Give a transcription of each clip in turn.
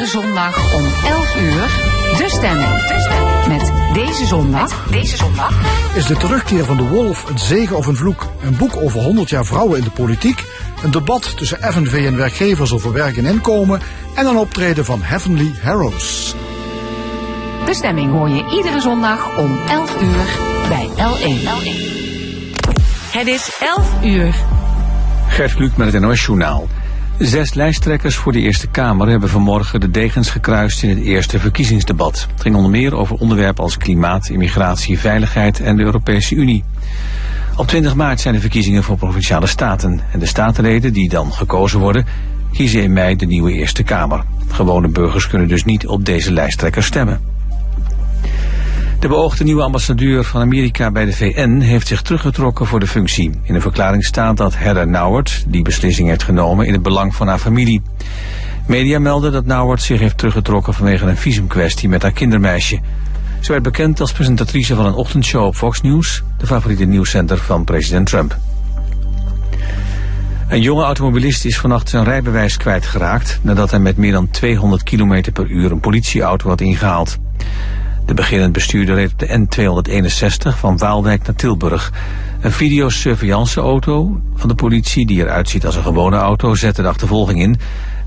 iedere zondag om 11 uur De Stemming. De Stemming. Met deze zondag. Deze zondag. Is de terugkeer van de wolf een zegen of een vloek? Een boek over 100 jaar vrouwen in de politiek. Een debat tussen FNV en werkgevers over werk en inkomen. En een optreden van Heavenly Heroes. De Stemming hoor je iedere zondag om 11 uur bij L1. L1. Het is 11 uur. Gert Kluk met het NOS Journaal. Zes lijsttrekkers voor de Eerste Kamer hebben vanmorgen de degens gekruist in het eerste verkiezingsdebat. Het ging onder meer over onderwerpen als klimaat, immigratie, veiligheid en de Europese Unie. Op 20 maart zijn de verkiezingen voor provinciale staten. En de statenleden die dan gekozen worden, kiezen in mei de nieuwe Eerste Kamer. Gewone burgers kunnen dus niet op deze lijsttrekkers stemmen. De beoogde nieuwe ambassadeur van Amerika bij de VN heeft zich teruggetrokken voor de functie. In een verklaring staat dat Heather Nauert die beslissing heeft genomen in het belang van haar familie. Media melden dat Nauert zich heeft teruggetrokken vanwege een visumkwestie met haar kindermeisje. Ze werd bekend als presentatrice van een ochtendshow op Fox News, de favoriete nieuwscenter van president Trump. Een jonge automobilist is vannacht zijn rijbewijs kwijtgeraakt nadat hij met meer dan 200 km per uur een politieauto had ingehaald. De beginnend bestuurder reed op de N261 van Waalwijk naar Tilburg. Een videosurveillanceauto van de politie, die eruit ziet als een gewone auto, zette de achtervolging in.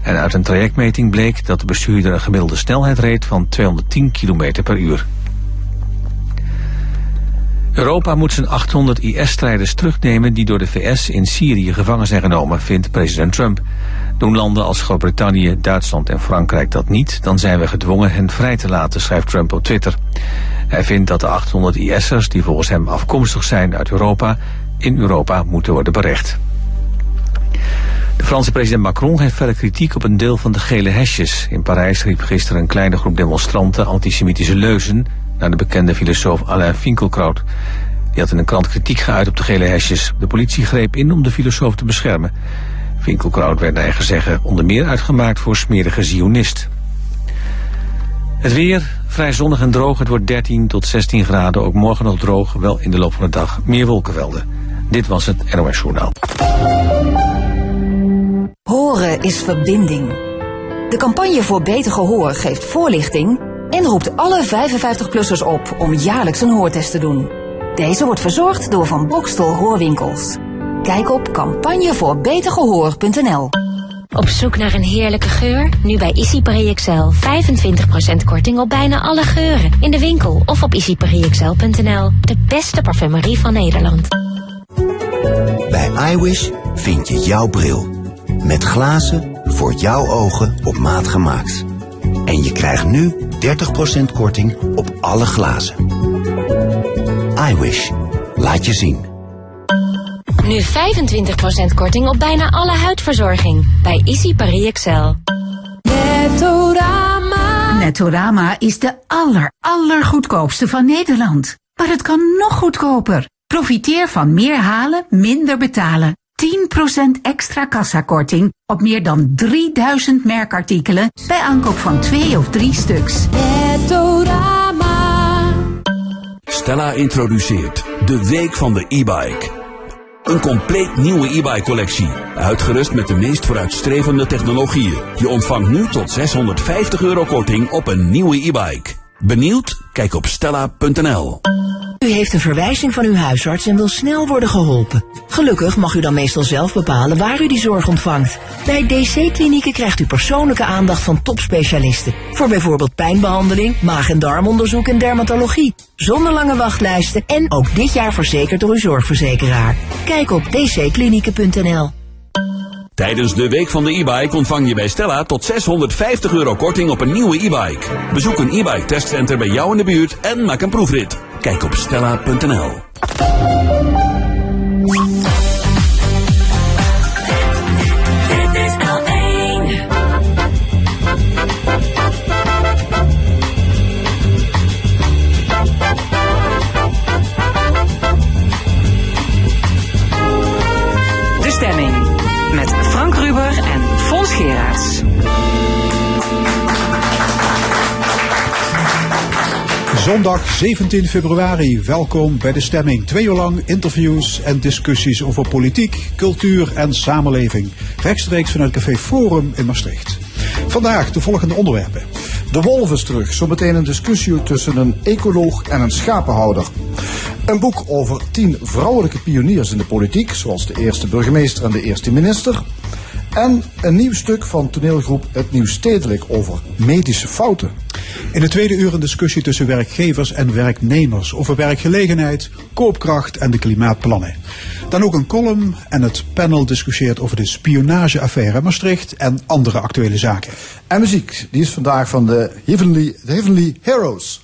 En uit een trajectmeting bleek dat de bestuurder een gemiddelde snelheid reed van 210 km per uur. Europa moet zijn 800 IS-strijders terugnemen die door de VS in Syrië gevangen zijn genomen, vindt president Trump. Doen landen als Groot-Brittannië, Duitsland en Frankrijk dat niet, dan zijn we gedwongen hen vrij te laten, schrijft Trump op Twitter. Hij vindt dat de 800 IS'ers, die volgens hem afkomstig zijn uit Europa, in Europa moeten worden berecht. De Franse president Macron heeft verder kritiek op een deel van de gele hesjes. In Parijs riep gisteren een kleine groep demonstranten antisemitische leuzen naar de bekende filosoof Alain Finkielkraut. Die had in een krant kritiek geuit op de gele hesjes. De politie greep in om de filosoof te beschermen. Finkelkraut werd naar eigen zeggen onder meer uitgemaakt voor smerige zionist. Het weer, vrij zonnig en droog. Het wordt 13 tot 16 graden. Ook morgen nog droog, wel in de loop van de dag meer wolkenvelden. Dit was het NOS Journaal. Horen is verbinding. De campagne voor beter gehoor geeft voorlichting en roept alle 55-plussers op om jaarlijks een hoortest te doen. Deze wordt verzorgd door Van Bokstel Hoorwinkels. Kijk op campagnevoorbetergehoor.nl Op zoek naar een heerlijke geur? Nu bij Easy XL 25% korting op bijna alle geuren. In de winkel of op easyparixl.nl. De beste parfumerie van Nederland. Bij iWish vind je jouw bril. Met glazen voor jouw ogen op maat gemaakt. En je krijgt nu 30% korting op alle glazen. iWish. Laat je zien. Nu 25% korting op bijna alle huidverzorging. Bij Easy Paris Excel. Netorama. Netorama is de aller, allergoedkoopste van Nederland. Maar het kan nog goedkoper. Profiteer van meer halen, minder betalen. 10% extra kassakorting op meer dan 3000 merkartikelen bij aankoop van twee of drie stuks. Netorama. Stella introduceert de Week van de e-bike. Een compleet nieuwe e-bike collectie, uitgerust met de meest vooruitstrevende technologieën. Je ontvangt nu tot 650 euro korting op een nieuwe e-bike. Benieuwd? Kijk op stella.nl. U heeft een verwijzing van uw huisarts en wil snel worden geholpen. Gelukkig mag u dan meestal zelf bepalen waar u die zorg ontvangt. Bij DC-klinieken krijgt u persoonlijke aandacht van topspecialisten. Voor bijvoorbeeld pijnbehandeling, maag- en darmonderzoek en dermatologie. Zonder lange wachtlijsten en ook dit jaar verzekerd door uw zorgverzekeraar. Kijk op dcklinieken.nl. Tijdens de Week van de e-bike ontvang je bij Stella tot 650 euro korting op een nieuwe e-bike. Bezoek een e-bike testcenter bij jou in de buurt en maak een proefrit. Kijk op stella.nl. Zondag 17 februari, welkom bij de stemming. Twee uur lang interviews en discussies over politiek, cultuur en samenleving. Rechtstreeks vanuit Café Forum in Maastricht. Vandaag de volgende onderwerpen. De wolf is terug. Zometeen een discussie tussen een ecoloog en een schapenhouder. Een boek over tien vrouwelijke pioniers in de politiek, zoals de eerste burgemeester en de eerste minister. En een nieuw stuk van toneelgroep Het Nieuw Stedelijk over medische fouten. In de tweede uur een discussie tussen werkgevers en werknemers over werkgelegenheid, koopkracht en de klimaatplannen. Dan ook een column en het panel discussieert over de spionageaffaire Maastricht en andere actuele zaken. En muziek, die is vandaag van de Heavenly, de Heavenly Heroes.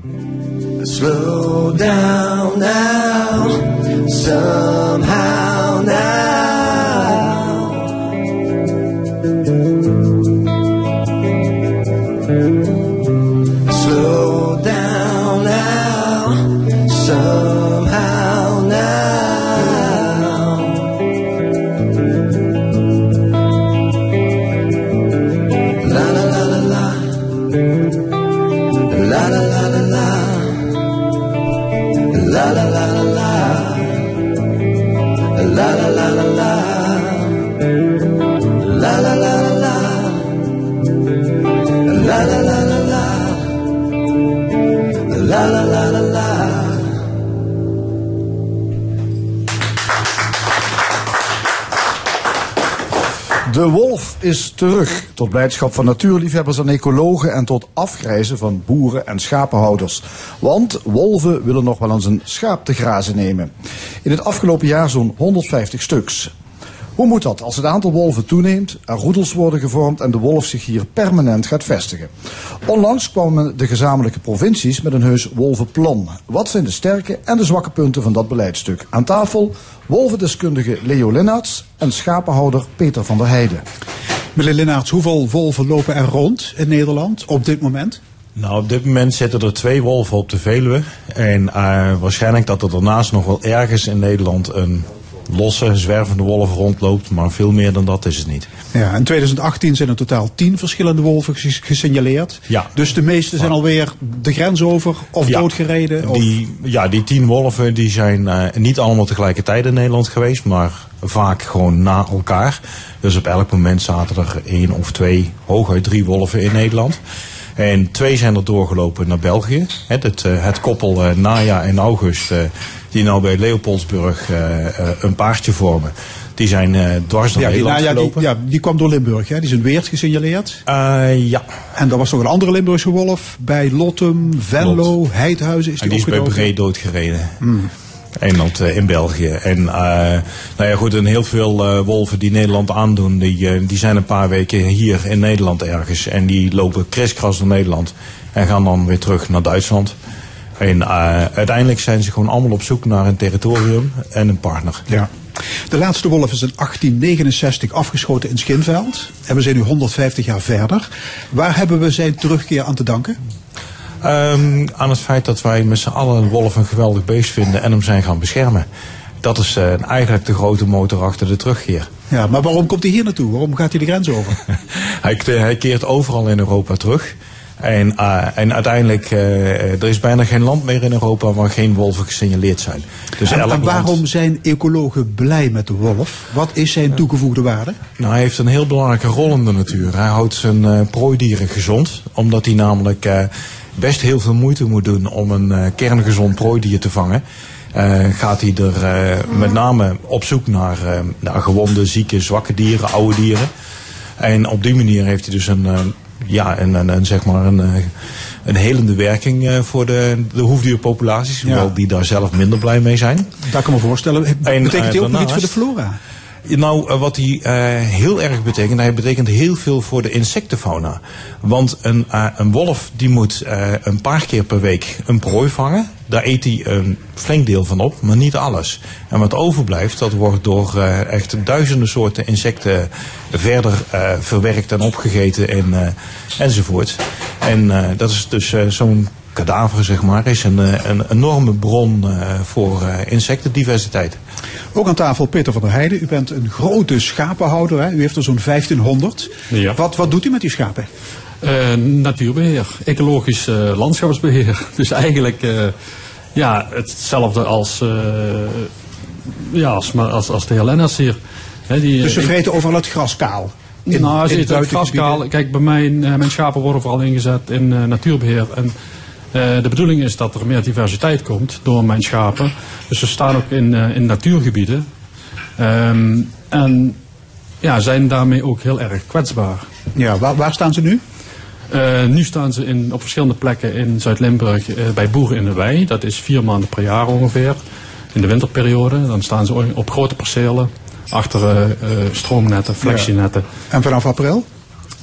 Slow down now, somehow now. De wolf is terug, tot blijdschap van natuurliefhebbers en ecologen en tot afgrijzen van boeren en schapenhouders. Want wolven willen nog wel eens een schaap te grazen nemen. In het afgelopen jaar zo'n 150 stuks. Hoe moet dat als het aantal wolven toeneemt, er roedels worden gevormd en de wolf zich hier permanent gaat vestigen? Onlangs kwamen de gezamenlijke provincies met een heus wolvenplan. Wat zijn de sterke en de zwakke punten van dat beleidstuk? Aan tafel wolvendeskundige Leo Linnaerts en schapenhouder Peter van der Heijden. Meneer Linnaerts, hoeveel wolven lopen er rond in Nederland op dit moment? Nou, op dit moment zitten er twee wolven op de Veluwe. En uh, waarschijnlijk dat er daarnaast nog wel ergens in Nederland een losse, zwervende wolf rondloopt. Maar veel meer dan dat is het niet. Ja, in 2018 zijn er totaal tien verschillende wolven ges- gesignaleerd. Ja. Dus de meeste zijn alweer de grens over of Ja. doodgereden. Of... Die, ja, die tien wolven die zijn eh, niet allemaal tegelijkertijd in Nederland geweest, maar vaak gewoon na elkaar. Dus op elk moment zaten er één of twee, hooguit drie wolven in Nederland. En twee zijn er doorgelopen naar België. Het, het, eh, het koppel eh, Naya en August, eh, die nou bij Leopoldsburg een paardje vormen. Die zijn eh, dwars door Ja, die, Nederland nou ja, die, gelopen. ja, die kwam door Limburg. Hè? Die is in Weert gesignaleerd. Ja. En er was nog een andere Limburgse wolf bij Lottum, Venlo, Heidhuizen is En die, die is bij opgedoken. Bree doodgereden. Hmm. Engeland eh, in België. En eh, nou ja, goed, en heel veel eh, wolven die Nederland aandoen, die, die zijn een paar weken hier in Nederland ergens. En die lopen kriskras door Nederland en gaan dan weer terug naar Duitsland. En uiteindelijk zijn ze gewoon allemaal op zoek naar een territorium en een partner. Ja. De laatste wolf is in 1869 afgeschoten in Schinveld. En we zijn nu 150 jaar verder. Waar hebben we zijn terugkeer aan te danken? Ehm, aan het feit dat wij met z'n allen een wolf een geweldig beest vinden en hem zijn gaan beschermen. Dat is eh, eigenlijk de grote motor achter de terugkeer. Ja, maar waarom komt hij hier naartoe? Waarom gaat hij de grens over? Hij, hij keert overal in Europa terug. En, eh, en uiteindelijk, eh, er is bijna geen land meer in Europa waar geen wolven gesignaleerd zijn. Dus en, en waarom land- zijn ecologen blij met de wolf? Wat is zijn toegevoegde waarde? Nou, hij heeft een heel belangrijke rol in de natuur. Hij houdt zijn prooidieren gezond, omdat hij namelijk best heel veel moeite moet doen om een eh, kerngezond prooidier te vangen. Eh, gaat hij er eh, met name op zoek naar, naar gewonde, zieke, zwakke dieren, oude dieren. En op die manier heeft hij dus een, ja, een, een, een, zeg maar een, een helende werking voor de, de hoefdierpopulaties, hoewel die daar zelf minder blij mee zijn. Dat kan me voorstellen. En, Betekent hij eh, ook nog iets voor de flora? Nou, eh, wat hij eh, heel erg betekent, hij betekent heel veel voor de insectenfauna. Want een, eh, een wolf die moet een paar keer per week een prooi vangen. Daar eet hij een flink deel van op, maar niet alles. En wat overblijft, dat wordt door echt duizenden soorten insecten verder verwerkt en opgegeten en, enzovoort. En dat is dus zo'n kadaver, zeg maar, is een, een enorme bron voor insectendiversiteit. Ook aan tafel Peter van der Heijden. U bent een grote schapenhouder. Hè? U heeft er zo'n 1500. Ja. Wat, wat doet u met die schapen? Eh, natuurbeheer, ecologisch eh, landschapsbeheer. Dus eigenlijk eh, ja, hetzelfde als, ja, als, maar als, als de hier. Die, Dus ze vreten overal het gras kaal. In- nou, ze eten het buitengebieden. graskaal. Kijk, bij mij, mijn schapen worden vooral ingezet in eh, natuurbeheer. En eh, de bedoeling is dat er meer diversiteit komt door mijn schapen. Dus ze staan ook in, eh, in natuurgebieden. Ehm, en ja, zijn daarmee ook heel erg kwetsbaar. Ja, waar, waar staan ze nu? Eh, nu staan ze in, op verschillende plekken in Zuid-Limburg bij boeren in de wei. Dat is vier maanden per jaar ongeveer. In de winterperiode. Dan staan ze op grote percelen. Achter stroomnetten, flexienetten. En vanaf april?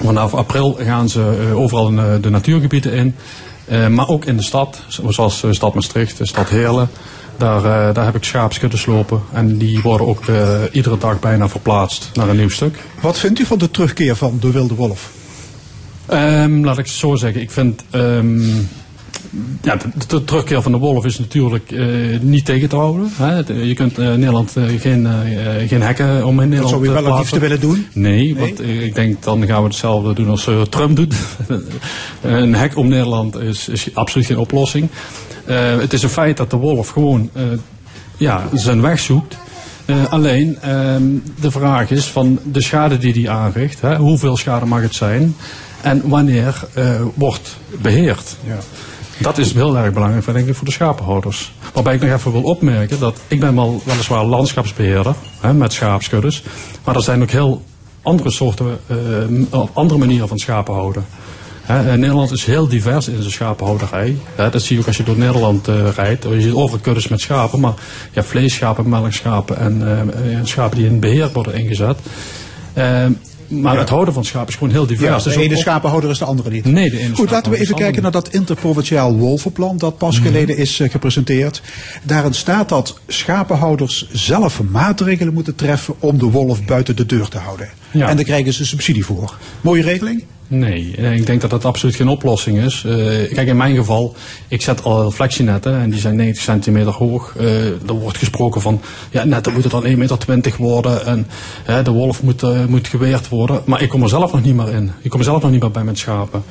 Vanaf april gaan ze overal in, de natuurgebieden in. Eh, maar ook in de stad, zoals de stad Maastricht, de stad Heerlen. Daar, eh, daar heb ik schaapskuddes lopen. En die worden ook eh, iedere dag bijna verplaatst naar een nieuw stuk. Wat vindt u van de terugkeer van de wilde wolf? Ehm, laat ik het zo zeggen. Ik vind. ehm, ja, de, de terugkeer van de wolf is natuurlijk eh, niet tegen te houden. Hè. Het- Je kunt in Nederland eh, geen, eh, eh, geen hekken om in Nederland zou u te wel het liefste willen doen? Nee, want eh, ik denk dan gaan we hetzelfde doen als eh, Trump doet. een hek om Nederland is, is absoluut geen oplossing. Eh, het is een feit dat de wolf gewoon eh, ja, zijn weg zoekt. Eh, alleen ehm, de vraag is van de schade die die aanricht, hè, hoeveel schade mag het zijn en wanneer eh, wordt beheerd. Ja. Dat is heel erg belangrijk denk ik, voor de schapenhouders. Waarbij ik nog even wil opmerken dat ik ben wel weliswaar landschapsbeheerder hè, met schaapskuddes. Maar er zijn ook heel andere soorten, eh, of andere manieren van schapen houden. Eh, Nederland is heel divers in zijn schapenhouderij. Dat zie je ook als je door Nederland eh, rijdt. Je ziet overal kuddes met schapen, maar hebt vleesschapen, melkschapen en eh, eh, schapen die in beheer worden ingezet. Eh, maar het houden van schapen is gewoon heel divers. Ja, Dus de ene schapenhouder is de andere niet. Nee, de ene Goed, laten we even kijken naar dat interprovinciaal wolvenplan dat pas Mhm. geleden is eh, gepresenteerd. Daarin staat dat schapenhouders zelf maatregelen moeten treffen om de wolf buiten de deur te houden. Ja. En daar krijgen ze subsidie voor. Mooie regeling? Nee, eh, ik denk dat dat absoluut geen oplossing is. Eh, kijk, in mijn geval, ik zet al flexienetten en die zijn 90 centimeter hoog. Eh, er wordt gesproken van, ja, netten moeten dan 1,20 meter worden en hè, de wolf moet, moet geweerd worden. Maar ik kom er zelf nog niet meer in. Ik kom er zelf nog niet meer bij met schapen.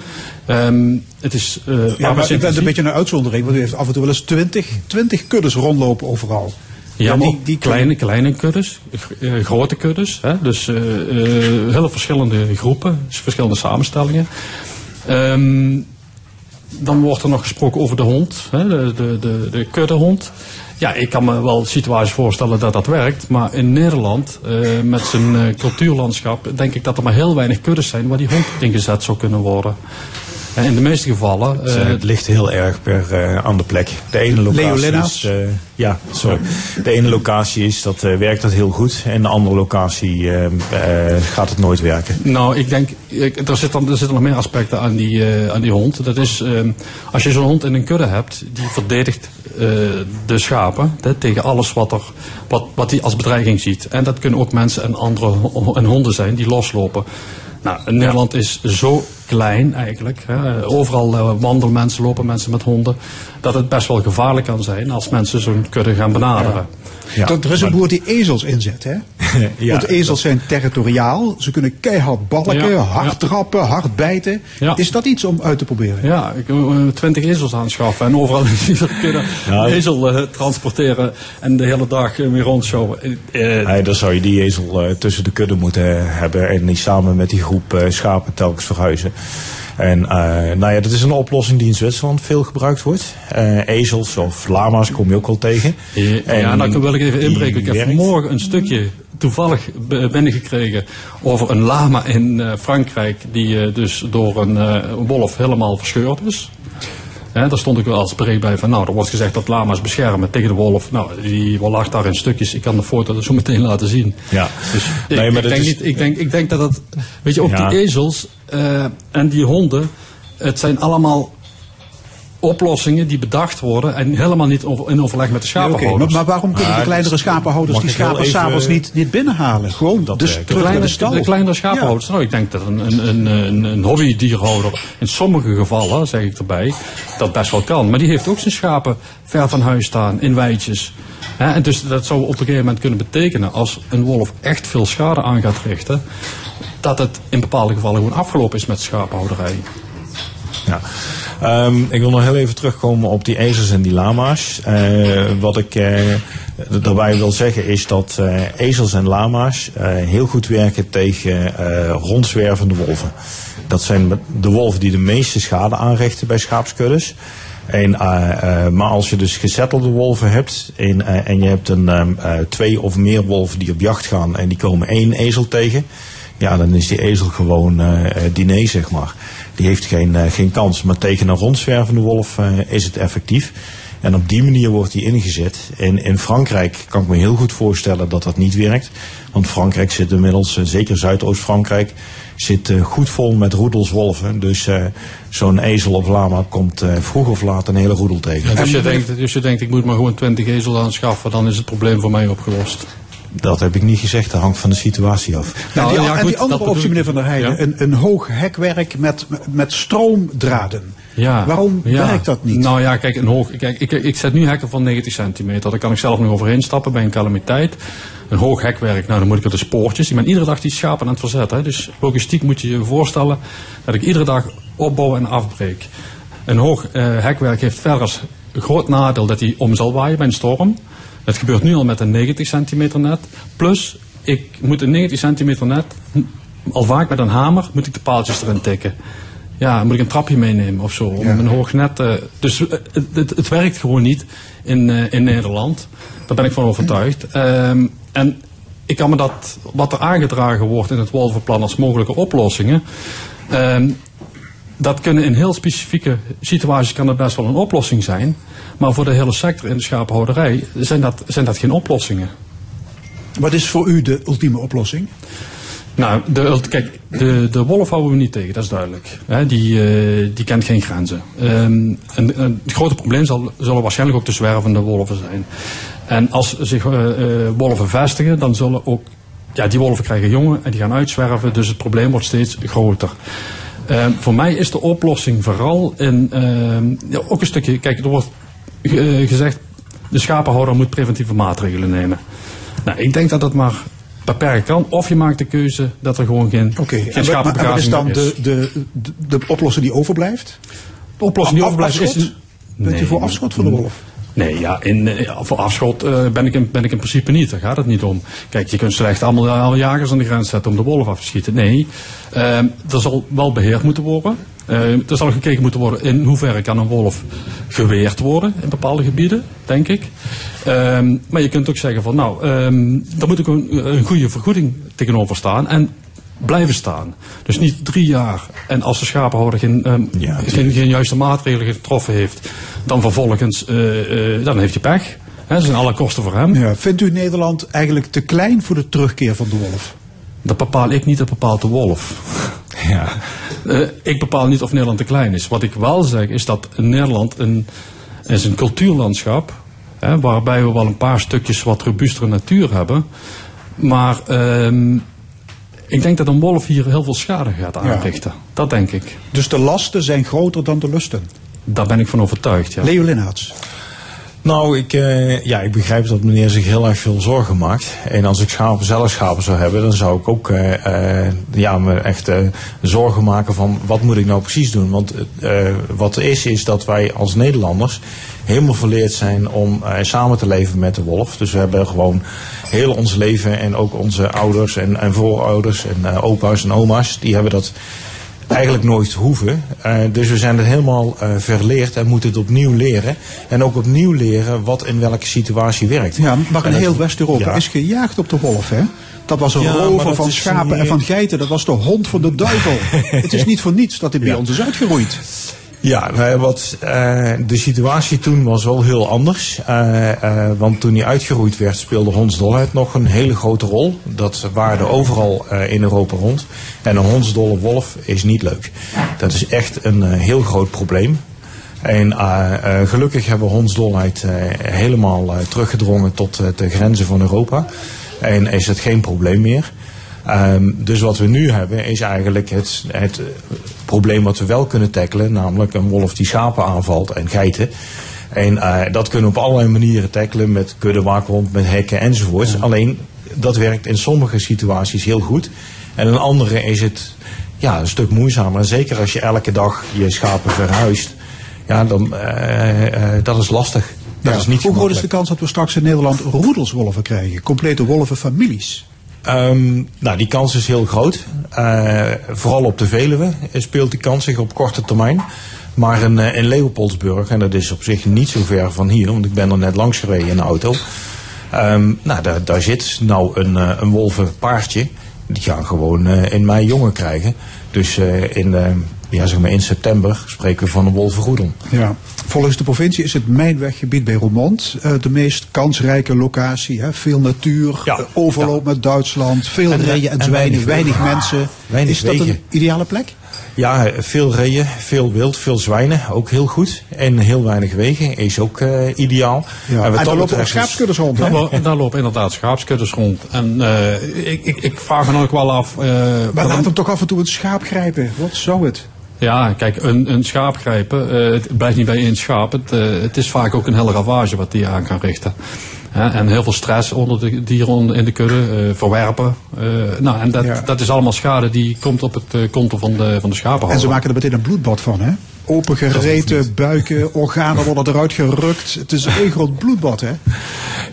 Ehm, het is Ja, maar bent een beetje een uitzondering, want u heeft af en toe wel eens 20, 20 kuddes rondlopen overal. Ja, die- kleine, kleine kuddes, eh, grote kuddes. Hè? Dus eh, hele verschillende groepen, verschillende samenstellingen. Ehm, dan wordt er nog gesproken over de hond, hè? De, de, de, de kuddehond. Ja, ik kan me wel situaties voorstellen dat dat werkt. Maar in Nederland, met zijn cultuurlandschap, denk ik dat er maar heel weinig kuddes zijn waar die hond ingezet zou kunnen worden. En in de meeste gevallen. Het, eh, eh, het ligt heel erg per eh, aan de plek. De ene locatie is, eh, ja, sorry. De ene locatie is dat eh, werkt dat heel goed en de andere locatie eh, eh, gaat het nooit werken. Nou, ik denk, ik, er, zitten, er zitten nog meer aspecten aan die, eh, aan die hond. Dat is, ehm, als je zo'n hond in een kudde hebt, die verdedigt eh, de schapen hè, tegen alles wat hij wat, wat die als bedreiging ziet. En dat kunnen ook mensen en andere en honden zijn die loslopen. Nou, Nederland is zo klein eigenlijk. Hè. Overal eh, wandelen mensen, lopen mensen met honden. Dat het best wel gevaarlijk kan zijn als mensen zo'n kudde gaan benaderen. Er is een boer die ezels inzet, hè? Ja, Want ezels zijn territoriaal. Ze kunnen keihard balken, Ja, hard ja. trappen, hard bijten. Ja. Is dat iets om uit te proberen? Ja, ik wil twintig ezels aanschaffen en overal een ezel eh, transporteren en de hele dag eh, weer rondshowen. Eh, eh, Nee, dan zou je die ezel eh, tussen de kudde moeten hebben en die samen met die groep eh, schapen telkens verhuizen. En eh, nou ja, dat is een oplossing die in Zwitserland veel gebruikt wordt. Eh, ezels of lama's kom je ook wel tegen. ja, En nou wil ik even inbreken. Ik heb werkt. vanmorgen een stukje toevallig binnengekregen over een lama in eh, Frankrijk die dus door een wolf helemaal verscheurd is. Hè, daar stond ik wel als bericht bij van, nou, er wordt gezegd dat lama's beschermen tegen de wolf. Nou, die lag daar in stukjes. Ik kan de foto zo meteen laten zien. Ja. Dus ik, Nee, maar ik dat denk is- niet, ik, denk, ik denk dat het, weet je, ook Ja. die ezels eh, en die honden, het zijn allemaal oplossingen die bedacht worden en helemaal niet in overleg met de Ja, oké, maar, schapenhouders. maar waarom kunnen Maar de kleinere dus- schapenhouders die schapen s'avonds niet, niet binnenhalen? Gewoon Dat dus terug naar kleine, de stal. de kleinere schapenhouders. Nou, ik denk dat een, een, een, een, een hobbydierhouder in sommige gevallen, zeg ik erbij, dat best wel kan. Maar die heeft ook zijn schapen ver van huis staan, in weidjes. Hè, en dus dat zou op een gegeven moment kunnen betekenen, als een wolf echt veel schade aan gaat richten, dat het in bepaalde gevallen gewoon afgelopen is met schapenhouderij. Ja. Ehm, ik wil nog heel even terugkomen op die ezels en die lama's. Eh, wat ik eh, daarbij wil zeggen is dat eh, ezels en lama's heel goed werken tegen rondzwervende wolven. Dat zijn de wolven die de meeste schade aanrichten bij schaapskuddes. En, maar als je dus gezettelde wolven hebt en, en je hebt een, ehm, eh, twee of meer wolven die op jacht gaan en die komen één ezel tegen, ja, dan is die ezel gewoon eh, eh, diner, zeg maar. Die heeft geen, eh, geen kans. Maar tegen een rondzwervende wolf eh, is het effectief. En op die manier wordt die ingezet. En in Frankrijk kan ik me heel goed voorstellen dat dat niet werkt. Want Frankrijk zit inmiddels, zeker Zuidoost-Frankrijk, zit goed vol met roedels wolven. Dus eh, zo'n ezel of lama komt eh, vroeg of laat een hele roedel tegen. Dus je, denkt, dus je denkt, ik moet maar gewoon 20 ezels aanschaffen, dan is het probleem voor mij opgelost. Dat heb ik niet gezegd, dat hangt van de situatie af. Nou, die, ja, en goed, die andere dat optie, meneer. Van der Heijden, Ja. een, een hoog hekwerk met, met stroomdraden. Ja. Waarom Ja. werkt dat niet? Nou ja, kijk, een hoog, kijk ik, ik zet nu hekken van 90 centimeter. Daar kan ik zelf nog overheen stappen bij een calamiteit. Een hoog hekwerk, nou dan moet ik op de spoortjes. Ik ben iedere dag die schapen aan het verzetten. Dus logistiek moet je je voorstellen dat ik iedere dag opbouw en afbreek. Een hoog eh, hekwerk heeft verder als groot nadeel dat hij om zal waaien bij een storm. Dat gebeurt nu al met een 90 centimeter net. Plus, ik moet een 90 centimeter net, al vaak met een hamer, moet ik de paaltjes erin tikken. Ja, moet ik een trapje meenemen of zo. Om een hoog net. eh, dus eh, het, het, het werkt gewoon niet in, eh, in Nederland. Daar ben ik van overtuigd. Ehm, en ik kan me dat, wat er aangedragen wordt in het Wolvenplan als mogelijke oplossingen. ehm, dat kunnen in heel specifieke situaties kan dat best wel een oplossing zijn. Maar voor de hele sector in de schapenhouderij zijn dat, zijn dat geen oplossingen. Wat is voor u de ultieme oplossing? Nou, de, kijk, de, de wolf houden we niet tegen, dat is duidelijk. Die, eh, die kent geen grenzen. Ehm, en, en het grote probleem zal, zullen waarschijnlijk ook de zwervende wolven zijn. En als zich eh, eh, wolven vestigen, dan zullen ook... Ja, die wolven krijgen jongen en die gaan uitzwerven, dus het probleem wordt steeds groter. Ehm, voor mij is de oplossing vooral in... ehm, ja, ook een stukje... Kijk, er wordt eh, gezegd... de schapenhouder moet preventieve maatregelen nemen. Nou, ik denk dat dat maar beperkt kan. Of je maakt de keuze dat er gewoon geen, Oké, geen en wat- maar wat is dan de, de, de, de oplossing die overblijft? De oplossing die overblijft is... afschot? Bent u voor afschot van de wolf? Nee, ja, in, eh, voor afschot eh, ben, ik in, ben ik in principe niet. Daar gaat het niet om. Kijk, je kunt slecht allemaal alle jagers aan de grens zetten om de wolf af te schieten. Nee, ehm er zal wel beheerd moeten worden. Eh, er zal gekeken moeten worden in hoeverre kan een wolf geweerd worden in bepaalde gebieden, denk ik. Ehm, maar je kunt ook zeggen van nou, ehm daar moet ook een, een goede vergoeding tegenover staan. En blijven staan. Dus niet drie jaar en als de schapenhouder geen, ehm, geen, geen juiste maatregelen getroffen heeft, dan vervolgens, eh, dan heeft hij pech. Hè, dat zijn alle kosten voor hem. Ja, vindt u Nederland eigenlijk te klein voor de terugkeer van de wolf? Dat bepaal ik niet, dat bepaalt de wolf. Ja. Eh, ik bepaal niet of Nederland te klein is. Wat ik wel zeg is dat Nederland een, is een cultuurlandschap hè, waarbij we wel een paar stukjes wat robuustere natuur hebben. Maar ehm, ik denk dat een wolf hier heel veel schade gaat aanrichten. Dat denk ik. Dus de lasten zijn groter dan de lusten. Daar ben ik van overtuigd. Ja. Leo Linnaerts. Nou, ik, eh, ja, ik begrijp dat meneer zich heel erg veel zorgen maakt. En als ik schapen, zelf schapen zou hebben, dan zou ik ook eh, eh, ja, me echt eh, zorgen maken van wat moet ik nou precies doen. Want eh, wat er is, is dat wij als Nederlanders helemaal verleerd zijn om eh, samen te leven met de wolf. Dus we hebben gewoon heel ons leven en ook onze ouders en, en voorouders en eh, opa's en oma's, die hebben dat eigenlijk nooit hoeven. Eh, dus we zijn het helemaal verleerd en moeten het opnieuw leren. En ook opnieuw leren wat in welke situatie werkt. Ja, maar in heel het- West-Europa Ja. is gejaagd op de wolf, hè? Dat was een Ja, rover van schapen en van geiten. Dat was de hond van de duivel. Het is niet voor niets dat hij bij Ja. ons is uitgeroeid. Ja, nou, wat, eh, de situatie toen was wel heel anders. Eh, eh, want toen hij uitgeroeid werd, speelde hondsdolheid nog een hele grote rol. Dat waarde overal in Europa rond. En een hondsdolle wolf is niet leuk. Dat is echt een heel groot probleem. En gelukkig hebben we hondsdolheid helemaal teruggedrongen tot de grenzen van Europa. En is het geen probleem meer. Ehm, dus wat we nu hebben is eigenlijk het, het eh, probleem wat we wel kunnen tackelen, namelijk een wolf die schapen aanvalt en geiten. En eh, dat kunnen we op allerlei manieren tackelen met kuddewaakhond, met hekken enzovoorts. Alleen dat werkt in sommige situaties heel goed. En in andere is het ja, een stuk moeizamer. En zeker als je elke dag je schapen verhuist, ja, dan uh, dat is lastig. Dat Ja. is niet Hoe groot is de kans dat we straks in Nederland roedelswolven krijgen? Complete wolvenfamilies? Ehm, nou, die kans is heel groot. Eh, vooral op de Veluwe speelt die kans zich op korte termijn. Maar in, eh, in Leopoldsburg, en dat is op zich niet zo ver van hier, want ik ben er net langs gereden in de auto. Ehm, nou, daar, daar zit nou een, eh, een wolvenpaardje. Die gaan gewoon in mei jongen krijgen. Dus in, ja, zeg maar in september spreken we van een wolvenroedel. Ja. Volgens de provincie is het Mijnweggebied bij Roermond eh, de meest kansrijke locatie. Hè? Veel natuur, eh, overloop met Duitsland, veel En, eh, reeën en en zwijnen, weinig mensen. Weinig is dat wegen. een ideale plek? Ja, veel reeën, veel wild, veel zwijnen, ook heel goed. En heel weinig wegen is ook eh, ideaal. Ja. En dat daar lopen ook schaapskuddes rond. Daar, Hè? lo- daar lopen inderdaad schaapskuddes rond. En eh, ik, ik, ik vraag me dan ook wel af... eh, Maar laat hem toch af en toe een schaap grijpen. Wat zou het? Ja, kijk, een, een schaap grijpen, eh, het blijft niet bij één schaap. Het, eh, het is vaak ook een hele ravage wat die aan kan richten. Hè, en heel veel stress onder de dieren in de kudde, eh, verwerpen. Nou, en dat, Ja. dat is allemaal schade die komt op het konto van de, van de schapenhouder. En ze maken er meteen een bloedbad van, hè? Opengereten buiken, organen worden eruit gerukt. Het is één groot bloedbad, hè?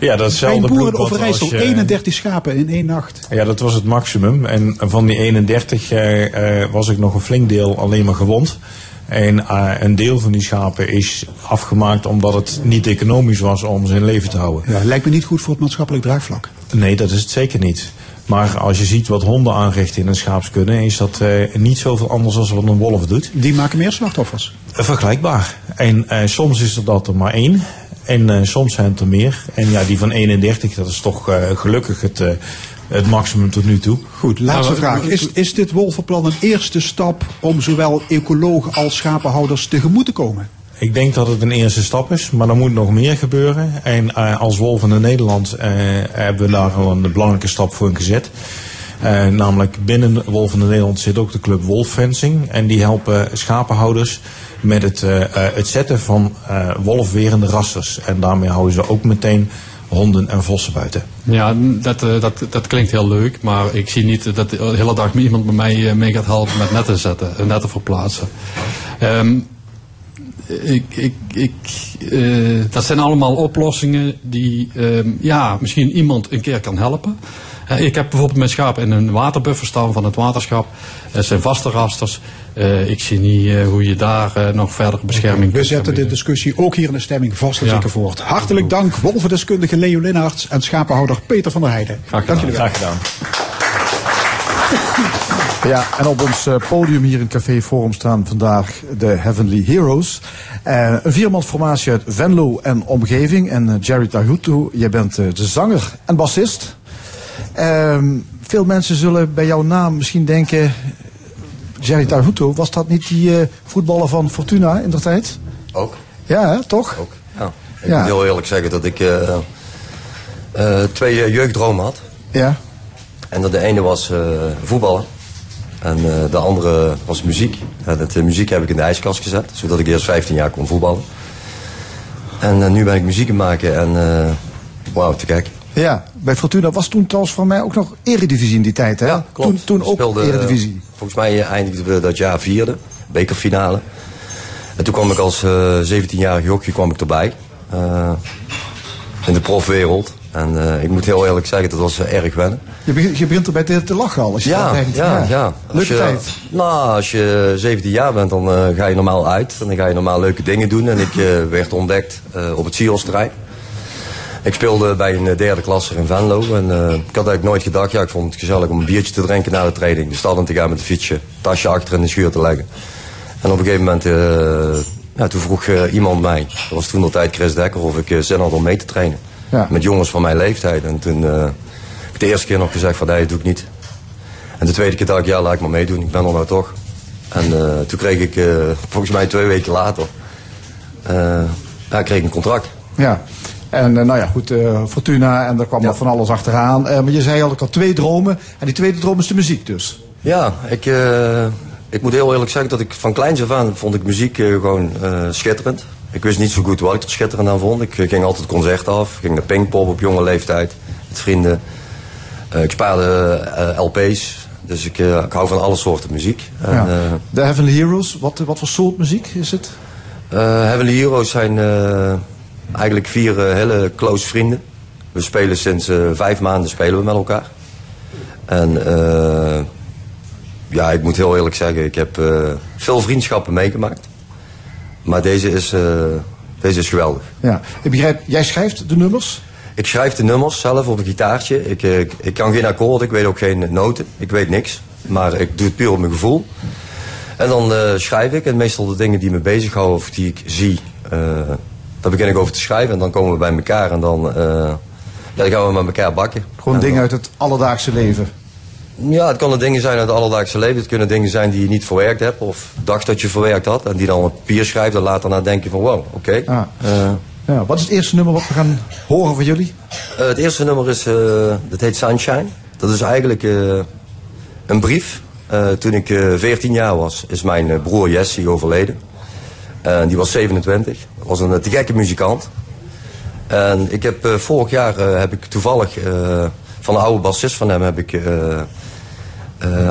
Ja, dat hetzelfde een boer in bloedbad Overijssel, je- 31 schapen in één nacht. Ja, dat was het maximum. En van die 31 eh, eh, was ik nog een flink deel alleen maar gewond. En eh, een deel van die schapen is afgemaakt omdat het niet economisch was om ze in leven te houden. Ja, lijkt me niet goed voor het maatschappelijk draagvlak. Nee, dat is het zeker niet. Maar als je ziet wat honden aanrichten in een schaapskudde, is dat eh, niet zoveel anders dan wat een wolf doet. Die maken meer slachtoffers. Eh, Vergelijkbaar. En eh, soms is er dat er maar één. En eh, soms zijn het er meer. En ja, die van 31, dat is toch eh, gelukkig het, eh, het maximum tot nu toe. Goed, laatste Nou, vraag. Is, is dit wolvenplan een eerste stap om zowel ecologen als schapenhouders tegemoet te komen? Ik denk dat het een eerste stap is, maar er moet nog meer gebeuren. En eh, als Wolven in Nederland eh, hebben we daar al een belangrijke stap voor gezet. Eh, namelijk binnen Wolven in Nederland zit ook de club Wolffencing. En die helpen schapenhouders met het, het zetten van wolfwerende rasters. En daarmee houden ze ook meteen honden en vossen buiten. Ja, dat, dat, dat klinkt heel leuk, maar ik zie niet dat de hele dag iemand bij mij mee gaat helpen met netten zetten en netten verplaatsen. Ehm, ik, ik, ik, eh, dat zijn allemaal oplossingen die ehm, ja, misschien iemand een keer kan helpen. Eh, ik heb bijvoorbeeld mijn schapen in een waterbuffer staan van het waterschap. Het zijn vaste rasters. Eh, ik zie niet eh, hoe je daar eh, nog verder bescherming We kunt zetten gaan de discussie ook hier in de stemming vast en Ja. zeker voort. Hartelijk dank, wolvendeskundige Leo Linnaerts en schapenhouder Peter van der Heijden. Graag Dank gedaan. jullie wel. Graag gedaan. Ja, en op ons eh, podium hier in Café Forum staan vandaag de Heavenly Heroes. Eh, een viermansformatie uit Venlo en omgeving. En eh, Jerry Tahutu, jij bent de zanger en bassist. Ehm, veel mensen zullen bij jouw naam misschien denken... Jerry Tahutu, was dat niet die eh, voetballer van Fortuna in der tijd? Ook. Ja, hè, toch? Ook. Ja. Ik Ja. moet heel eerlijk zeggen dat ik eh, eh, twee jeugddromen had. Ja. En dat de ene was eh, voetballen. En eh, de andere was muziek. En dat, eh, muziek heb ik in de ijskast gezet, zodat ik eerst 15 jaar kon voetballen. En eh, nu ben ik muziek aan het maken en eh wauw, te gek. Ja, bij Fortuna was toen trouwens voor mij ook nog eredivisie in die tijd, hè? Toen, toen ook Speelde, eredivisie. volgens mij eindigden we dat jaar vierde, bekerfinale. En toen kwam ik als eh 17-jarig jokje kwam ik erbij. in de profwereld. En ik moet heel eerlijk zeggen, dat was erg wennen. Je begint, je begint erbij te, te lachen al. Als je dat Ja, eigenlijk- ja, ja. Leuke je, tijd. Nou, als je 17 jaar bent, dan eh, ga je normaal uit. En dan ga je normaal leuke dingen doen. En ik eh, werd ontdekt eh, op het Sios-terrein. Ik speelde bij een derde klasser in Venlo. En ik had eigenlijk nooit gedacht, ja, ik vond het gezellig om een biertje te drinken na de training. De stad in te gaan met een fietsje, tasje achter in de schuur te leggen. En op een gegeven moment, ja, toen vroeg iemand mij, dat was toen nog tijd Chris Dekker, of ik zin had om mee te trainen. Ja. Met jongens van mijn leeftijd. En toen de eerste keer nog gezegd van, nee, dat doe ik niet. En de tweede keer dacht ik, ja, laat ik maar meedoen. Ik ben er nou toch. En eh, toen kreeg ik, eh, volgens mij twee weken later, ja, kreeg ik een contract. Ja. En nou ja, goed, Fortuna en daar kwam nog van alles achteraan. Maar je zei al, ik had twee dromen. En die tweede droom is de muziek dus. Ja, ik, ik moet heel eerlijk zeggen dat ik van kleins af aan vond ik muziek gewoon schitterend. Ik wist niet zo goed wat ik er schitterend aan vond. Ik ging altijd concerten af, ging naar Pinkpop op jonge leeftijd met vrienden. Eh, ik spaarde eh, LP's Dus ik, eh, ik hou van alle soorten muziek. En, Ja. De Heavenly Heroes, wat, wat voor soort muziek is het? Heavenly Heroes zijn eigenlijk vier hele close vrienden. We spelen sinds vijf maanden spelen we met elkaar. En ja, ik moet heel eerlijk zeggen, ik heb veel vriendschappen meegemaakt. Maar deze is, deze is geweldig. Ja. Ik begrijp, jij schrijft de nummers? Ik schrijf de nummers zelf op een gitaartje. Ik, eh, ik, ik kan geen akkoord, ik weet ook geen noten. Ik weet niks. Maar ik doe het puur op mijn gevoel. En dan eh, schrijf ik. En meestal de dingen die me bezighouden of die ik zie, eh, daar begin ik over te schrijven. En dan komen we bij elkaar en dan, ja, dan gaan we met elkaar bakken. Gewoon En dingen dan- uit het alledaagse leven. Ja, het kunnen dingen zijn uit het alledaagse leven. Het kunnen dingen zijn die je niet verwerkt hebt of dacht dat je verwerkt had. En die dan op papier schrijft en later na denk je van wow, oké. Ah. Ja, wat is het eerste nummer wat we gaan horen van jullie? Eh, het eerste nummer is, eh, dat heet Sunshine. Dat is eigenlijk eh, een brief. Toen ik eh 14 jaar was, is mijn broer Jesse overleden. En die was 27. Dat was een te gekke muzikant. En ik heb vorig jaar heb ik toevallig van de oude bassist van hem heb ik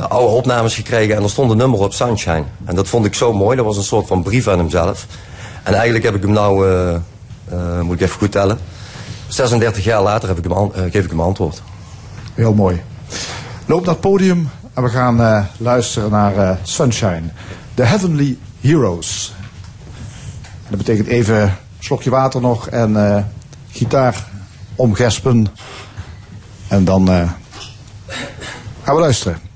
oude opnames gekregen en er stond een nummer op Sunshine. En dat vond ik zo mooi. Dat was een soort van brief aan hemzelf. En eigenlijk heb ik hem nou, moet ik even goed tellen. 36 jaar later heb ik hem eh, geef ik hem antwoord. Heel mooi. Loop naar het podium en we gaan eh, luisteren naar eh, Sunshine. The Heavenly Heroes. Dat betekent even een slokje water nog en eh, gitaar omgespen. En dan eh, gaan we luisteren.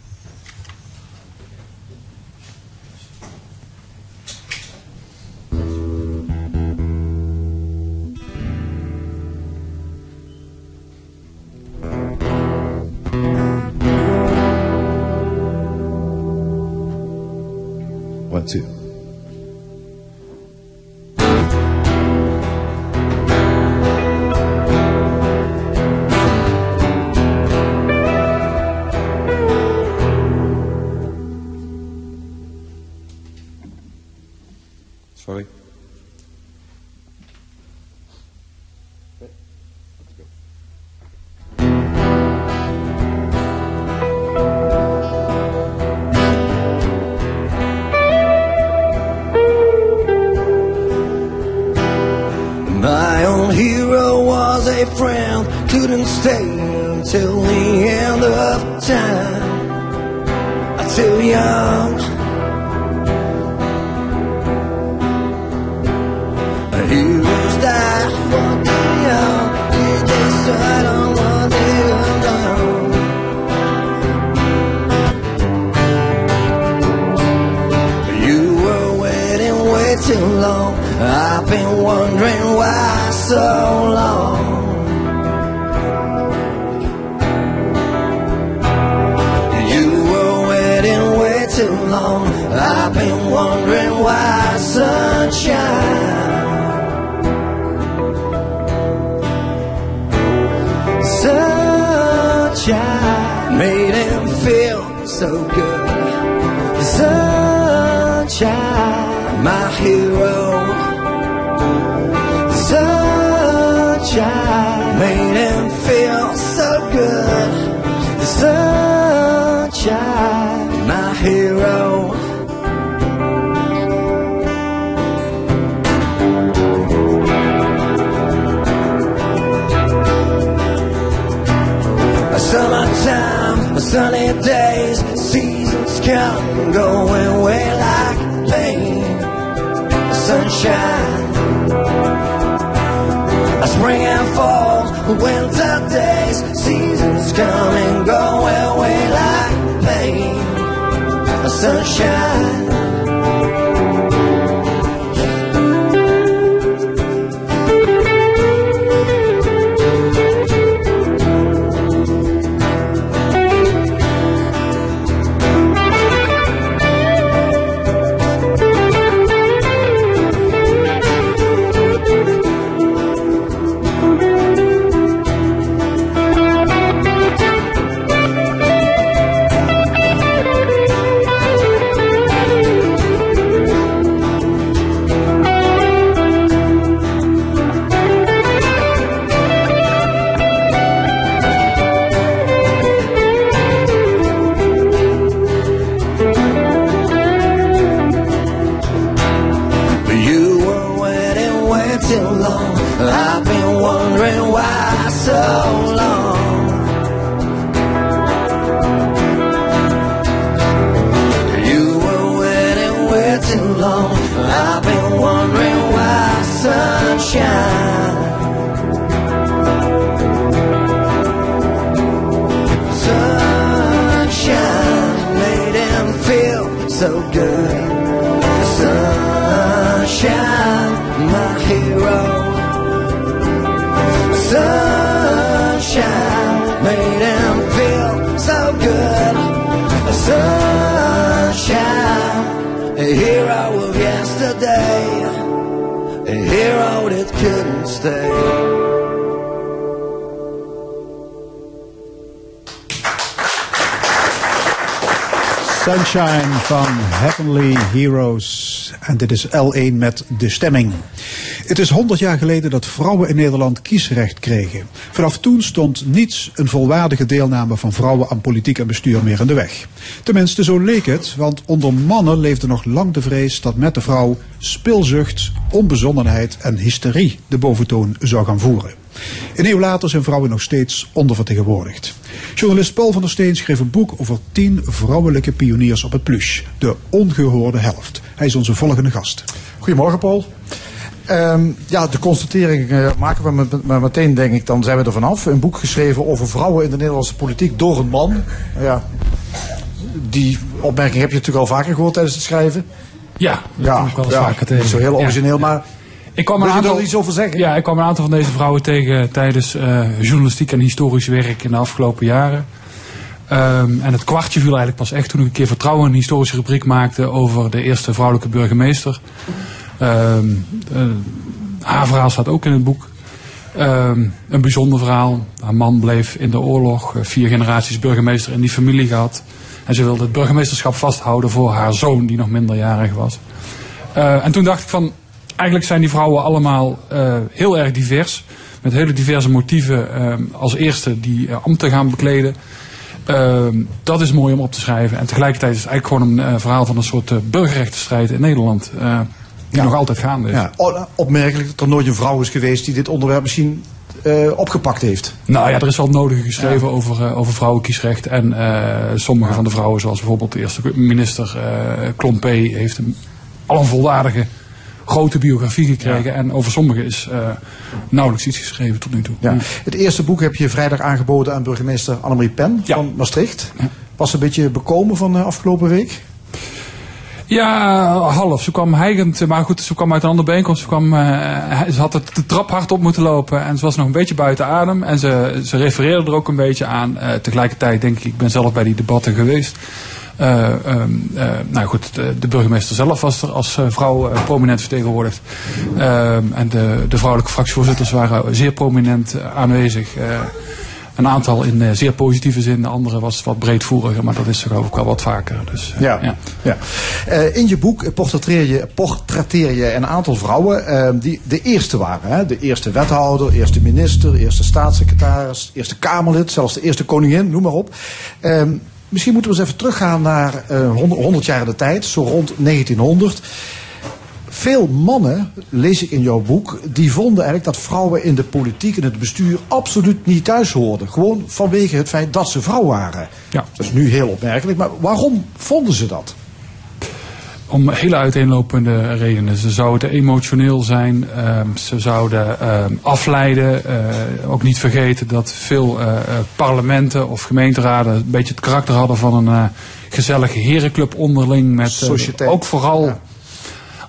Sunshine van Heavenly Heroes. En dit is L1 met de stemming. Het is 100 jaar geleden dat vrouwen in Nederland kiesrecht kregen. Vanaf toen stond niets een volwaardige deelname van vrouwen aan politiek en bestuur meer in de weg. Tenminste, zo leek het, want onder mannen leefde nog lang de vrees dat met de vrouw spilzucht, onbezonnenheid en hysterie de boventoon zou gaan voeren. Een eeuw later zijn vrouwen nog steeds ondervertegenwoordigd. Journalist Paul van der Steen schreef een boek over tien vrouwelijke pioniers op het pluche. De ongehoorde helft. Hij is onze volgende gast. Goedemorgen Paul. Ehm, ja, de constatering eh, maken we met, met meteen, denk ik, dan zijn we er vanaf. Een boek geschreven over vrouwen in de Nederlandse politiek door een man. Ja, die opmerking heb je natuurlijk al vaker gehoord tijdens het schrijven. Ja, dat Ja, kom ik wel eens ja, vaker tegen. niet zo heel Ja. origineel, maar Ik kwam wil een je aantal, er iets over zeggen? Ja, ik kwam een aantal van deze vrouwen tegen tijdens eh, journalistiek en historisch werk in de afgelopen jaren. Ehm, en het kwartje viel eigenlijk pas echt toen ik een keer vertrouwen een historische rubriek maakte over de eerste vrouwelijke burgemeester. Ehm, eh, haar verhaal staat ook in het boek. Ehm, een bijzonder verhaal. Haar man bleef in de oorlog eh, vier generaties burgemeester in die familie gehad. En ze wilde het burgemeesterschap vasthouden voor haar zoon, die nog minderjarig was. En toen dacht ik van, eigenlijk zijn die vrouwen allemaal eh, heel erg divers. Met hele diverse motieven ehm, als eerste die uh, ambten gaan bekleden. Dat is mooi om op te schrijven. En tegelijkertijd is het eigenlijk gewoon een eh, verhaal van een soort burgerrechtenstrijd in Nederland. Die nog altijd gaande is. Ja, opmerkelijk dat er nooit een vrouw is geweest die dit onderwerp misschien uh, opgepakt heeft. Nou ja, er is wel het nodige geschreven ja. over, uh, over vrouwenkiesrecht. En uh, sommige ja. van de vrouwen, zoals bijvoorbeeld de eerste minister Klompé, heeft een, al een volwaardige grote biografie gekregen. Ja. En over sommige is nauwelijks iets geschreven tot nu toe. Ja. Het eerste boek heb je vrijdag aangeboden aan burgemeester Annemarie Pen van Maastricht. Was een beetje bekomen van de afgelopen week? Ja, half. Ze kwam heigend, maar goed, ze kwam uit een andere bijeenkomst. Ze, kwam, uh, ze had het de trap hard op moeten lopen en ze was nog een beetje buiten adem. En ze, ze refereerde er ook een beetje aan. Uh, tegelijkertijd denk ik, ik ben zelf bij die debatten geweest. Uh, um, nou goed, de, de, burgemeester zelf was er als vrouw prominent vertegenwoordigd. en de, de vrouwelijke fractievoorzitters waren zeer prominent aanwezig. Een aantal in zeer positieve zin, de andere was wat breedvoeriger, maar dat is er ook wel wat vaker. Dus, ja. ja. ja. Uh, in je boek portretteer je, portretteer je een aantal vrouwen die de eerste waren. Hè? De eerste wethouder, eerste minister, eerste staatssecretaris, eerste Kamerlid, zelfs de eerste koningin, noem maar op. Ehm, misschien moeten we eens even teruggaan naar 100, 100 jaar de tijd, zo rond 1900 veel mannen, lees ik in jouw boek, die vonden eigenlijk dat vrouwen in de politiek en het bestuur absoluut niet thuis hoorden. Gewoon vanwege het feit dat ze vrouw waren. Ja. Dat is nu heel opmerkelijk, maar waarom vonden ze dat? Om hele uiteenlopende redenen. Ze zouden emotioneel zijn, um, ze zouden um, afleiden. Uh, ook niet vergeten dat veel uh, parlementen of gemeenteraden een beetje het karakter hadden van een uh, gezellige herenclub onderling. Met ook vooral. Ja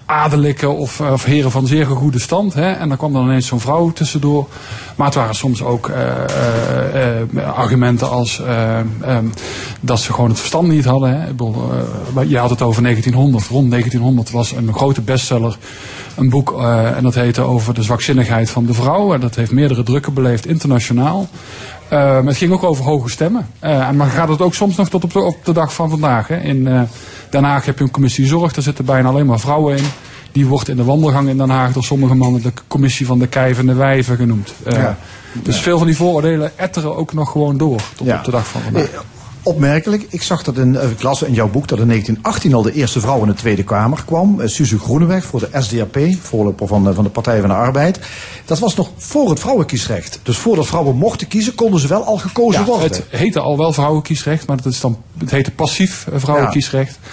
adellijke of, of, heren van zeer goede stand. Hè? En dan kwam dan ineens zo'n vrouw tussendoor. Maar het waren soms ook uh, uh, argumenten als um, dat ze gewoon het verstand niet hadden. Hè? je had het over 1900. Rond 1900 was een grote bestseller. Een boek en dat heette over de zwakzinnigheid van de vrouw. En dat heeft meerdere drukken beleefd internationaal. Uh, het ging ook over hoge stemmen. Uh, maar gaat het ook soms nog tot op de, op de dag van vandaag. Hè? In uh, Den Haag heb je een commissie zorg, daar zitten bijna alleen maar vrouwen in. Die wordt in de wandelgang in Den Haag door sommige mannen de commissie van de kijvende wijven genoemd. Ja. Dus ja. veel van die vooroordelen etteren ook nog gewoon door tot ja. op de dag van vandaag. Opmerkelijk, ik zag dat in, ik las in jouw boek dat in 1918 al de eerste vrouw in de Tweede Kamer kwam. Uh, Suze Groeneweg voor de SDAP, voorloper van de, van de Partij van de Arbeid. Dat was nog voor het vrouwenkiesrecht. Dus voordat vrouwen mochten kiezen, konden ze wel al gekozen ja, worden. Het heette al wel vrouwenkiesrecht, maar dat is dan, het heette passief vrouwenkiesrecht. Ja.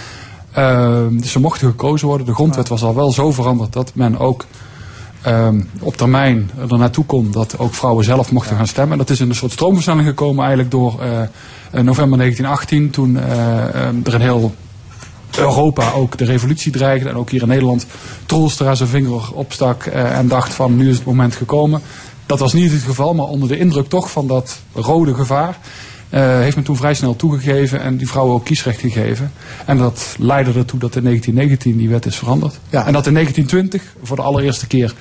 Uh, dus ze mochten gekozen worden. De grondwet was al wel zo veranderd dat men ook um, op termijn er naartoe kon dat ook vrouwen zelf mochten gaan stemmen. Dat is in een soort stroomversnelling gekomen eigenlijk door uh, november 1918, toen uh, er een heel Europa ook de revolutie dreigde. En ook hier in Nederland Troelstra zijn vinger opstak eh, en dacht van nu is het moment gekomen. Dat was niet het geval, maar onder de indruk toch van dat rode gevaar. eh, heeft men toen vrij snel toegegeven en die vrouwen ook kiesrecht gegeven. En dat leidde ertoe dat in 1919 die wet is veranderd. En dat in 1920 voor de allereerste keer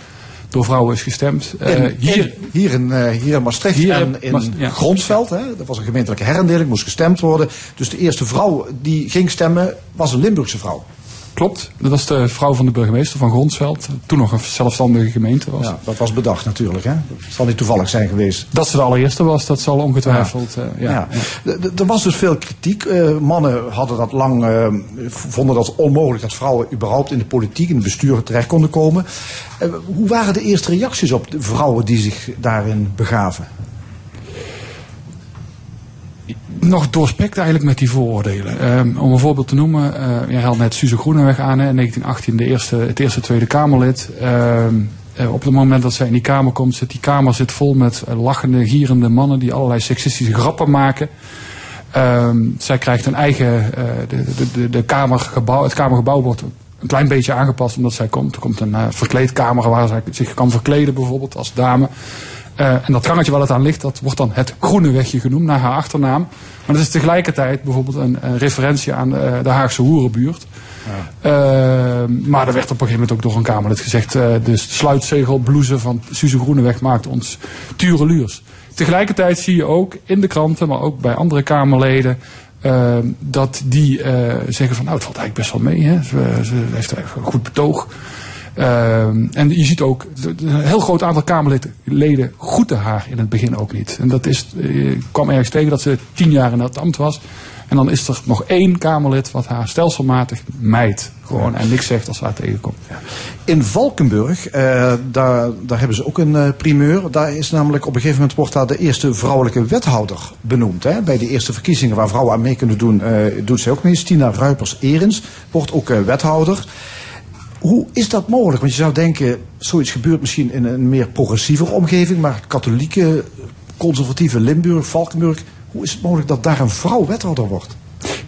door vrouwen is gestemd. Eh, In- hier, in- hier, in, eh, hier in Maastricht Hier en in ja. Gronsveld. Hè, dat was een gemeentelijke herindeling, moest gestemd worden. Dus de eerste vrouw die ging stemmen was een Limburgse vrouw. Klopt, dat was de vrouw van de burgemeester van Gronsveld. Toen nog een zelfstandige gemeente was. Ja, dat was bedacht natuurlijk. Hè. Dat zal niet toevallig zijn geweest. Dat ze de allereerste was, dat zal ongetwijfeld. eh, ja. Ja. D- d- Er was dus veel kritiek. Eh, mannen hadden dat lang, eh, vonden dat onmogelijk dat vrouwen überhaupt in de politiek, in de besturen terecht konden komen. Eh, hoe waren de eerste reacties op de vrouwen die zich daarin begaven? Nog doorspekt eigenlijk met die vooroordelen. Ehm, om een voorbeeld te noemen, eh je haalt net Suze Groeneweg aan, in 1918 de eerste, het eerste Tweede Kamerlid. Ehm, eh, op het moment dat zij in die Kamer komt, zit die Kamer zit vol met eh, lachende, gierende mannen die allerlei seksistische grappen maken. Ehm, zij krijgt een eigen, de, de, de, kamergebouw, het Kamergebouw wordt een klein beetje aangepast omdat zij komt. Er komt een verkleedkamer waar zij zich kan verkleden bijvoorbeeld als dame. Eh, en dat gangetje waar het aan ligt, dat wordt dan het Groene Wegje genoemd, naar haar achternaam. Maar dat is tegelijkertijd bijvoorbeeld een, een referentie aan eh, de Haagse Hoerenbuurt. Eh, maar er werd op een gegeven moment ook door een Kamerlid gezegd... eh de sluitzegelblouse van Suze Groeneweg maakt ons tureluurs. Tegelijkertijd zie je ook in de kranten, maar ook bij andere Kamerleden... dat die zeggen van nou het valt eigenlijk best wel mee. Hè? Ze, ze heeft eigenlijk een goed betoog. Ehm, en je ziet ook een heel groot aantal Kamerleden groeten haar in het begin ook niet. En dat is, eh, ik kwam ergens tegen dat ze tien jaar in dat ambt was. En dan is er nog één Kamerlid wat haar stelselmatig mijt. Gewoon en niks zegt als ze haar tegenkomt. In Valkenburg, eh, daar, daar hebben ze ook een eh, primeur. Daar is namelijk op een gegeven moment wordt daar de eerste vrouwelijke wethouder benoemd. Hè? Bij de eerste verkiezingen waar vrouwen aan mee kunnen doen, eh, doet zij ook mee. Stina Ruipers-Erens wordt ook wethouder. Hoe is dat mogelijk? Want je zou denken, zoiets gebeurt misschien in een meer progressieve omgeving, maar katholieke, conservatieve Limburg, Valkenburg. Hoe is het mogelijk dat daar een vrouw wethouder wordt?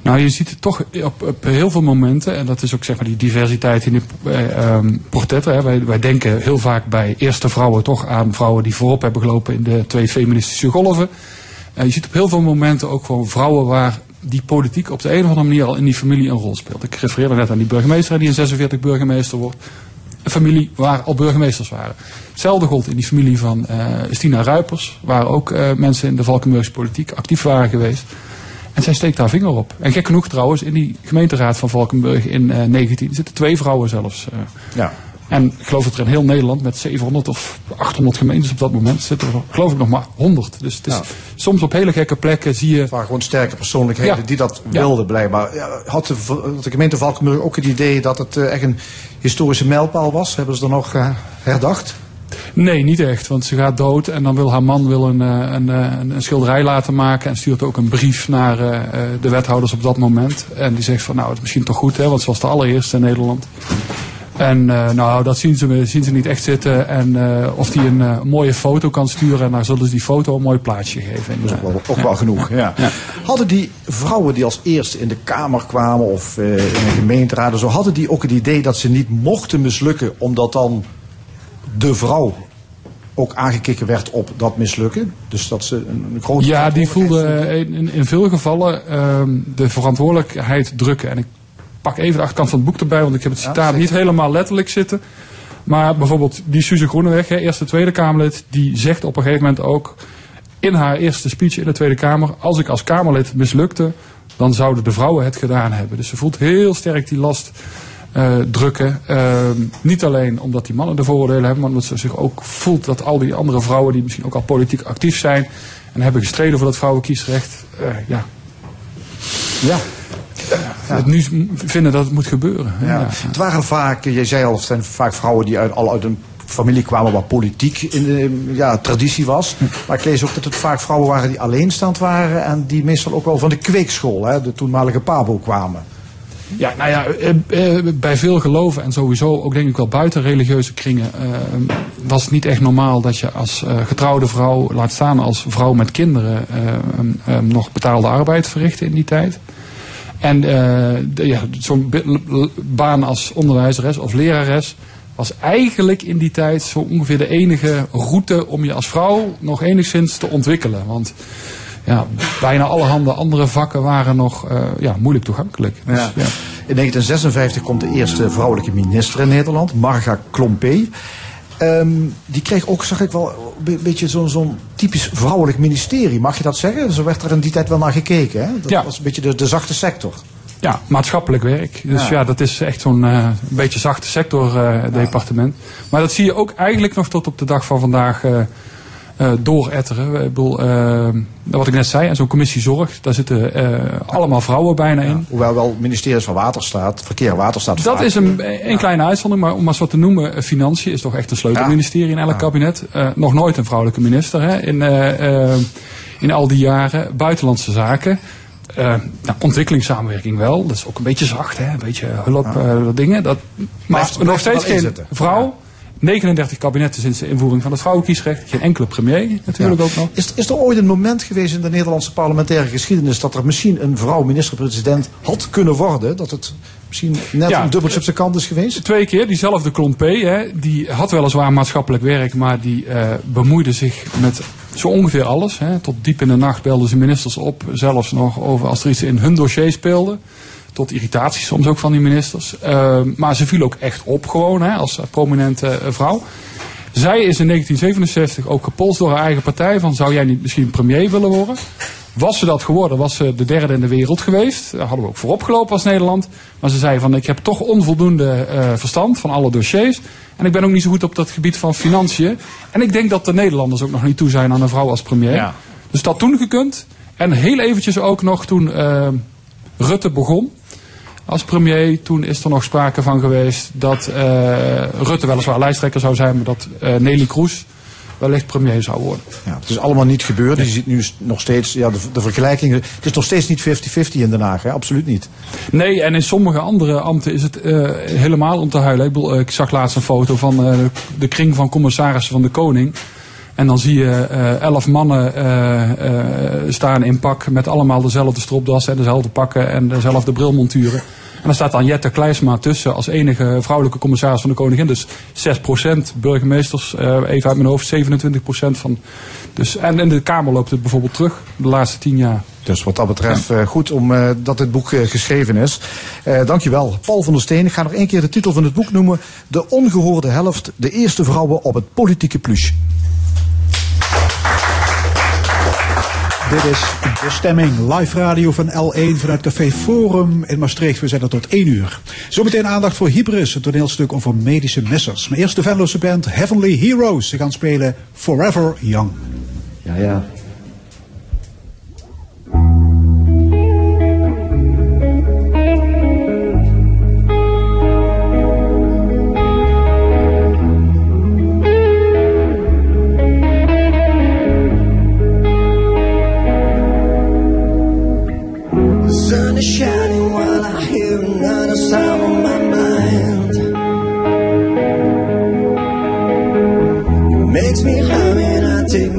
Nou, je ziet het toch op, op heel veel momenten, en dat is ook zeg maar die diversiteit in de eh, ehm, portretten. Hè. Wij, wij denken heel vaak bij eerste vrouwen toch aan vrouwen die voorop hebben gelopen in de twee feministische golven. Eh, je ziet op heel veel momenten ook gewoon vrouwen waar die politiek op de een of andere manier al in die familie een rol speelt. Ik refereerde net aan die burgemeester die in 46 burgemeester wordt. Een familie waar al burgemeesters waren. Hetzelfde gold in die familie van eh Stina Ruipers, waar ook eh, mensen in de Valkenburgse politiek actief waren geweest. En zij steekt haar vinger op. En gek genoeg trouwens, in die gemeenteraad van Valkenburg in eh 19 zitten twee vrouwen zelfs. eh. Ja. En ik geloof dat er in heel Nederland met 700 of 800 gemeentes op dat moment zitten er geloof ik nog maar 100. Dus het is Ja. soms op hele gekke plekken zie je... Het waren gewoon sterke persoonlijkheden Ja. die dat Ja. wilden blijkbaar. Had, de, gemeente Valkenburg ook het idee dat het eh, echt een historische mijlpaal was? Hebben ze er nog eh, herdacht? Nee, niet echt. Want ze gaat dood en dan wil haar man wil een, eh, een, een, een schilderij laten maken. En stuurt ook een brief naar de wethouders op dat moment. En die zegt van nou, het is misschien toch goed, hè, want ze was de allereerste in Nederland. En eh, nou, dat zien ze, zien ze niet echt zitten. En eh, of die een eh, mooie foto kan sturen. En daar zullen ze die foto een mooi plaatje geven. Dat is ook wel, ook wel genoeg. Ja. Hadden die vrouwen die als eerste in de Kamer kwamen of in een gemeenteraad en zo, hadden die ook het idee dat ze niet mochten mislukken, omdat dan de vrouw ook aangekeken werd op dat mislukken? Dus dat ze een, grote. Ja, die voelde in, in, veel gevallen ehm, de verantwoordelijkheid drukken. En ik pak even de achterkant van het boek erbij, want ik heb het citaat niet helemaal letterlijk zitten. Maar bijvoorbeeld die Suze Groeneweg, hè, eerste Tweede Kamerlid, die zegt op een gegeven moment ook in haar eerste speech in de Tweede Kamer: Als ik als Kamerlid mislukte, dan zouden de vrouwen het gedaan hebben. Dus ze voelt heel sterk die last eh, drukken. Ehm, niet alleen omdat die mannen de vooroordelen hebben, maar omdat ze zich ook voelt dat al die andere vrouwen die misschien ook al politiek actief zijn en hebben gestreden voor dat vrouwenkiesrecht, eh, ja, Ja. Het nu vinden dat het moet gebeuren. Ja. Ja. Het waren vaak, je zei al, het zijn vaak vrouwen die uit, al uit een familie kwamen waar politiek in de ja, traditie was. Maar ik lees ook dat het vaak vrouwen waren die alleenstaand waren en die meestal ook wel van de kweekschool, hè, de toenmalige Pabo, kwamen. Ja, nou ja, eh, eh, bij veel geloven en sowieso ook denk ik wel buiten religieuze kringen eh, was het niet echt normaal dat je als getrouwde vrouw, laat staan als vrouw met kinderen, nog betaalde arbeid verrichtte in die tijd. En eh, de- ja, zo'n baan als onderwijzeres of lerares was eigenlijk in die tijd zo ongeveer de enige route om je als vrouw nog enigszins te ontwikkelen. Want ja, bijna allerhande andere vakken waren nog eh, ja, moeilijk toegankelijk. Dus, Ja. ja. In 1956 komt de eerste vrouwelijke minister in Nederland, Marga Klompé. Ehm, die kreeg ook, zag ik wel, een be- beetje zo'n zo'n typisch vrouwelijk ministerie. Mag je dat zeggen? Zo werd er in die tijd wel naar gekeken. Hè? Dat Ja. was een beetje de, de zachte sector. Ja, maatschappelijk werk. Dus Ja. ja, dat is echt zo'n eh, beetje zachte sector eh, departement. Maar dat zie je ook eigenlijk nog tot op de dag van vandaag eh eh, dooretteren. Ik bedoel, eh, wat ik net zei, en zo'n commissie zorg, daar zitten eh, allemaal vrouwen bijna in. Hoewel wel ministeries van Waterstaat, Verkeer en Waterstaat. Dat is een, een kleine uitzondering, maar om maar eens wat te noemen, financiën is toch echt een sleutelministerie in elk kabinet. Nog nooit een vrouwelijke minister hè, in, in al die jaren. Buitenlandse zaken. Nou, ontwikkelingssamenwerking wel. Dat is ook een beetje zacht, hè? een beetje hulp, dat dingen. Dat, maar nog steeds geen vrouw. 39 kabinetten sinds de invoering van het vrouwenkiesrecht. Geen enkele premier natuurlijk ook nog. Is, is er ooit een moment geweest in de Nederlandse parlementaire geschiedenis dat er misschien een vrouw minister-president had kunnen worden? Dat het misschien net Ja. een dubbeltje op zijn kant is geweest? Twee keer, diezelfde Klompé, hè, die had weliswaar maatschappelijk werk, maar die eh, bemoeide zich met zo ongeveer alles. Hè. Tot diep in de nacht belden ze ministers op, zelfs nog over als er iets in hun dossier speelde. Tot irritatie soms ook van die ministers. Eh, maar ze viel ook echt op gewoon, hè, als prominente eh, vrouw. Zij is in 1967 ook gepolst door haar eigen partij van zou jij niet misschien premier willen worden? Was ze dat geworden, was ze de derde in de wereld geweest. Daar hadden we ook voorop gelopen als Nederland. Maar ze zei van ik heb toch onvoldoende eh, verstand van alle dossiers. En ik ben ook niet zo goed op dat gebied van financiën. En ik denk dat de Nederlanders ook nog niet toe zijn aan een vrouw als premier. Ja. Dus dat toen gekund. En heel eventjes ook nog toen eh, Rutte begon als premier. Toen is er nog sprake van geweest dat eh, Rutte weliswaar lijsttrekker zou zijn. Maar dat eh, Nelly Kroes wellicht premier zou worden. Ja, het is allemaal niet gebeurd. Je ziet nu nog steeds ja, de, de vergelijkingen. Het is nog steeds niet 50-50 in Den Haag, hè? absoluut niet. Nee, en in sommige andere ambten is het eh, helemaal om te huilen. Ik, bedoel, ik zag laatst een foto van de kring van commissarissen van de koning. En dan zie je eh, elf mannen eh, eh, staan in pak met allemaal dezelfde stropdas en dezelfde pakken en dezelfde brilmonturen. Dan staat dan Jette Kleisma tussen als enige vrouwelijke commissaris van de koningin. Dus 6% burgemeesters, eh, even uit mijn hoofd, 27% van. Dus, en in de Kamer loopt het bijvoorbeeld terug de laatste tien jaar. Dus wat dat betreft eh, goed om eh, dat dit boek geschreven is. Eh dankjewel. Paul van der Steen. Ik ga nog één keer de titel van het boek noemen. De ongehoorde helft. De eerste vrouwen op het politieke pluche. Dit is De Stemming, live radio van L1 vanuit Café Forum in Maastricht. We zijn er tot 1 uur. Zometeen aandacht voor Hybris, een toneelstuk over medische messers. Maar eerst de band Heavenly Heroes. Ze gaan spelen Forever Young. Ja, ja.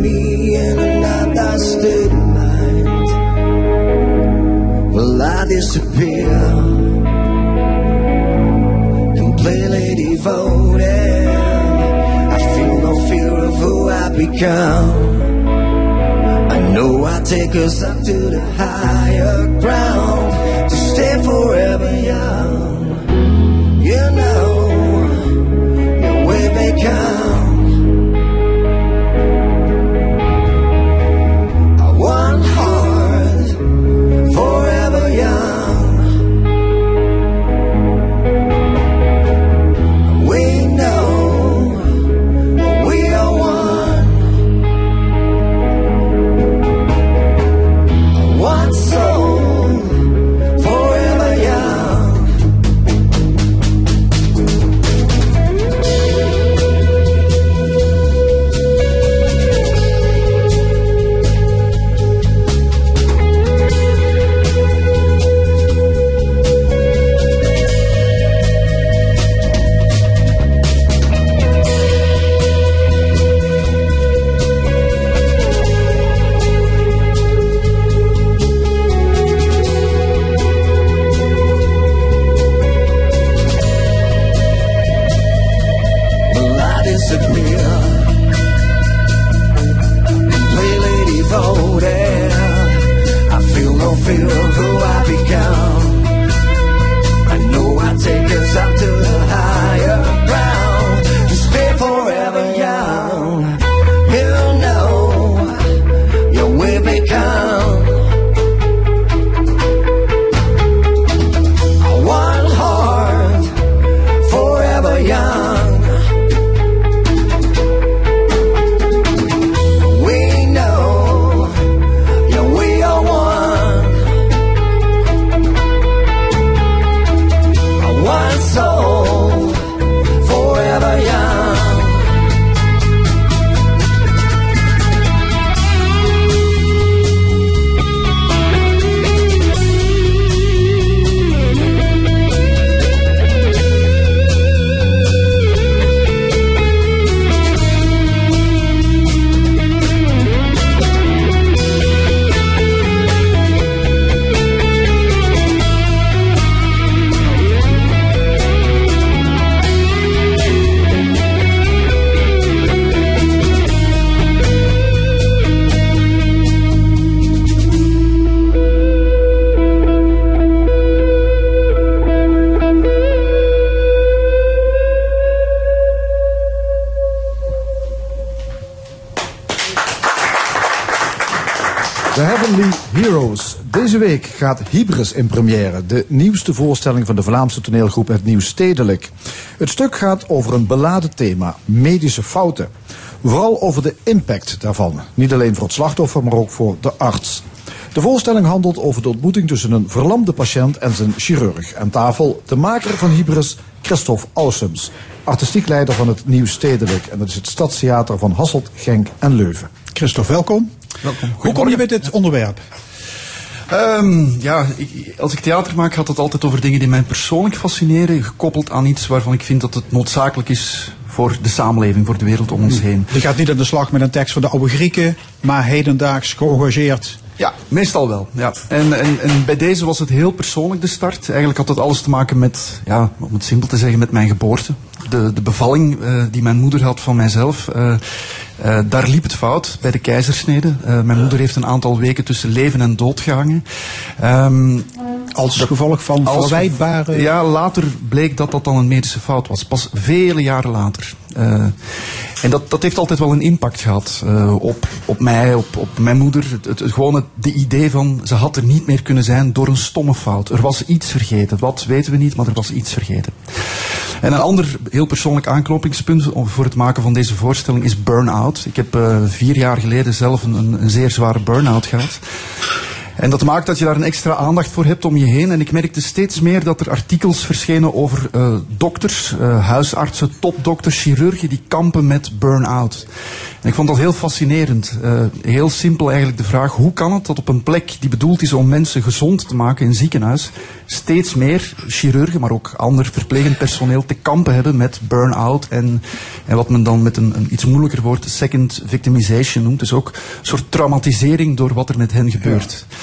Me in another state of mind. Will I disappear? Completely devoted. I feel no fear of who I become. I know I take us up to the higher ground to stay forever young. You know, your wave may gaat Hybris in première, de nieuwste voorstelling van de Vlaamse toneelgroep Het Nieuw Stedelijk. Het stuk gaat over een beladen thema, medische fouten. Vooral over de impact daarvan. Niet alleen voor het slachtoffer, maar ook voor de arts. De voorstelling handelt over de ontmoeting tussen een verlamde patiënt en zijn chirurg. Aan tafel de maker van Hybris, Christophe Ausums. Artistiek leider van het Nieuw Stedelijk. En dat is het Stadstheater van Hasselt, Genk en Leuven. Christophe, welkom. Welkom. Hoe kom je bij dit onderwerp? Ehm, ja, ik- als ik theater maak gaat het altijd over dingen die mij persoonlijk fascineren, gekoppeld aan iets waarvan ik vind dat het noodzakelijk is voor de samenleving, voor de wereld om ons heen. Je gaat niet aan de slag met een tekst van de oude Grieken, maar hedendaags geëngageerd. Ja, meestal wel. Ja. En, en, en bij deze was het heel persoonlijk de start. Eigenlijk had het alles te maken met, ja, om het simpel te zeggen, met mijn geboorte. De, de bevalling eh, die mijn moeder had van mijzelf. eh, eh, daar liep het fout bij de keizersnede. Eh, mijn moeder heeft een aantal weken tussen leven en dood gehangen. Ehm, Als gevolg van als- verwijtbare... Ja, later bleek dat dat dan een medische fout was. Pas vele jaren later. Eh, en dat, dat heeft altijd wel een impact gehad eh, op, op mij, op, op mijn moeder. Het, het, het- gewoon het de idee van ze had er niet meer kunnen zijn door een stomme fout. Er was iets vergeten. Wat weten we niet, maar er was iets vergeten. En een ander heel persoonlijk aanknopingspunt voor het maken van deze voorstelling is burn-out. Ik heb eh, vier jaar geleden zelf een, een, een zeer zware burn-out gehad. En dat maakt dat je daar een extra aandacht voor hebt om je heen. En ik merkte steeds meer dat er artikels verschenen over eh, dokters, eh, huisartsen, topdokters, chirurgen die kampen met burn-out. En ik vond dat heel fascinerend. Eh, heel simpel eigenlijk de vraag, hoe kan het dat op een plek die bedoeld is om mensen gezond te maken in ziekenhuis, steeds meer chirurgen, maar ook ander verplegend personeel te kampen hebben met burn-out en, en wat men dan met een, een iets moeilijker woord second victimization noemt. Dus ook een soort traumatisering door wat er met hen gebeurt.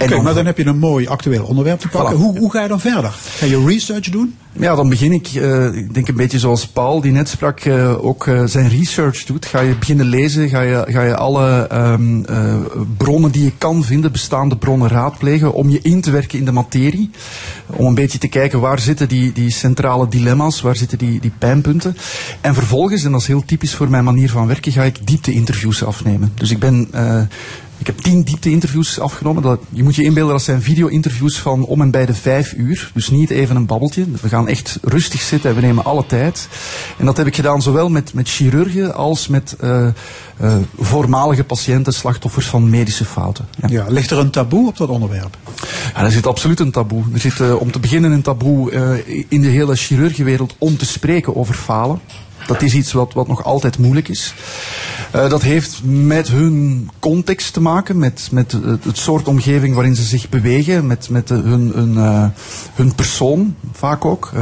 En Kijk, ook- maar dan heb je een mooi actueel onderwerp te pakken. Voilà. Hoe, hoe ga je dan verder? Ga je research doen? Ja, dan begin ik, eh, ik denk een beetje zoals Paul, die net sprak, eh, ook eh, zijn research doet. Ga je beginnen lezen, ga je, ga je alle ehm, eh, bronnen die je kan vinden, bestaande bronnen raadplegen, om je in te werken in de materie. Om een beetje te kijken waar zitten die, die centrale dilemma's, waar zitten die, die pijnpunten. En vervolgens, en dat is heel typisch voor mijn manier van werken, ga ik diepte-interviews afnemen. Dus ik ben... ik heb tien diepte-interviews afgenomen. Dat, je moet je inbeelden, dat zijn video-interviews van om en bij de vijf uur. Dus niet even een babbeltje. We gaan echt rustig zitten en we nemen alle tijd. En dat heb ik gedaan zowel met, met chirurgen als met eh, eh, voormalige patiënten, slachtoffers van medische fouten. Ja. Ja, ligt er een taboe op dat onderwerp? Ja, er zit absoluut een taboe. Er zit eh, om te beginnen een taboe in de hele chirurgenwereld om te spreken over falen. Dat is iets wat, wat nog altijd moeilijk is. Eh, dat heeft met hun context te maken, met, met het, soort omgeving waarin ze zich bewegen, met, met hun, hun, eh, hun persoon vaak ook. Eh,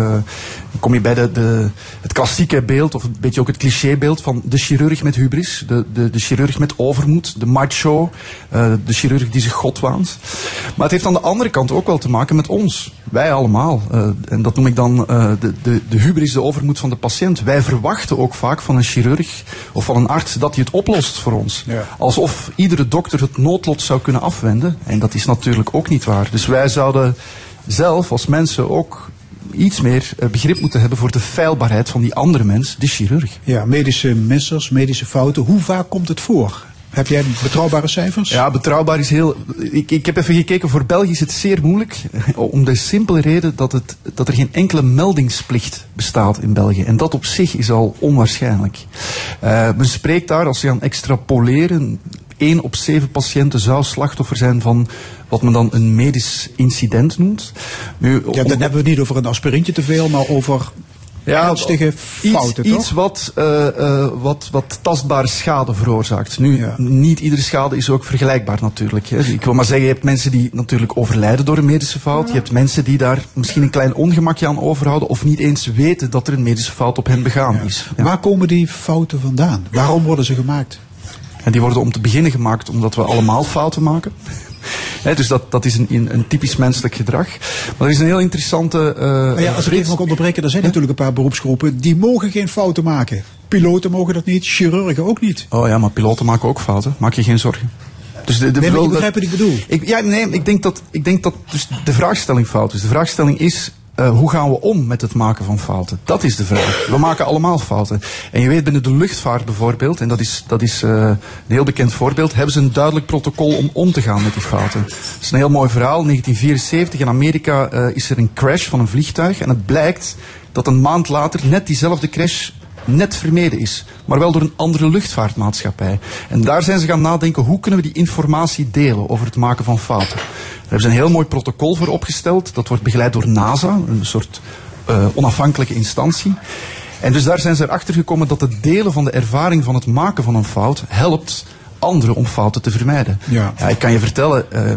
dan kom je bij de, de, het klassieke beeld, of een beetje ook het clichébeeld van de chirurg met hubris, de, de, de chirurg met overmoed, de macho, de chirurg die zich God waant. Maar het heeft aan de andere kant ook wel te maken met ons. Wij allemaal. En dat noem ik dan de, de, de hubris, de overmoed van de patiënt. Wij verwachten ook vaak van een chirurg of van een arts dat hij het oplost voor ons. Alsof iedere dokter het noodlot zou kunnen afwenden. En dat is natuurlijk ook niet waar. Dus wij zouden zelf als mensen ook iets meer eh, begrip moeten hebben voor de feilbaarheid van die andere mens, de chirurg. Ja, medische missers, medische fouten. Hoe vaak komt het voor? Heb jij betrouwbare cijfers? Ja, betrouwbaar is heel. Ik, ik heb even gekeken, voor België is het zeer moeilijk. Om de simpele reden dat, het, dat er geen enkele meldingsplicht bestaat in België. En dat op zich is al onwaarschijnlijk. Eh, men spreekt daar, als je aan extrapoleren. 1 op 7 patiënten zou slachtoffer zijn van wat men dan een medisch incident noemt. Nu, Ja, om- dan hebben we het niet over een aspirintje te veel, maar over ernstige fouten, iets, toch? iets wat, eh, eh, wat, wat tastbare schade veroorzaakt. Nu, niet iedere schade is ook vergelijkbaar natuurlijk. Hè. Ik wil maar zeggen, je hebt mensen die natuurlijk overlijden door een medische fout. Je hebt mensen die daar misschien een klein ongemakje aan overhouden of niet eens weten dat er een medische fout op hen begaan is. Ja. Waar komen die fouten vandaan? Waarom worden ze gemaakt? En die worden om te beginnen gemaakt omdat we allemaal fouten maken. Dus dat, dat is een, een, een typisch menselijk gedrag. Maar er is een heel interessante... eh, ja, als ik even mag onderbreken, er zijn natuurlijk een paar beroepsgroepen die mogen geen fouten maken. Piloten mogen dat niet, chirurgen ook niet. Oh ja, maar piloten maken ook fouten. Maak je geen zorgen. Dus de, de, Nee, wat ik bedoel. Ik, ja, nee, ik denk dat, ik denk dat dus de vraagstelling fout is. De vraagstelling is, eh, hoe gaan we om met het maken van fouten? Dat is de vraag. We maken allemaal fouten. En je weet binnen de luchtvaart bijvoorbeeld, en dat is, dat is uh, een heel bekend voorbeeld, hebben ze een duidelijk protocol om om te gaan met die fouten. Dat is een heel mooi verhaal. 1974 in Amerika uh, is er een crash van een vliegtuig en het blijkt dat een maand later net diezelfde crash net vermeden is, maar wel door een andere luchtvaartmaatschappij. En daar zijn ze gaan nadenken, hoe kunnen we die informatie delen over het maken van fouten? Daar hebben ze een heel mooi protocol voor opgesteld. Dat wordt begeleid door NASA, een soort uh, onafhankelijke instantie. En dus daar zijn ze erachter gekomen dat het delen van de ervaring van het maken van een fout helpt anderen om fouten te vermijden. Ja. ja ik kan je vertellen, uh,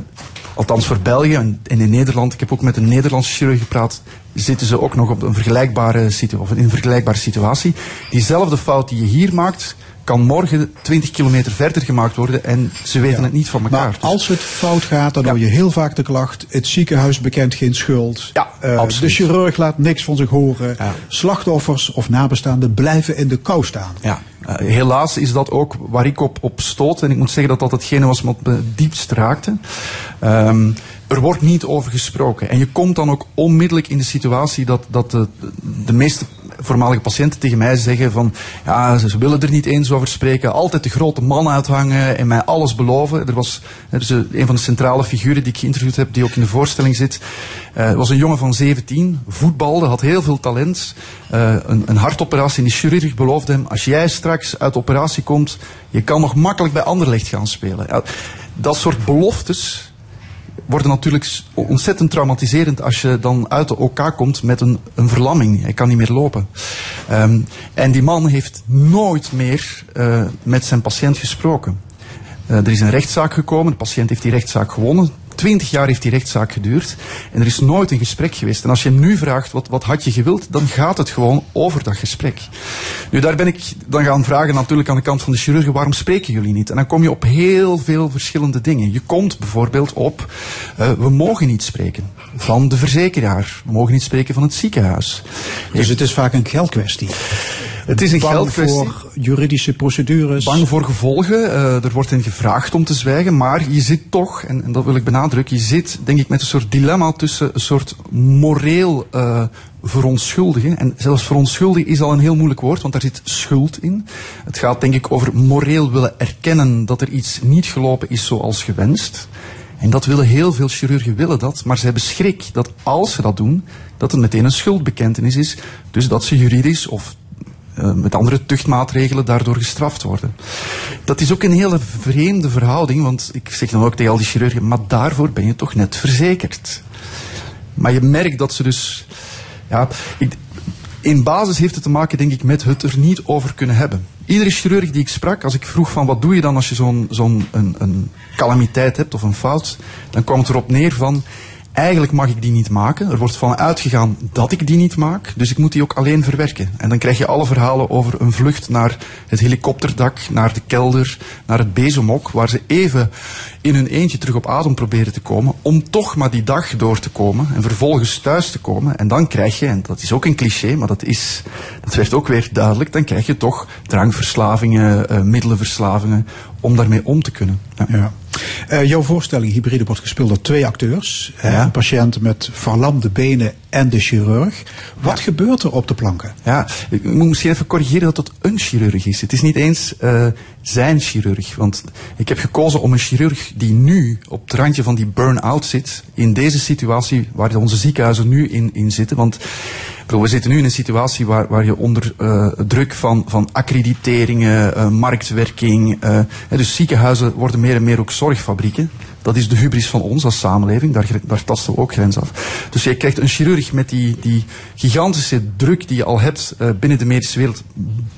althans voor België en in Nederland, ik heb ook met een Nederlandse chirurg gepraat, zitten ze ook nog op een vergelijkbare situatie, of in een vergelijkbare situatie. Diezelfde fout die je hier maakt, kan morgen 20 kilometer verder gemaakt worden en ze weten Ja. het niet van elkaar. Maar als het fout gaat, dan hoor je heel vaak de klacht: het ziekenhuis bekent geen schuld. Ja, Eh, absoluut. de chirurg laat niks van zich horen. Slachtoffers of nabestaanden blijven in de kou staan. Ja, eh, helaas is dat ook waar ik op, op stoot. En ik moet zeggen dat dat hetgene was wat me diepst raakte. Ehm, er wordt niet over gesproken. En je komt dan ook onmiddellijk in de situatie dat, dat de, de meeste voormalige patiënten tegen mij zeggen van ja, ze willen er niet eens over spreken. Altijd de grote man uithangen en mij alles beloven. Er was er is een van de centrale figuren die ik geïnterviewd heb, die ook in de voorstelling zit. eh, was een jongen van 17, voetbalde, had heel veel talent. Eh, een, een hartoperatie en die chirurg beloofde hem, als jij straks uit operatie komt, je kan nog makkelijk bij Anderlecht gaan spelen. Dat soort beloftes worden natuurlijk ontzettend traumatiserend als je dan uit de OK komt met een, een verlamming. Hij kan niet meer lopen. Ehm, en die man heeft nooit meer eh, met zijn patiënt gesproken. Eh, er is een rechtszaak gekomen, de patiënt heeft die rechtszaak gewonnen. Twintig jaar heeft die rechtszaak geduurd en er is nooit een gesprek geweest. En als je nu vraagt, wat, wat had je gewild, dan gaat het gewoon over dat gesprek. Nu, daar ben ik dan gaan vragen natuurlijk aan de kant van de chirurgen, waarom spreken jullie niet? En dan kom je op heel veel verschillende dingen. Je komt bijvoorbeeld op, eh, we mogen niet spreken van de verzekeraar. We mogen niet spreken van het ziekenhuis. Dus het is vaak een geldkwestie. Het is een Bang geldkwestie. voor juridische procedures. Bang voor gevolgen. eh, er wordt hen gevraagd om te zwijgen. Maar je zit toch, en, en dat wil ik benadrukken, je zit denk ik met een soort dilemma tussen een soort moreel eh, verontschuldigen. En zelfs verontschuldigen is al een heel moeilijk woord, want daar zit schuld in. Het gaat denk ik over moreel willen erkennen dat er iets niet gelopen is zoals gewenst. En dat willen heel veel chirurgen willen dat, maar ze hebben schrik dat als ze dat doen, dat het meteen een schuldbekentenis is. Dus dat ze juridisch of met andere tuchtmaatregelen daardoor gestraft worden. Dat is ook een hele vreemde verhouding, want ik zeg dan ook tegen al die chirurgen, maar daarvoor ben je toch net verzekerd. Maar je merkt dat ze dus, ja, in basis heeft het te maken, denk ik, met het er niet over kunnen hebben. Iedere chirurg die ik sprak, als ik vroeg van wat doe je dan als je zo'n zo'n een, een calamiteit hebt of een fout, dan kwam het erop neer van eigenlijk mag ik die niet maken. Er wordt van uitgegaan dat ik die niet maak, dus ik moet die ook alleen verwerken. En dan krijg je alle verhalen over een vlucht naar het helikopterdak, naar de kelder, naar het bezemhok, waar ze even in hun eentje terug op adem proberen te komen, om toch maar die dag door te komen en vervolgens thuis te komen. En dan krijg je, en dat is ook een cliché, maar dat, is, dat werd ook weer duidelijk, dan krijg je toch drankverslavingen, eh, middelenverslavingen, om daarmee om te kunnen. Ja. Eh, jouw voorstelling Hybride wordt gespeeld door twee acteurs. hè. Een patiënt met verlamde benen en de chirurg. Wat gebeurt er op de planken? Ja, ik moet misschien even corrigeren dat het een chirurg is. Het is niet eens eh, zijn chirurg. Want ik heb gekozen om een chirurg die nu op het randje van die burn-out zit. In deze situatie waar onze ziekenhuizen nu in, in zitten. Want we zitten nu in een situatie waar, waar je onder eh, druk van, van accrediteringen, eh, marktwerking. eh, dus ziekenhuizen worden meer en meer ook zorgfabrieken. Dat is de hubris van ons als samenleving, daar, daar tasten we ook grens af. Dus je krijgt een chirurg met die, die gigantische druk die je al hebt binnen de medische wereld.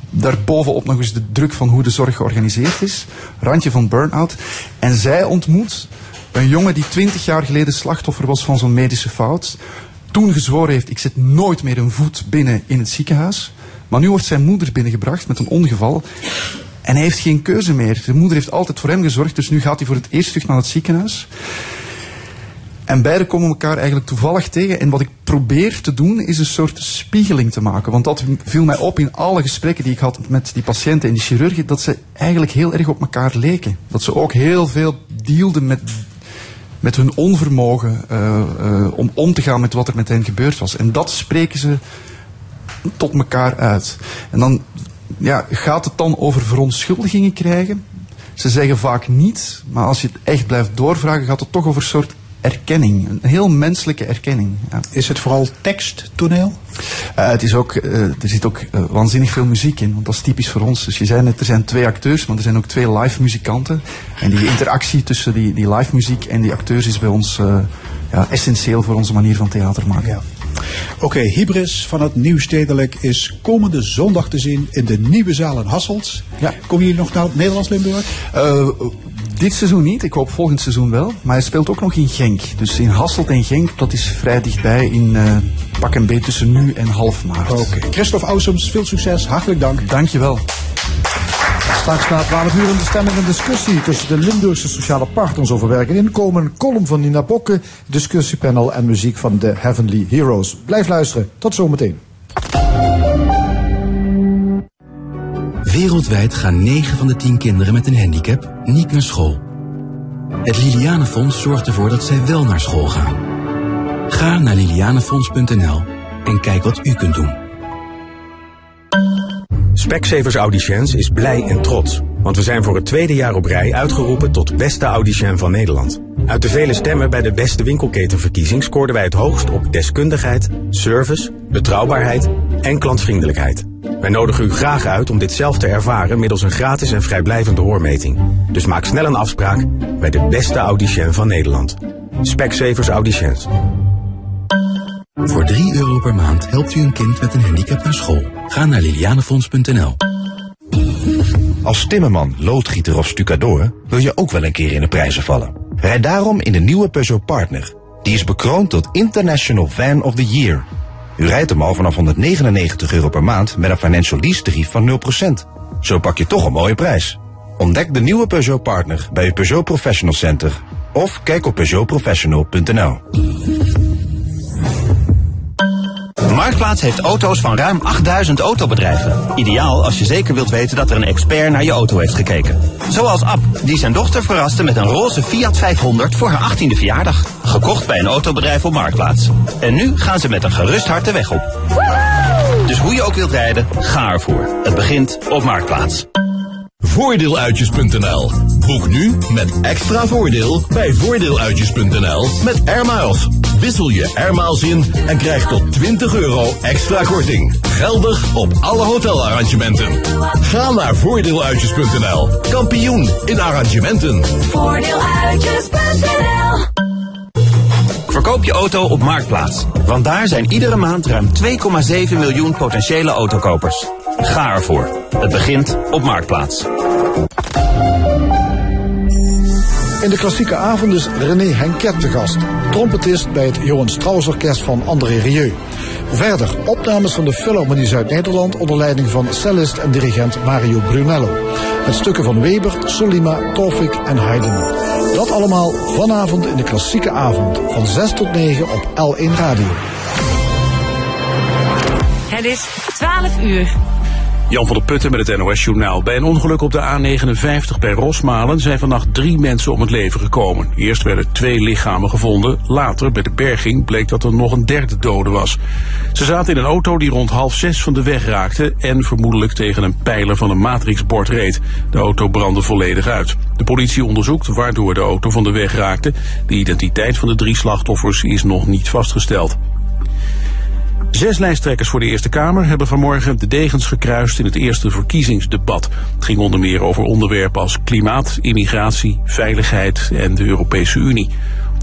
Daarbovenop nog eens de druk van hoe de zorg georganiseerd is. Randje van burn-out. En zij ontmoet een jongen die twintig jaar geleden slachtoffer was van zo'n medische fout. Toen gezworen heeft, ik zet nooit meer een voet binnen in het ziekenhuis. Maar nu wordt zijn moeder binnengebracht met een ongeval. En hij heeft geen keuze meer. Zijn moeder heeft altijd voor hem gezorgd, dus nu gaat hij voor het eerst terug naar het ziekenhuis. En beiden komen elkaar eigenlijk toevallig tegen. En wat ik probeer te doen, is een soort spiegeling te maken. Want dat viel mij op in alle gesprekken die ik had met die patiënten en die chirurgen, dat ze eigenlijk heel erg op elkaar leken. Dat ze ook heel veel dealden met met hun onvermogen eh, eh, om om te gaan met wat er met hen gebeurd was. En dat spreken ze tot elkaar uit. En dan ja, gaat het dan over verontschuldigingen krijgen. Ze zeggen vaak niet, maar als je het echt blijft doorvragen, gaat het toch over soort erkenning. Een heel menselijke erkenning. Ja. Is het vooral teksttoneel? Uh, het is ook, uh, er zit ook uh, waanzinnig veel muziek in, want dat is typisch voor ons. Dus je zei net, er zijn twee acteurs, maar er zijn ook twee live muzikanten. En die interactie tussen die, die live muziek en die acteurs is bij ons ja, essentieel voor onze manier van theater maken. Ja. Oké, okay, Hybris van het Nieuwstedelijk is komende zondag te zien in de Nieuwe Zaal in Hasselt. Ja. Kom je nog naar Nederlands Limburg? Dit seizoen niet, ik hoop volgend seizoen wel. Maar hij speelt ook nog in Genk. Dus in Hasselt en Genk, dat is vrij dichtbij in uh, pak en beet tussen nu en half maart. Oké, okay. Christophe Ausums, veel succes, hartelijk dank. Dankjewel. Straks na 12 uur in de stemming en discussie tussen de Limburgse sociale partners over werk en inkomen. Een column van Nina Bokke, discussiepanel en muziek van de Heavenly Heroes. Blijf luisteren. Tot zometeen. Wereldwijd gaan 9 van de 10 kinderen met een handicap niet naar school. Het Lilianenfonds zorgt ervoor dat zij wel naar school gaan. Ga naar lilianenfonds.nl en kijk wat u kunt doen. Specsavers Audiciëns is blij en trots. Want we zijn voor het tweede jaar op rij uitgeroepen tot beste audicien van Nederland. Uit de vele stemmen bij de beste winkelketenverkiezing scoorden wij het hoogst op deskundigheid, service, betrouwbaarheid en klantvriendelijkheid. Wij nodigen u graag uit om dit zelf te ervaren middels een gratis en vrijblijvende hoormeting. Dus maak snel een afspraak bij de beste audicien van Nederland. Specsavers Audiciëns. Voor 3 euro per maand helpt u een kind met een handicap naar school. Ga naar lilianefonds.nl. Als timmerman, loodgieter of stucador wil je ook wel een keer in de prijzen vallen. Rijd daarom in de nieuwe Peugeot Partner. Die is bekroond tot International Van of the Year. U rijdt hem al vanaf 199 euro per maand met een financial lease tarief van 0%. Zo pak je toch een mooie prijs. Ontdek de nieuwe Peugeot Partner bij uw Peugeot Professional Center. Of kijk op peugeotprofessional.nl. Marktplaats heeft auto's van ruim 8000 autobedrijven. Ideaal als je zeker wilt weten dat er een expert naar je auto heeft gekeken. Zoals Ab, die zijn dochter verraste met een roze Fiat 500 voor haar 18e verjaardag. Gekocht bij een autobedrijf op Marktplaats. En nu gaan ze met een gerust hart de weg op. Dus hoe je ook wilt rijden, ga ervoor. Het begint op Marktplaats. Voordeeluitjes.nl. Boek nu met extra voordeel bij voordeeluitjes.nl met Airmiles. Wissel je Airmiles in en krijg tot 20 euro extra korting. Geldig op alle hotelarrangementen. Ga naar voordeeluitjes.nl. Kampioen in arrangementen. Voordeeluitjes.nl Verkoop je auto op Marktplaats. Want daar zijn iedere maand ruim 2,7 miljoen potentiële autokopers. Ga ervoor. Het begint op Marktplaats. In de klassieke avond is René Henket te gast. Trompetist bij het Johan Strauss Orkest van André Rieu. Verder opnames van de Philharmonie Zuid-Nederland onder leiding van cellist en dirigent Mario Brunello. Met stukken van Weber, Solima, Tofik en Haydn. Dat allemaal vanavond in de klassieke avond van 6 tot 9 op L1 Radio. Het is 12 uur. Jan van der Putten met het NOS-journaal. Bij een ongeluk op de A59 bij Rosmalen zijn vannacht drie mensen om het leven gekomen. Eerst werden twee lichamen gevonden. Later, bij de berging, bleek dat er nog een derde dode was. Ze zaten in een auto die rond half zes van de weg raakte... en vermoedelijk tegen een pijler van een matrixbord reed. De auto brandde volledig uit. De politie onderzoekt waardoor de auto van de weg raakte. De identiteit van de drie slachtoffers is nog niet vastgesteld. Zes lijsttrekkers voor de Eerste Kamer hebben vanmorgen de degens gekruist in het eerste verkiezingsdebat. Het ging onder meer over onderwerpen als klimaat, immigratie, veiligheid en de Europese Unie.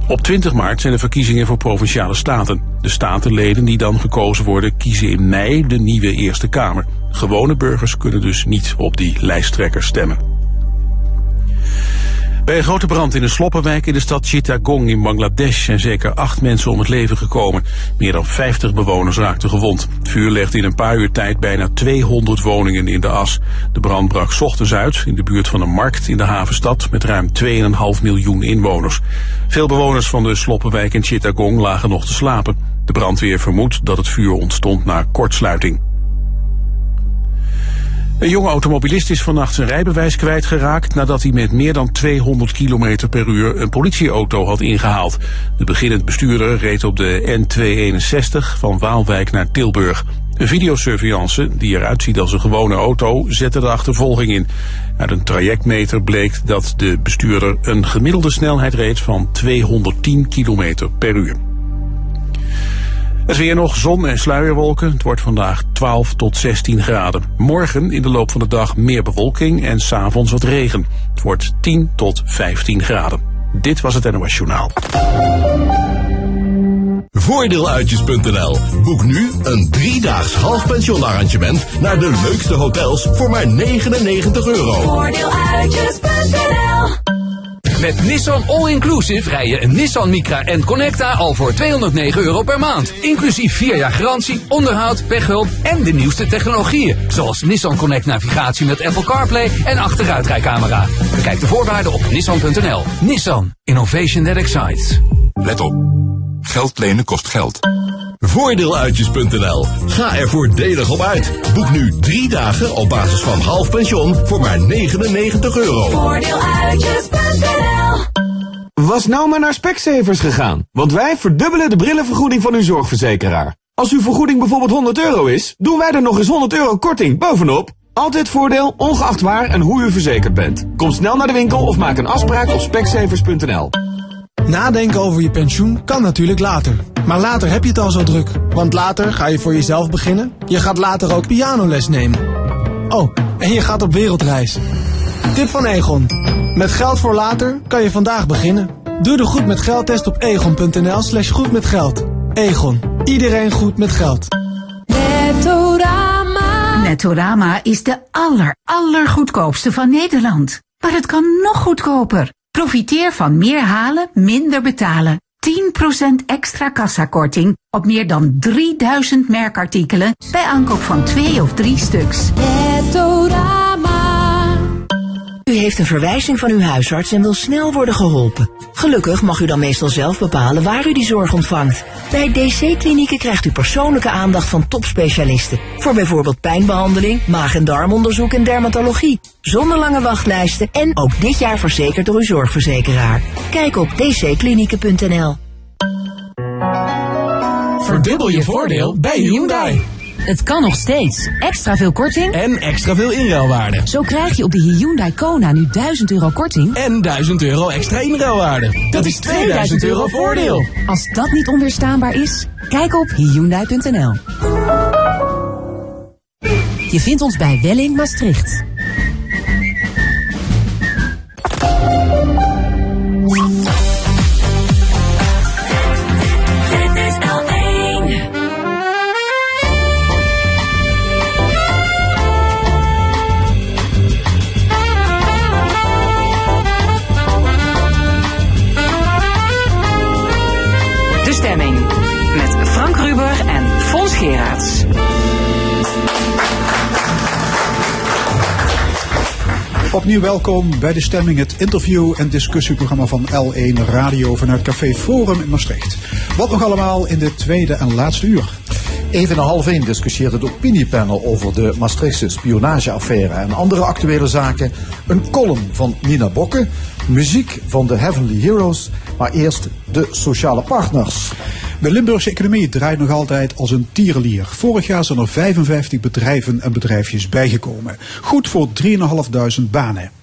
Op 20 maart zijn de verkiezingen voor provinciale staten. De statenleden die dan gekozen worden kiezen in mei de nieuwe Eerste Kamer. Gewone burgers kunnen dus niet op die lijsttrekkers stemmen. Bij een grote brand in een sloppenwijk in de stad Chittagong in Bangladesh zijn zeker acht mensen om het leven gekomen. Meer dan 50 bewoners raakten gewond. Het vuur legde in een paar uur tijd bijna 200 woningen in de as. De brand brak ochtends uit in de buurt van een markt in de havenstad met ruim 2,5 miljoen inwoners. Veel bewoners van de sloppenwijk in Chittagong lagen nog te slapen. De brandweer vermoedt dat het vuur ontstond na kortsluiting. Een jonge automobilist is vannacht zijn rijbewijs kwijtgeraakt nadat hij met meer dan 200 km per uur een politieauto had ingehaald. De beginnend bestuurder reed op de N261 van Waalwijk naar Tilburg. Een videosurveillance, die eruit ziet als een gewone auto, zette de achtervolging in. Uit een trajectmeter bleek dat de bestuurder een gemiddelde snelheid reed van 210 km per uur. Het weer nog zon en sluierwolken. Het wordt vandaag 12 tot 16 graden. Morgen in de loop van de dag meer bewolking en s'avonds wat regen. Het wordt 10 tot 15 graden. Dit was het NOS Journaal. Voordeeluitjes.nl. Boek nu een driedaags halfpensionarrangement naar de leukste hotels voor maar 99 euro. Voordeeluitjes.nl Met Nissan All Inclusive rij je een Nissan Micra en Connecta al voor 209 euro per maand. Inclusief 4 jaar garantie, onderhoud, pechhulp en de nieuwste technologieën. Zoals Nissan Connect navigatie met Apple CarPlay en achteruitrijcamera. Bekijk de voorwaarden op nissan.nl. Nissan. Innovation that excites. Let op. Geld lenen kost geld. Voordeeluitjes.nl. Ga er voordelig op uit. Boek nu drie dagen op basis van half pension voor maar 99 euro. Voordeeluitjes.nl Was nou maar naar Specsavers gegaan, want wij verdubbelen de brillenvergoeding van uw zorgverzekeraar. Als uw vergoeding bijvoorbeeld 100 euro is, doen wij er nog eens 100 euro korting bovenop. Altijd voordeel, ongeacht waar en hoe u verzekerd bent. Kom snel naar de winkel of maak een afspraak op specsavers.nl. Nadenken over je pensioen kan natuurlijk later. Maar later heb je het al zo druk. Want later ga je voor jezelf beginnen. Je gaat later ook pianoles nemen. Oh, en je gaat op wereldreis. Tip van Egon. Met geld voor later kan je vandaag beginnen. Doe de goed met geldtest op egon.nl slash goed met geld. Egon. Iedereen goed met geld. Nettorama. Nettorama is de aller, allergoedkoopste van Nederland. Maar het kan nog goedkoper. Profiteer van meer halen, minder betalen. 10% extra kassakorting op meer dan 3000 merkartikelen bij aankoop van twee of drie stuks. U heeft een verwijzing van uw huisarts en wil snel worden geholpen. Gelukkig mag u dan meestal zelf bepalen waar u die zorg ontvangt. Bij DC-klinieken krijgt u persoonlijke aandacht van topspecialisten. Voor bijvoorbeeld pijnbehandeling, maag- en darmonderzoek en dermatologie. Zonder lange wachtlijsten en ook dit jaar verzekerd door uw zorgverzekeraar. Kijk op dcklinieken.nl. Verdubbel je voordeel bij Hyundai. Het kan nog steeds. Extra veel korting En extra veel inruilwaarde. Zo krijg je op de Hyundai Kona nu 1000 euro korting. En 1000 euro extra inruilwaarde. Dat is 2000 euro voordeel. Als dat niet onweerstaanbaar is, kijk op Hyundai.nl. Je vindt ons bij Welling Maastricht. Opnieuw welkom bij de stemming, het interview- en discussieprogramma van L1 Radio vanuit Café Forum in Maastricht. Wat nog allemaal in de tweede en laatste uur. Even na half één discussieert het opiniepanel over de Maastrichtse spionageaffaire en andere actuele zaken. Een column van Nina Bokke, muziek van de Heavenly Heroes, maar eerst de sociale partners. De Limburgse economie draait nog altijd als een tierenlier. Vorig jaar zijn er 55 bedrijven en bedrijfjes bijgekomen. Goed voor 3.500 banen.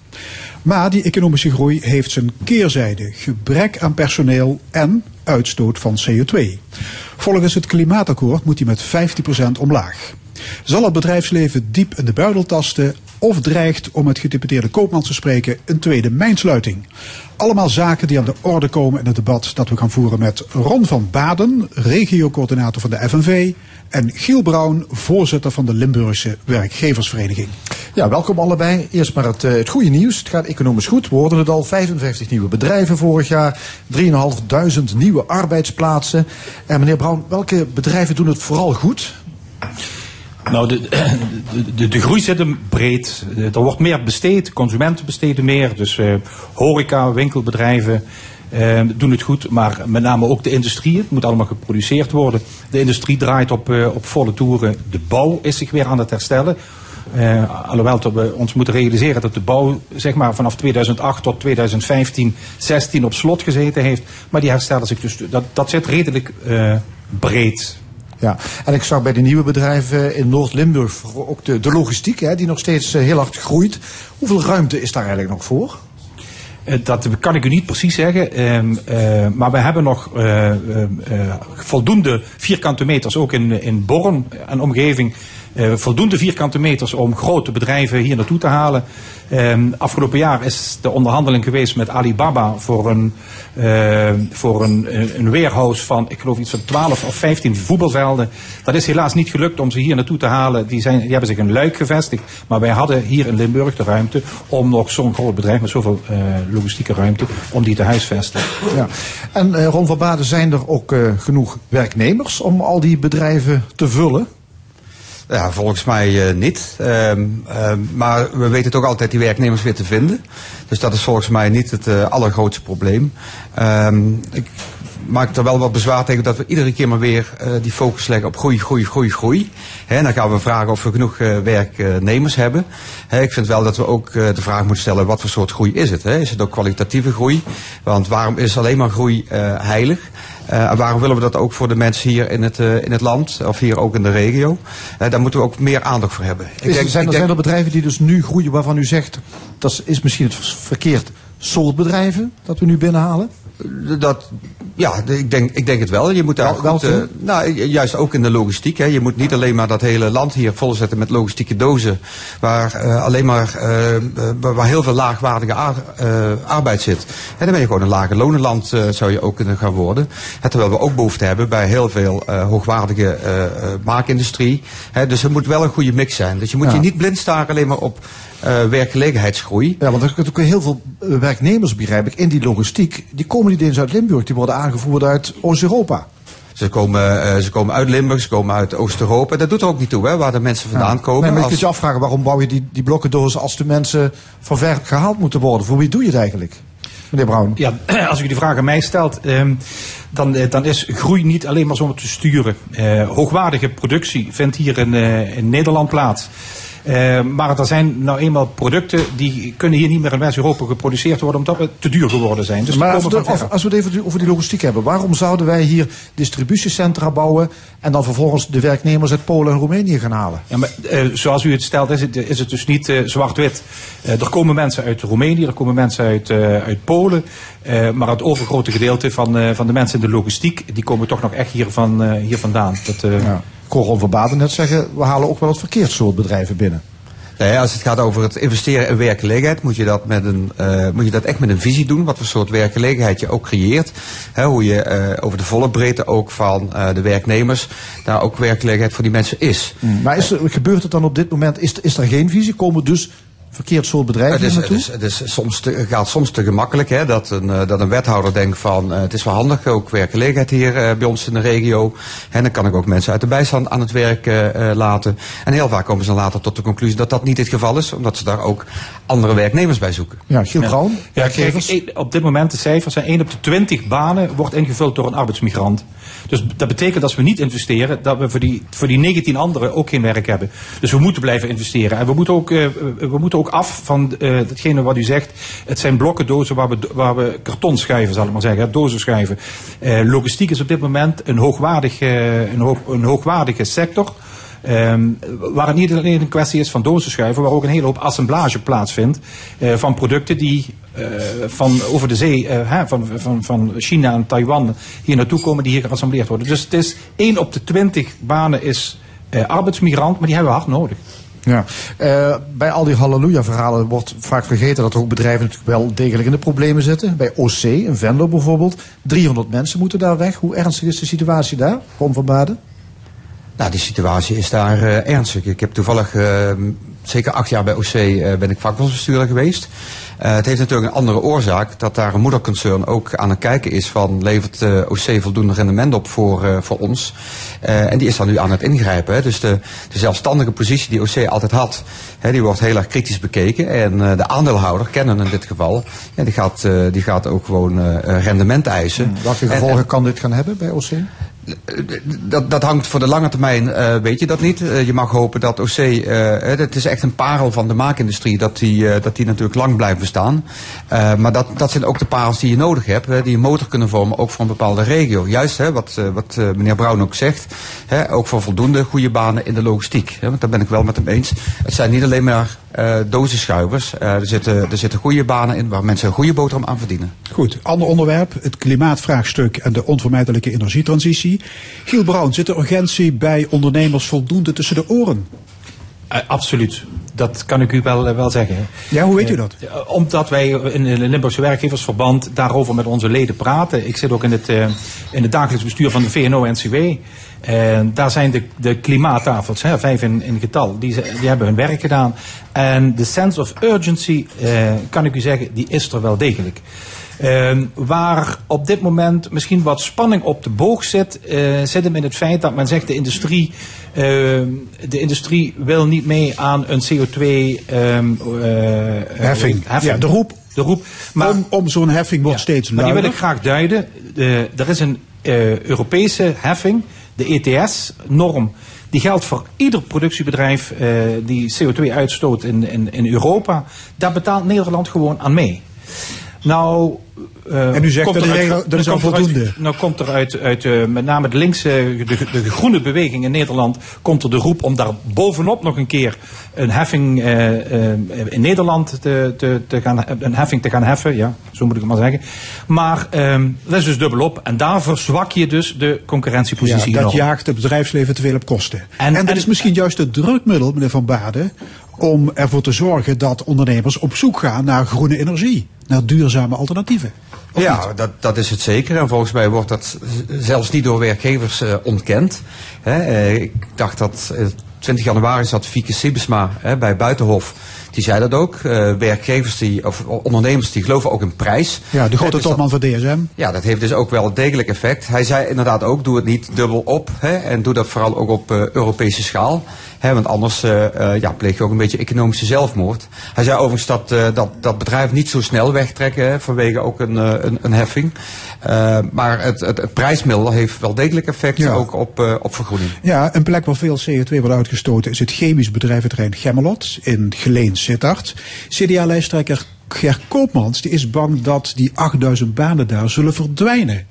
Maar die economische groei heeft zijn keerzijde. Gebrek aan personeel en uitstoot van CO2. Volgens het klimaatakkoord moet die met 50% omlaag. Zal het bedrijfsleven diep in de buidel tasten of dreigt, om het gedeputeerde Koopmans te spreken, een tweede mijnsluiting? Allemaal zaken die aan de orde komen in het debat dat we gaan voeren met Ron van Baden, regiocoördinator van de FNV, en Giel Brown, voorzitter van de Limburgse Werkgeversvereniging. Ja, welkom allebei. Eerst maar het, eh, het goede nieuws. Het gaat economisch goed. We hoorden het al. 55 nieuwe bedrijven vorig jaar. 3.500 nieuwe arbeidsplaatsen. En meneer Brown, welke bedrijven doen het vooral goed? Nou, de, de, de, de groei zit hem breed. Eh, Er wordt meer besteed, consumenten besteden meer. Dus eh, horeca, winkelbedrijven eh, doen het goed. Maar met name ook de industrie. Het moet allemaal geproduceerd worden. De industrie draait op, eh, op volle toeren. De bouw is zich weer aan het herstellen. Eh, alhoewel dat we ons moeten realiseren dat de bouw zeg maar, vanaf 2008 tot 2015, 16 op slot gezeten heeft. Maar die herstellen zich dus, dat, dat zit redelijk eh, breed. Ja, en ik zag bij de nieuwe bedrijven in Noord-Limburg ook de, de logistiek, hè, die nog steeds heel hard groeit. Hoeveel ruimte is daar eigenlijk nog voor? Eh, Dat kan ik u niet precies zeggen. Ehm, eh, maar we hebben nog eh, voldoende vierkante meters, ook in, in Born en omgeving. Eh, voldoende vierkante meters om grote bedrijven hier naartoe te halen. Ehm, afgelopen jaar is de onderhandeling geweest met Alibaba voor een, eh, voor een, een warehouse van, ik geloof iets van 12 of 15 voetbalvelden. Dat is helaas niet gelukt om ze hier naartoe te halen. Die, zijn, die hebben zich in Luik gevestigd. Maar wij hadden hier in Limburg de ruimte om nog zo'n groot bedrijf met zoveel eh, logistieke ruimte, om die te huisvesten. Ja. En eh, Ron van Baden, zijn er ook genoeg werknemers om al die bedrijven te vullen? Ja, volgens mij eh, niet. Ehm, ehm, maar we weten toch altijd die werknemers weer te vinden. Dus dat is volgens mij niet het eh, allergrootste probleem. Ehm, ik maak er wel wat bezwaar tegen dat we iedere keer maar weer eh, die focus leggen op groei, groei, groei, groei. Dan gaan we vragen of we genoeg werknemers hebben. Ik vind wel dat we ook de vraag moeten stellen wat voor soort groei is het. Is het ook kwalitatieve groei? Want waarom is alleen maar groei heilig? Eh, en waarom willen we dat ook voor de mensen hier in het, eh, in het land of hier ook in de regio? Eh, daar moeten we ook meer aandacht voor hebben. Ik Is- denk- zijn, ik er, denk- zijn er bedrijven die dus nu groeien waarvan u zegt, dat is misschien het verkeerd soort bedrijven dat we nu binnenhalen? Dat, ja, ik denk, ik denk het wel. Je moet daar Wel- goed, eh, nou, ju- juist ook in de logistiek. Hè. Je moet niet alleen maar dat hele land hier volzetten met logistieke dozen, waar eh, alleen maar eh, waar heel veel laagwaardige ar- arbeid zit. En dan ben je gewoon een lage lonenland, zou je ook kunnen gaan worden. Terwijl we ook behoefte hebben bij heel veel hoogwaardige maakindustrie. Hè, dus er moet wel een goede mix zijn. Dus je moet Ja. je niet blind staren alleen maar op eh, werkgelegenheidsgroei. Ja, want er zijn ook heel veel eh, werknemers, begrijp ik, in die logistiek. Die komen niet eens uit Limburg, die worden aangevoerd uit Oost-Europa. Ze komen, eh, ze komen uit Limburg, ze komen uit Oost-Europa. Dat doet er ook niet toe, hè, waar de mensen vandaan Ja. komen. Nee, maar je Als- kunt je afvragen, waarom bouw je die, die blokkendozen als de mensen van ver gehaald moeten worden? Voor wie doe je het eigenlijk, meneer Brown? Ja, als u die vraag aan mij stelt, ehm, dan, dan is groei niet alleen maar zomaar te sturen. Eh, hoogwaardige productie vindt hier in, eh, in Nederland plaats. Eh, maar er zijn nou eenmaal producten die kunnen hier niet meer in West-Europa geproduceerd worden omdat we te duur geworden zijn. Dus maar als we, van de- verre. als we het even over die logistiek hebben, waarom zouden wij hier distributiecentra bouwen en dan vervolgens de werknemers uit Polen en Roemenië gaan halen? Ja, maar eh, zoals u het stelt, is het, is het dus niet eh, zwart-wit. Er komen mensen uit Roemenië, er komen mensen uit, uit Polen. maar het overgrote gedeelte van, van de mensen in de logistiek, die komen toch nog echt hier, van, hier vandaan. Dat, eh, Ik hoor Ron van Baden net zeggen, we halen ook wel het verkeerd soort bedrijven binnen. Nee, als het gaat over het investeren in werkgelegenheid, moet je dat, met een, eh, moet je dat echt met een visie doen. Wat voor soort werkgelegenheid je ook creëert. Hè, hoe je eh, over de volle breedte ook van eh, de werknemers daar ook werkgelegenheid voor die mensen is. Maar is er, gebeurt het dan op dit moment, is, is er geen visie? Komen dus verkeerd soort bedrijven Het, is, het, is, het, is soms te, het gaat soms te gemakkelijk hè, dat, een, eh, dat een wethouder denkt van eh, het is wel handig, ook werkgelegenheid hier eh, bij ons in de regio. En dan kan ik ook mensen uit de bijstand aan het werk laten. En heel vaak komen ze dan later tot de conclusie dat dat niet het geval is, omdat ze daar ook andere werknemers bij zoeken. Ja, Giel Braun, Ja, kijk, één- op dit moment de cijfers zijn 1 op de 20 banen wordt ingevuld door een arbeidsmigrant. Dus dat betekent dat als we niet investeren, dat we voor die, voor die 19 anderen ook geen werk hebben. Dus we moeten blijven investeren. En we moeten ook, eh, we moeten ook af van eh datgene wat u zegt. Het zijn blokkendozen waar we, waar we karton schuiven, zal ik maar zeggen. Dozen schuiven. Eh, logistiek is op dit moment een, hoogwaardig, eh, een, hoog, een hoogwaardige sector. Ehm, waar het niet alleen een kwestie is van dozen schuiven, waar ook een hele hoop assemblage plaatsvindt eh, van producten die eh, van over de zee, eh, van, van, van China en Taiwan hier naartoe komen, die hier geassembleerd worden. Dus het is 1 op de 20 banen is arbeidsmigrant, maar die hebben we hard nodig. Ja. Bij al die halleluja-verhalen wordt vaak vergeten dat er ook bedrijven natuurlijk wel degelijk in de problemen zitten. Bij OC, in Venlo bijvoorbeeld, 300 mensen moeten daar weg. Hoe ernstig is de situatie daar, Ron van Baden? Nou, die situatie is daar eh, ernstig. Ik heb toevallig eh, zeker acht jaar bij OC eh, ben ik vakbondsbestuurder geweest. Het heeft natuurlijk een andere oorzaak dat daar een moederconcern ook aan het kijken is van levert OC voldoende rendement op voor, voor ons. En die is dan nu aan het ingrijpen. Hè. Dus de, de zelfstandige positie die OC altijd had, hè, die wordt heel erg kritisch bekeken. En de aandeelhouder, kennen in dit geval, die, gaat, die gaat ook gewoon rendement eisen. Welke En- gevolgen kan dit gaan hebben bij OC? Dat, dat hangt voor de lange termijn, uh, weet je dat niet. Uh, je mag hopen dat OC, het is echt een parel van de maakindustrie, dat die, dat die natuurlijk lang blijft bestaan. maar dat, dat zijn ook de parels die je nodig hebt, hè, die een motor kunnen vormen, ook voor een bepaalde regio. Juist hè, wat, wat meneer Brown ook zegt, hè, ook voor voldoende goede banen in de logistiek. Hè, want daar ben ik wel met hem eens. Het zijn niet alleen maar dozenschuivers. Er, zitten, er zitten goede banen in waar mensen een goede boterham aan verdienen. Goed, ander onderwerp, het klimaatvraagstuk en de onvermijdelijke energietransitie. Giel Brown, zit de urgentie bij ondernemers voldoende tussen de oren? Uh, absoluut. Dat kan ik u wel, wel zeggen. Ja, hoe weet u dat? omdat wij in het Limburgse Werkgeversverband daarover met onze leden praten. Ik zit ook in het, in het dagelijks bestuur van de VNO-NCW. En daar zijn de, de klimaattafels, hè, vijf in, in getal, die, die hebben hun werk gedaan. En de sense of urgency, eh, kan ik u zeggen, die is er wel degelijk. Uh, waar op dit moment misschien wat spanning op de boog zit, uh, zit hem in het feit dat men zegt de industrie, uh, de industrie wil niet mee aan een CO2-heffing. heffing. Ja, de roep. De roep. Maar, om, om zo'n heffing wordt ja, steeds luider. Maar die wil ik graag duiden. er is een Europese heffing de ETS-norm, die geldt voor ieder productiebedrijf die CO2 uitstoot in, in, in Europa. Daar betaalt Nederland gewoon aan mee. Nou, uh, en u zegt dat, dat is al voldoende. Uit, nou komt er uit, uit uh, met name de linkse, de, de, groene beweging in Nederland, komt er de roep om daar bovenop nog een keer een heffing uh, in Nederland te, te, te, gaan, een heffing te gaan heffen. Ja, zo moet ik het maar zeggen. Maar um, dat is dus dubbelop. En daar verzwak je dus de concurrentiepositie. Ja, dat jaagt het bedrijfsleven te veel op kosten. En, en dat is misschien juist het drukmiddel, meneer Van Baden, om ervoor te zorgen dat ondernemers op zoek gaan naar groene energie, naar duurzame alternatieven. ja, dat, dat is het zeker. En volgens mij wordt dat zelfs niet door werkgevers uh, ontkend. He, uh, ik dacht dat uh, 20 januari zat Fieke Sibesma bij Buitenhof. Die zei dat ook. Uh, werkgevers die, of ondernemers die geloven ook in prijs. Ja, de grote dus topman van DSM. Ja, dat heeft dus ook wel degelijk effect. Hij zei inderdaad ook, doe het niet dubbel op. Hè, en doe dat vooral ook op uh, Europese schaal. Want anders uh, ja, pleeg je ook een beetje economische zelfmoord. Hij zei overigens dat, dat, dat bedrijven niet zo snel wegtrekken hè, vanwege ook een, een, een heffing. maar het, het, het, prijsmiddel heeft wel degelijk effect ja. ook op, op vergroening. Ja, een plek waar veel CO2 wordt uitgestoten is het chemisch bedrijventerrein Gemmelot in Geleens Sittard. CDA-lijsttrekker Ger Koopmans die is bang dat die 8000 banen daar zullen verdwijnen.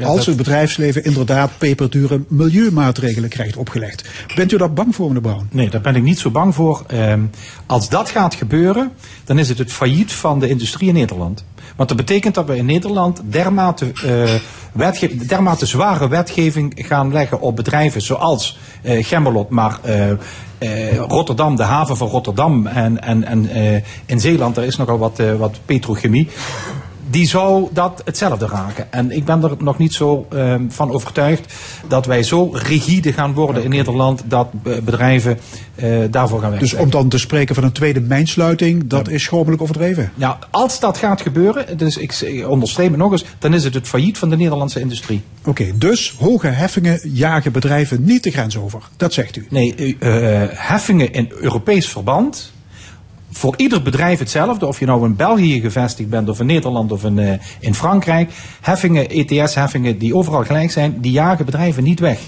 Ja, als het bedrijfsleven inderdaad peperdure milieumaatregelen krijgt opgelegd. Bent u daar bang voor, meneer Brown? Nee, daar ben ik niet zo bang voor. Ehm, als dat gaat gebeuren, dan is het het failliet van de industrie in Nederland. Want dat betekent dat we in Nederland dermate, uh, dermate zware wetgeving gaan leggen op bedrijven zoals uh, Gemmelot, maar uh, Rotterdam, de haven van Rotterdam en, en, en in Zeeland, er is nogal wat, wat petrochemie die zou dat hetzelfde raken. En ik ben er nog niet zo um, van overtuigd dat wij zo rigide gaan worden in Nederland dat bedrijven uh, daarvoor gaan werken. Dus om dan te spreken van een tweede mijnsluiting, dat ja. is schromelijk overdreven? Nou, als dat gaat gebeuren, dus ik onderstreep het nog eens, dan is het het failliet van de Nederlandse industrie. Oké, okay, dus hoge heffingen jagen bedrijven niet de grens over. Dat zegt u? Nee, uh, heffingen in Europees verband voor ieder bedrijf hetzelfde, of je nou in België gevestigd bent, of in Nederland, of in, uh, in Frankrijk. Heffingen, ETS-heffingen die overal gelijk zijn, die jagen bedrijven niet weg.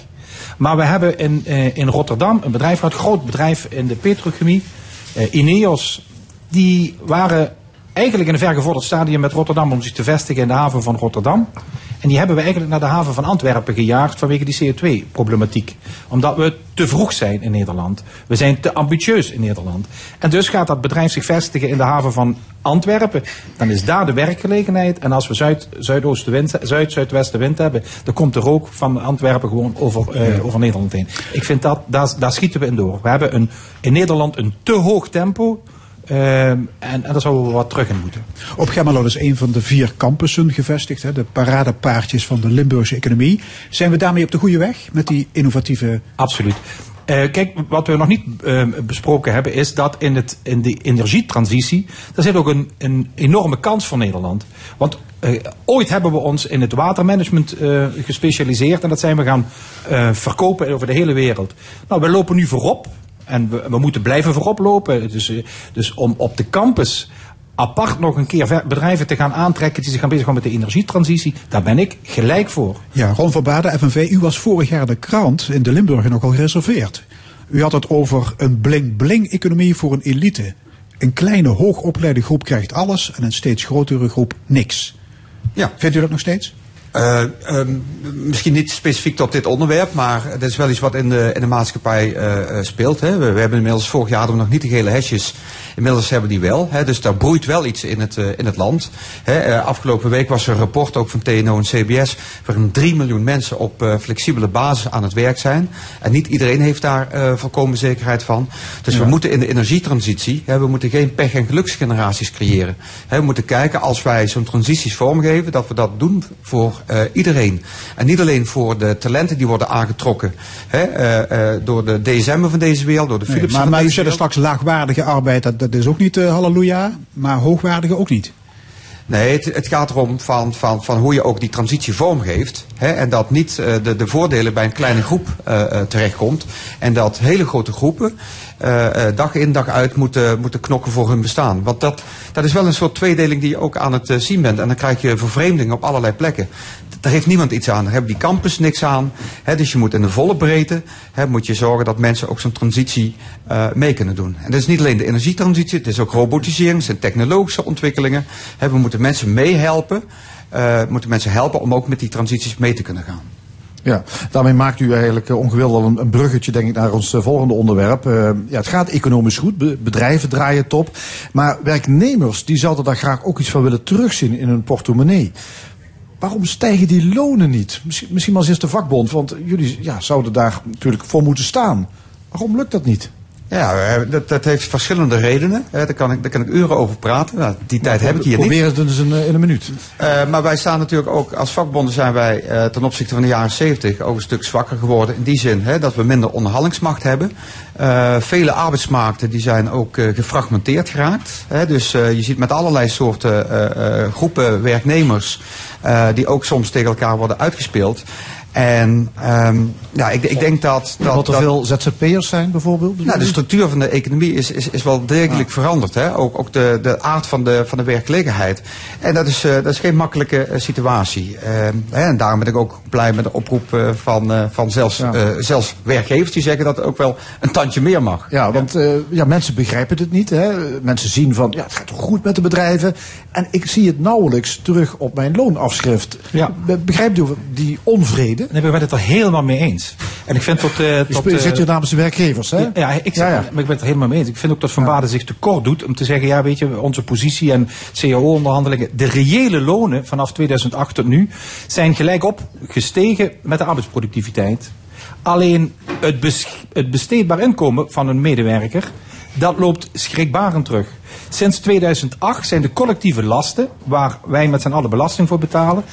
Maar we hebben in, uh, in Rotterdam een bedrijf, een groot bedrijf in de petrochemie, uh, Ineos, die waren eigenlijk in een vergevorderd stadium met Rotterdam om zich te vestigen in de haven van Rotterdam. En die hebben we eigenlijk naar de haven van Antwerpen gejaagd vanwege die CO2-problematiek. Omdat we te vroeg zijn in Nederland. We zijn te ambitieus in Nederland. En dus gaat dat bedrijf zich vestigen in de haven van Antwerpen. Dan is daar de werkgelegenheid. En als we Zuid, Zuidoostenwind, Zuid, Zuidwestenwind hebben, dan komt de rook van Antwerpen gewoon over, uh, over Nederland heen. Ik vind dat, daar, daar schieten we in door. We hebben een, in Nederland een te hoog tempo. Uh, en, en daar zouden we wat terug in moeten. Op Gemmelot is een van de vier campussen gevestigd, hè, de paradepaardjes van de Limburgse economie. Zijn we daarmee op de goede weg met die innovatieve... Absoluut. Uh, kijk, wat we nog niet uh, besproken hebben is dat in, het, in de energietransitie, daar zit ook een, een enorme kans voor Nederland. Want uh, ooit hebben we ons in het watermanagement gespecialiseerd en dat zijn we gaan verkopen over de hele wereld. Nou, we lopen nu voorop en we, we moeten blijven voorop lopen. Dus, dus om op de campus apart nog een keer bedrijven te gaan aantrekken die zich gaan bezighouden met de energietransitie, daar ben ik gelijk voor. Ja, Ron van Baden, FNV, u was vorig jaar de krant in de Limburger nogal gereserveerd. U had het over een bling-bling-economie voor een elite. Een kleine, hoogopleide groep krijgt alles en een steeds grotere groep niks. Ja. Vindt u dat nog steeds? Eh, ehm, misschien niet specifiek tot dit onderwerp, maar dat is wel iets wat in de, in de maatschappij eh, eh, speelt. Hè. We, hebben inmiddels vorig jaar nog niet de gele hesjes. Inmiddels hebben die wel. Hè. Dus daar broeit wel iets in het, eh, in het land. Hè. Eh, afgelopen week was er een rapport ook van TNO en CBS. waarin 3 miljoen mensen op eh, flexibele basis aan het werk zijn. En niet iedereen heeft daar volkomen zekerheid van. Dus we moeten in de energietransitie, hè, we moeten geen pech- en geluksgeneraties creëren. Hè, we moeten kijken als wij zo'n transities vormgeven, dat we dat doen voor iedereen. En niet alleen voor de talenten die worden aangetrokken hè, door de DSM'en van deze wereld, door de Nee, Philips maar, van maar u deze er wereld. straks laagwaardige arbeid, dat, dat is ook niet eh, halleluja, maar hoogwaardige ook niet. Nee, het, het gaat erom van, van, van hoe je ook die transitie vormgeeft. Hè, en dat niet eh, de, de voordelen bij een kleine groep eh, terechtkomt. En dat hele grote groepen dag in dag uit moeten, moeten knokken voor hun bestaan. Want dat, dat is wel een soort tweedeling die je ook aan het zien bent. En dan krijg je vervreemding op allerlei plekken. Daar heeft niemand iets aan. Daar hebben die campus niks aan. Dus je moet in de volle breedte moet je zorgen dat mensen ook zo'n transitie eh, mee kunnen doen. En dat is niet alleen de energietransitie, het is ook robotisering, het zijn technologische ontwikkelingen. We moeten mensen meehelpen, eh moeten mensen helpen om ook met die transities mee te kunnen gaan. Ja, daarmee maakt u eigenlijk eh, ongewild al een, bruggetje denk ik, naar ons volgende onderwerp. Ja, het gaat economisch goed, be- bedrijven draaien top. Maar werknemers die zouden daar graag ook iets van willen terugzien in hun portemonnee. Waarom stijgen die lonen niet? Misschien, misschien maar eens de vakbond, want jullie ja, zouden daar natuurlijk voor moeten staan. Waarom lukt dat niet? Ja, eh, dat, dat heeft verschillende redenen. Daar kan ik, daar kan ik uren over praten. Nou, die tijd heb ik hier niet. Probeer het dus in, eh, in een minuut. Eh, maar wij staan natuurlijk ook als vakbonden zijn wij ten opzichte van de jaren 70 ook een stuk zwakker geworden. In die zin hè, dat we minder onderhandelingsmacht hebben. Vele arbeidsmarkten die zijn ook gefragmenteerd geraakt. Hè, dus je ziet met allerlei soorten groepen werknemers die ook soms tegen elkaar worden uitgespeeld. En ehm, ja, ik, ik denk dat... dat Wat er dat- veel ZZP'ers zijn bijvoorbeeld? nou, de structuur van de economie is, is, is wel degelijk veranderd. Hè? Ook, ook de, de aard van de, van de werkgelegenheid. En dat is, eh, dat is geen makkelijke eh, situatie. Ehm, hè, en daarom ben ik ook blij met de oproep eh, van, van zelfs, zelfs werkgevers die zeggen dat het ook wel een tandje meer mag. Ja, want ja, mensen begrijpen het niet. Hè. Mensen zien van, ja, het gaat toch goed met de bedrijven. En ik zie het nauwelijks terug op mijn loonafschrift. Ja. Be- Begrijpt u die onvrede? Nee, we zijn het er helemaal mee eens. En ik vind tot... eh Je tot spe- eh, zit hier namens de werkgevers, hè? Ja, ja, ik zeg, Ja, ja. maar ik ben het er helemaal mee eens. Ik vind ook dat Van Baden zich tekort doet om te zeggen, ja weet je, onze positie en CAO-onderhandelingen, de reële lonen vanaf 2008 tot nu zijn gelijk op gestegen met de arbeidsproductiviteit. Alleen het, bes- het besteedbaar inkomen van een medewerker, dat loopt schrikbarend terug. Sinds 2008 zijn de collectieve lasten, waar wij met z'n allen belasting voor betalen,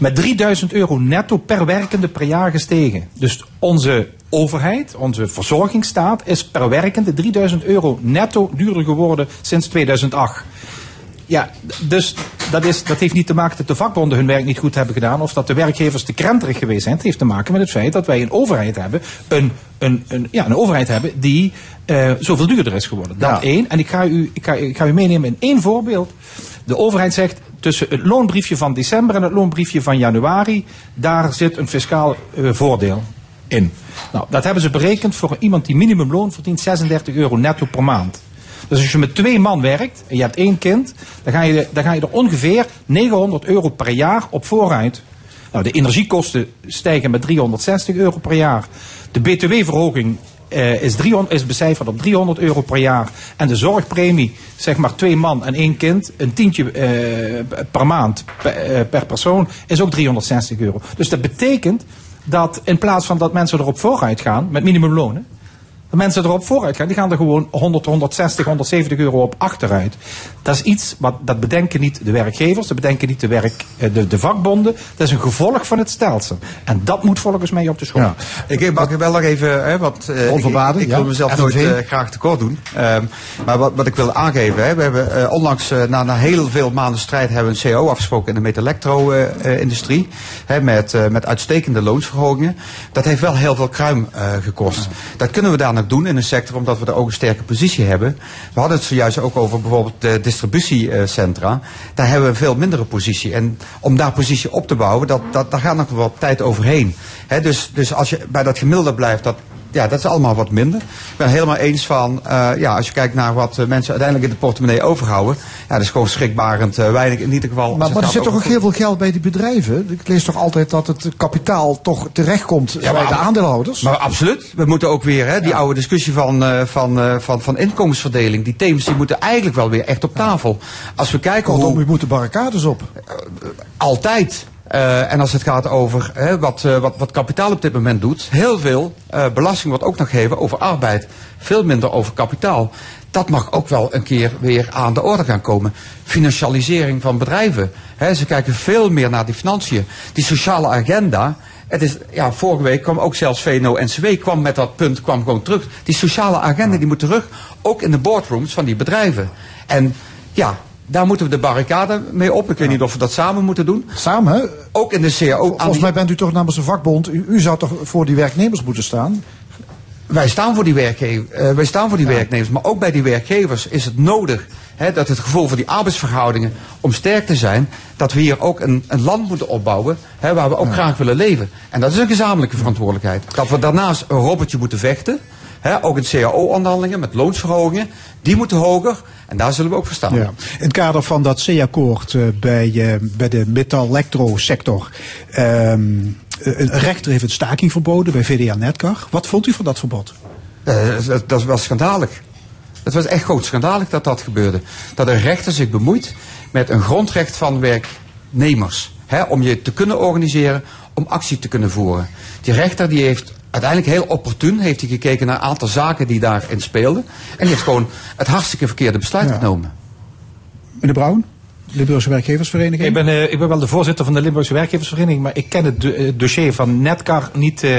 met 3000 euro netto per werkende per jaar gestegen. Dus onze overheid, onze verzorgingsstaat, is per werkende 3000 euro netto duurder geworden sinds 2008. Ja, dus dat, is, dat heeft niet te maken dat de vakbonden hun werk niet goed hebben gedaan of dat de werkgevers te krenterig geweest zijn. Het heeft te maken met het feit dat wij een overheid hebben, een, een, een, ja, een overheid hebben die eh, zoveel duurder is geworden. Dat Ja. één. En ik ga, u, ik, ga, ik ga u meenemen in één voorbeeld. De overheid zegt tussen het loonbriefje van december en het loonbriefje van januari, daar zit een fiscaal eh, voordeel in. Nou, dat hebben ze berekend voor iemand die minimumloon verdient 36 euro netto per maand. Dus als je met twee man werkt en je hebt één kind, dan ga je, dan ga je er ongeveer 900 euro per jaar op vooruit. Nou, de energiekosten stijgen met 360 euro per jaar. De btw-verhoging eh, is, 300, is becijferd op 300 euro per jaar. En de zorgpremie, zeg maar twee man en één kind, een tientje eh, per maand per, eh, per persoon, is ook 360 euro. Dus dat betekent dat in plaats van dat mensen erop vooruit gaan met minimumlonen, de mensen erop vooruit gaan, die gaan er gewoon 100, 160, 170 euro op achteruit. Dat is iets wat dat bedenken niet de werkgevers, dat bedenken niet de, werk, eh, de, de vakbonden. Dat is een gevolg van het stelsel. En dat moet volgens mij op de school. Ik mag wel nog even, hè, want eh, ik, Onverbaden, ik ja. wil mezelf FNV. nooit eh, graag tekort doen. Ehm, maar wat, wat ik wil aangeven, hè, we hebben onlangs na, na heel veel maanden strijd hebben we een CO afgesproken in de met-elektro-industrie. met, met uitstekende loonsverhogingen. Dat heeft wel heel veel kruim eh, gekost. Dat kunnen we daar doen in een sector, omdat we daar ook een sterke positie hebben. We hadden het zojuist ook over bijvoorbeeld de distributiecentra. Daar hebben we veel mindere positie. En om daar positie op te bouwen, dat, dat, daar gaat nog wel tijd overheen. Dus, dus als je bij dat gemiddelde blijft, dat, ja, dat is allemaal wat minder. Ik ben het helemaal eens van, eh, ja, als je kijkt naar wat eh, mensen uiteindelijk in de portemonnee overhouden. Ja, dat is gewoon schrikbarend eh, weinig in ieder geval. Maar, maar er zit toch ook heel veel geld bij die bedrijven? Ik lees toch altijd dat het kapitaal toch terechtkomt Ja, bij de aandeelhouders? Maar absoluut. We moeten ook weer, hè, die oude discussie van, van, van, van inkomensverdeling. Die thema's die moeten eigenlijk wel weer echt op tafel. Als we kijken Kortom, hoe... u moet de barricades op. Altijd. Eh, en als het gaat over wat, eh, wat, wat kapitaal op dit moment doet, heel veel eh, belasting wordt ook nog gegeven over arbeid. Veel minder over kapitaal. Dat mag ook wel een keer weer aan de orde gaan komen. Financialisering van bedrijven. Hè, ze kijken veel meer naar die financiën. Die sociale agenda. Het is, ja, vorige week kwam ook zelfs VNO-NCW kwam met dat punt kwam gewoon terug. Die sociale agenda die moet terug. Ook in de boardrooms van die bedrijven. En ja, daar moeten we de barricade mee op. Ik weet niet of we dat samen moeten doen. Samen, hè? Ook in de CAO. Volgens mij bent u toch namens een vakbond. U, u zou toch voor die werknemers moeten staan? Wij staan voor die, werkge eh, wij staan voor die werknemers, maar ook bij die werkgevers is het nodig hè, dat het gevoel voor die arbeidsverhoudingen, om sterk te zijn, dat we hier ook een, een land moeten opbouwen hè, waar we ook graag willen leven. En dat is een gezamenlijke verantwoordelijkheid. Dat we daarnaast een robotje moeten vechten, ook in CAO-onderhandelingen met loonsverhogingen, die moeten hoger en daar zullen we ook voor staan. Ja. In het kader van dat C-akkoord eh, bij, eh, bij de metal-elektro-sector. ehm, een rechter heeft een staking verboden bij VDA Netcar. Wat vond u van dat verbod? Eh, dat, dat was schandalig. Het was echt groot schandalig dat dat gebeurde. Dat een rechter zich bemoeit met een grondrecht van werknemers. Om je te kunnen organiseren, om actie te kunnen voeren. Die rechter die heeft uiteindelijk heel opportun heeft hij gekeken naar een aantal zaken die daarin speelden. En die heeft gewoon het hartstikke verkeerde besluit genomen. Meneer Brown, Limburgse Werkgeversvereniging. Ik ben, eh, ik ben wel de voorzitter van de Limburgse Werkgeversvereniging, maar ik ken het do- eh, dossier van Netcar niet, eh,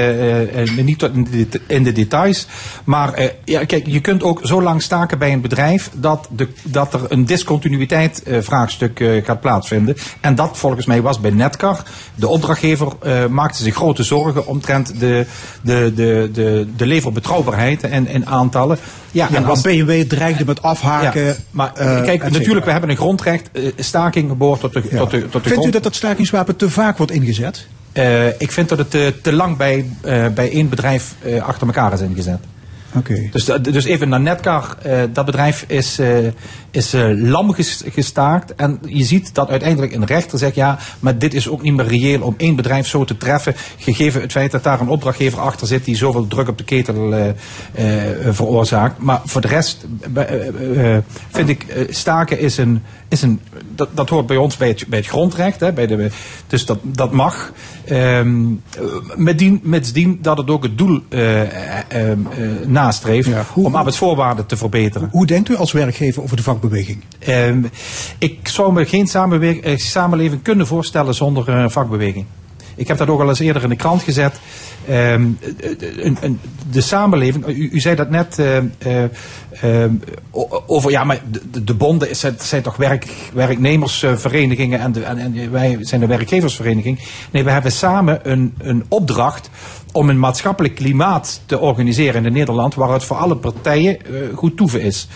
niet tot in de, det- in de details. Maar ja, kijk, je kunt ook zo lang staken bij een bedrijf dat, de, dat er een discontinuïteit vraagstuk gaat plaatsvinden. En dat volgens mij was bij Netcar. De opdrachtgever maakte zich grote zorgen omtrent de, de, de, de, de leverbetrouwbaarheid en, en aantallen. Ja, Ja, en want BMW dreigde met afhaken. Ja, maar kijk, natuurlijk, we hebben een grondrecht. Eh, staking geboord tot de, Ja. tot de, tot de Vindt u dat dat stakingswapen te vaak wordt ingezet? Eh, ik vind dat het te, te lang bij, eh, bij één bedrijf eh, achter elkaar is ingezet. Oké. Dus, dus even naar Netcar. eh, dat bedrijf is, eh, is eh, lam ges- gestaakt. En je ziet dat uiteindelijk een rechter zegt... ja, maar dit is ook niet meer reëel om één bedrijf zo te treffen... gegeven het feit dat daar een opdrachtgever achter zit... die zoveel druk op de ketel eh, eh, veroorzaakt. Maar voor de rest vind ik... staken is een... Is een dat, dat hoort bij ons bij het, bij het grondrecht. Hè, bij de, dus dat, dat mag. Ehm met dien, met dien dat het ook het doel eh, eh, eh, eh, nastreeft om arbeidsvoorwaarden te verbeteren. Hoe denkt u als werkgever over de Ehm, ik zou me geen eh, samenleving kunnen voorstellen zonder eh, vakbeweging. Ik heb dat ook al eens eerder in de krant gezet. Ehm, eh, een- een- de samenleving, u, u zei dat net eh, eh, eh, o- over, ja, maar de, de bonden zijn, zijn toch werk, werknemersverenigingen en, de, en, en wij zijn de werkgeversvereniging. Nee, we hebben samen een, een opdracht om een maatschappelijk klimaat te organiseren in Nederland waar het voor alle partijen eh, goed toeven is.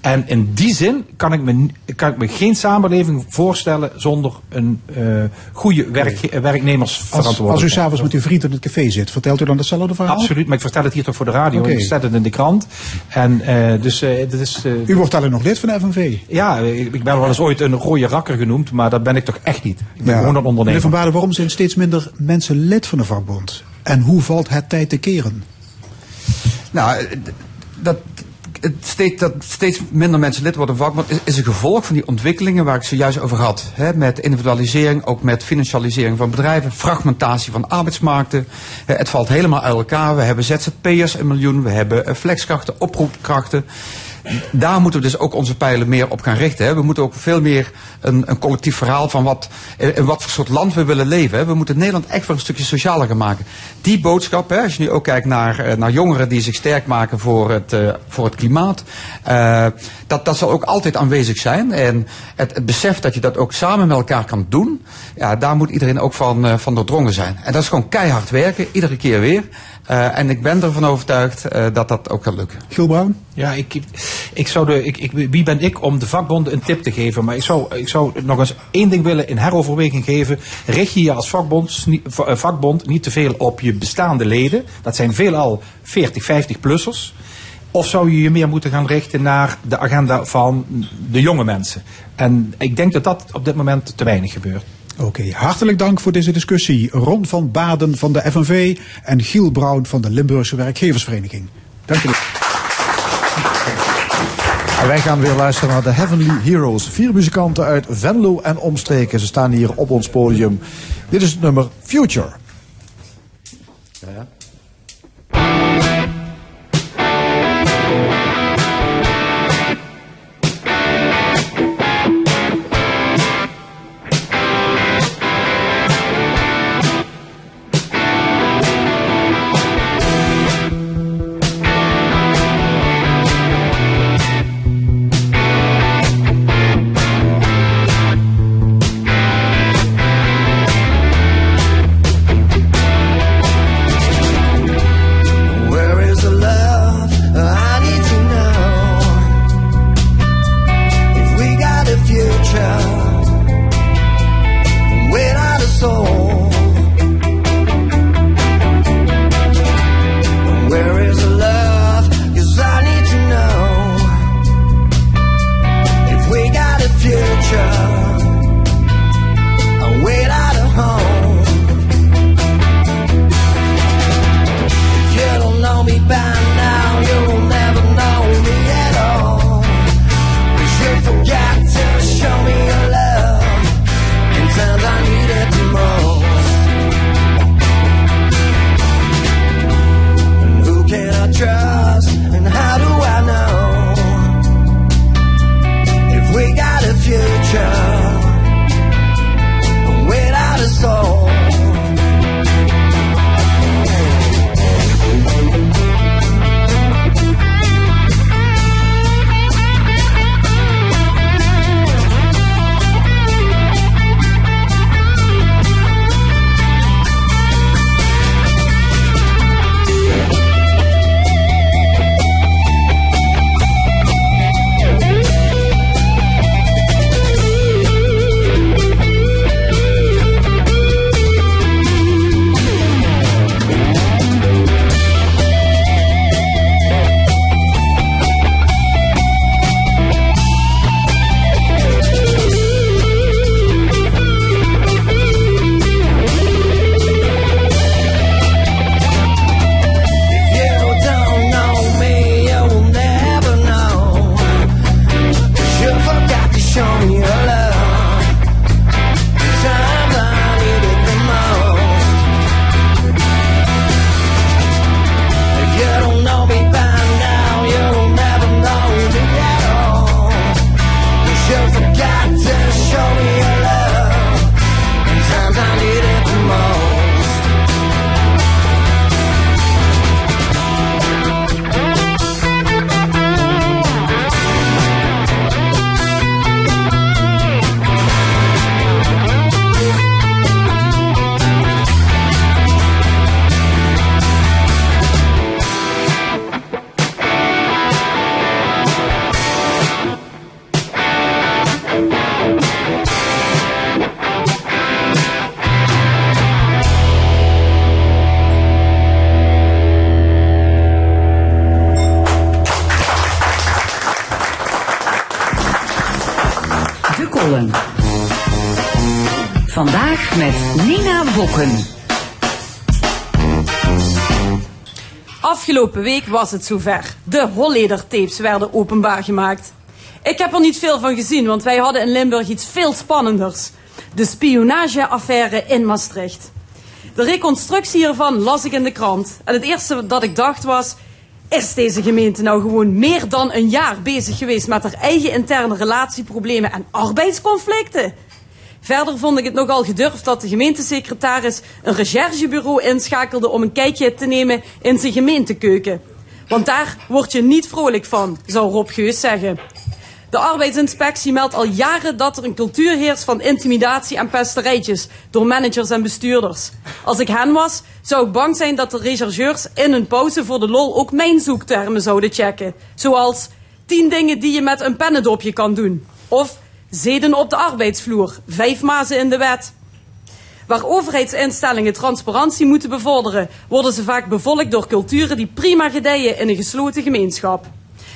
En in die zin kan ik me, kan ik me geen samenleving voorstellen zonder een eh, goede werk, Als, als u werknemersverantwoordelijkheid. s'avonds met uw vriend in het café zit, vertelt u dan hetzelfde verhaal? Absoluut, maar ik vertel het hier toch voor de radio. Oké. Ik zet het in de krant. En eh, dus eh, dit is. eh, U wordt alleen nog lid van de FNV. ja, ik ik ben wel eens ooit een rode rakker genoemd, maar dat ben ik toch echt niet. Ik ben gewoon een Meneer ondernemer. Van Baarden, waarom zijn steeds minder mensen lid van de vakbond? En hoe valt het tijd te keren? Nou, dat, het steeds, dat steeds minder mensen lid worden van vakbond is, een gevolg van die ontwikkelingen waar ik zojuist over had. Met individualisering, ook met financialisering van bedrijven, fragmentatie van arbeidsmarkten. Het valt helemaal uit elkaar. We hebben ZZP'ers een miljoen, we hebben eh, flexkrachten, oproepkrachten. Daar moeten we dus ook onze pijlen meer op gaan richten. Hè. We moeten ook veel meer een, een collectief verhaal van wat, in in wat voor soort land we willen leven. Hè. We moeten Nederland echt wel een stukje socialer gaan maken. Die boodschap, hè, als je nu ook kijkt naar, eh, naar jongeren die zich sterk maken voor het, eh, voor het klimaat. eh, dat, dat zal ook altijd aanwezig zijn. En het, besef dat je dat ook samen met elkaar kan doen. Ja, daar moet iedereen ook van, eh, van doordrongen zijn. En dat is gewoon keihard werken, iedere keer weer. Eh, en ik ben ervan overtuigd eh, dat dat ook gaat lukken. Giel Bruin? Ja, ik, ik zou de, ik, ik, wie ben ik om de vakbonden een tip te geven? Maar ik zou, ik zou nog eens één ding willen in heroverweging geven. Richt je je als vakbond, eh, vakbond niet te veel op je bestaande leden. Dat zijn veelal 40, 50-plussers. Of zou je je meer moeten gaan richten naar de agenda van de jonge mensen? En ik denk dat dat op dit moment te weinig gebeurt. Oké, hartelijk dank voor deze discussie. Ron van Baden van de FNV en Giel Bruin van de Limburgse Werkgeversvereniging. Dank jullie. En wij gaan weer luisteren naar de Heavenly Heroes. Vier muzikanten uit Venlo en omstreken. Ze staan hier op ons podium. Dit is het nummer Future. Where Afgelopen week was het zover. De Holleder-tapes werden openbaar gemaakt. Ik heb er niet veel van gezien, want wij hadden in Limburg iets veel spannenders. De spionageaffaire in Maastricht. De reconstructie hiervan las ik in de krant. En het eerste dat ik dacht was... Is deze gemeente nou gewoon meer dan een jaar bezig geweest met haar eigen interne relatieproblemen en arbeidsconflicten? Verder vond ik het nogal gedurfd dat de gemeentesecretaris een recherchebureau inschakelde om een kijkje te nemen in zijn gemeentekeuken. Want daar word je niet vrolijk van, zou Rob Geus zeggen. De arbeidsinspectie meldt al jaren dat er een cultuur heerst van intimidatie en pesterijtjes door managers en bestuurders. Als ik hen was, zou ik bang zijn dat de rechercheurs in hun pauze voor de lol ook mijn zoektermen zouden checken. Zoals 10 dingen die je met een pennendopje kan doen. Of zeden op de arbeidsvloer, vijf mazen in de wet. Waar overheidsinstellingen transparantie moeten bevorderen, worden ze vaak bevolkt door culturen die prima gedijen in een gesloten gemeenschap.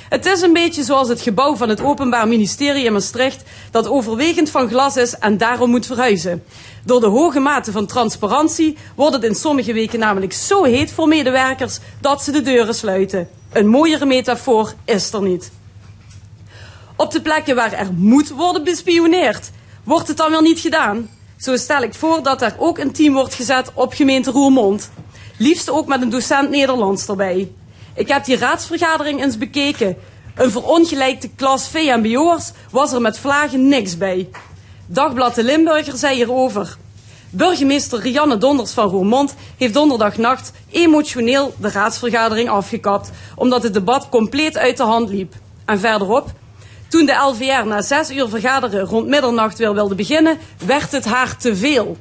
Het is een beetje zoals het gebouw van het Openbaar Ministerie in Maastricht, dat overwegend van glas is en daarom moet verhuizen. Door de hoge mate van transparantie wordt het in sommige weken namelijk zo heet voor medewerkers dat ze de deuren sluiten. Een mooiere metafoor is er niet. Op de plekken waar er moet worden bespioneerd, wordt het dan wel niet gedaan. Zo stel ik voor dat er ook een team wordt gezet op gemeente Roermond. Liefst ook met een docent Nederlands erbij. Ik heb die raadsvergadering eens bekeken. Een verongelijkte klas VMBO'ers was er met vlagen niks bij. Dagblad de Limburger zei hierover. Burgemeester Rianne Donders van Roermond heeft donderdagnacht emotioneel de raadsvergadering afgekapt, omdat het debat compleet uit de hand liep. En verderop, toen de LVR na zes uur vergaderen rond middernacht weer wilde beginnen, werd het haar te veel.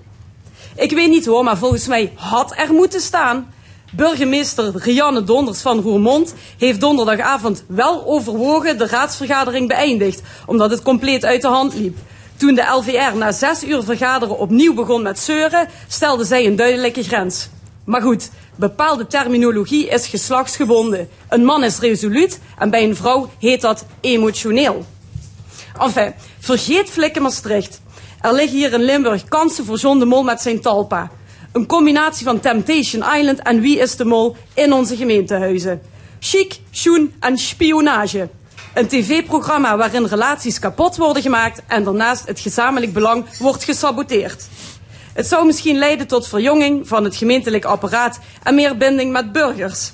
Ik weet niet hoor, maar volgens mij had er moeten staan. Burgemeester Rianne Donders van Roermond heeft donderdagavond wel overwogen de raadsvergadering beëindigd, omdat het compleet uit de hand liep. Toen de LVR na zes uur vergaderen opnieuw begon met zeuren, stelde zij een duidelijke grens. Maar goed, bepaalde terminologie is geslachtsgebonden. Een man is resoluut en bij een vrouw heet dat emotioneel. Enfin, vergeet Flikken Maastricht. Er liggen hier in Limburg kansen voor John de Mol met zijn talpa. Een combinatie van Temptation Island en Wie is de Mol in onze gemeentehuizen. Chic, schoen en spionage. Een tv-programma waarin relaties kapot worden gemaakt en daarnaast het gezamenlijk belang wordt gesaboteerd. Het zou misschien leiden tot verjonging van het gemeentelijk apparaat en meer binding met burgers.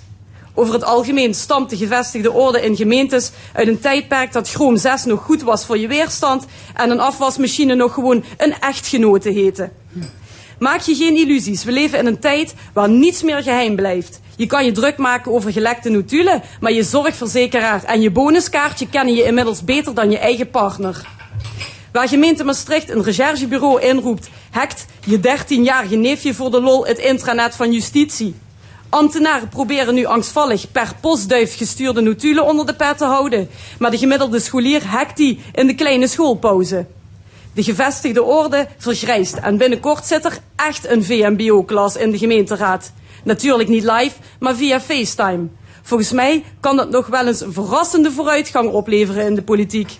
Over het algemeen stamt de gevestigde orde in gemeentes uit een tijdperk dat Chroom 6 nog goed was voor je weerstand en een afwasmachine nog gewoon een echtgenote heette. Maak je geen illusies. We leven in een tijd waar niets meer geheim blijft. Je kan je druk maken over gelekte notulen, maar je zorgverzekeraar en je bonuskaartje kennen je inmiddels beter dan je eigen partner. Waar gemeente Maastricht een recherchebureau inroept, hackt je 13-jarige neefje voor de lol het intranet van justitie. Ambtenaren proberen nu angstvallig per postduif gestuurde notulen onder de pet te houden, maar de gemiddelde scholier hackt die in de kleine schoolpauze. De gevestigde orde vergrijst en binnenkort zit er echt een VMBO-klas in de gemeenteraad. Natuurlijk niet live, maar via FaceTime. Volgens mij kan dat nog wel eens een verrassende vooruitgang opleveren in de politiek.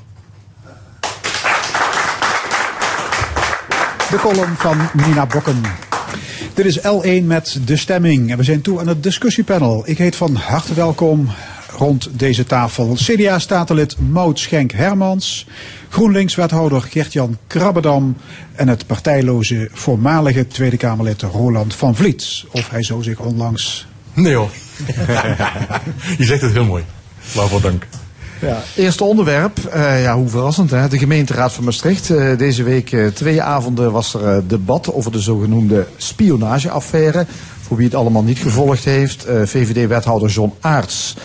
De column van Nina Bokken. Dit is L1 met de stemming. En we zijn toe aan het discussiepanel. Ik heet van harte welkom rond deze tafel CDA-statenlid Maud Schenk-Hermans, GroenLinks-wethouder Gert-Jan Krabbedam en het partijloze voormalige Tweede Kamerlid Roland van Vliet. Of hij zo zich onlangs... Nee hoor. Je zegt het heel mooi. Waarvoor dank. Ja, eerste onderwerp, eh, ja, hoe verrassend hè, de gemeenteraad van Maastricht. Eh, deze week eh, twee avonden was er debat over de zogenoemde spionageaffaire. Voor wie het allemaal niet gevolgd heeft, VVD-wethouder John Aarts.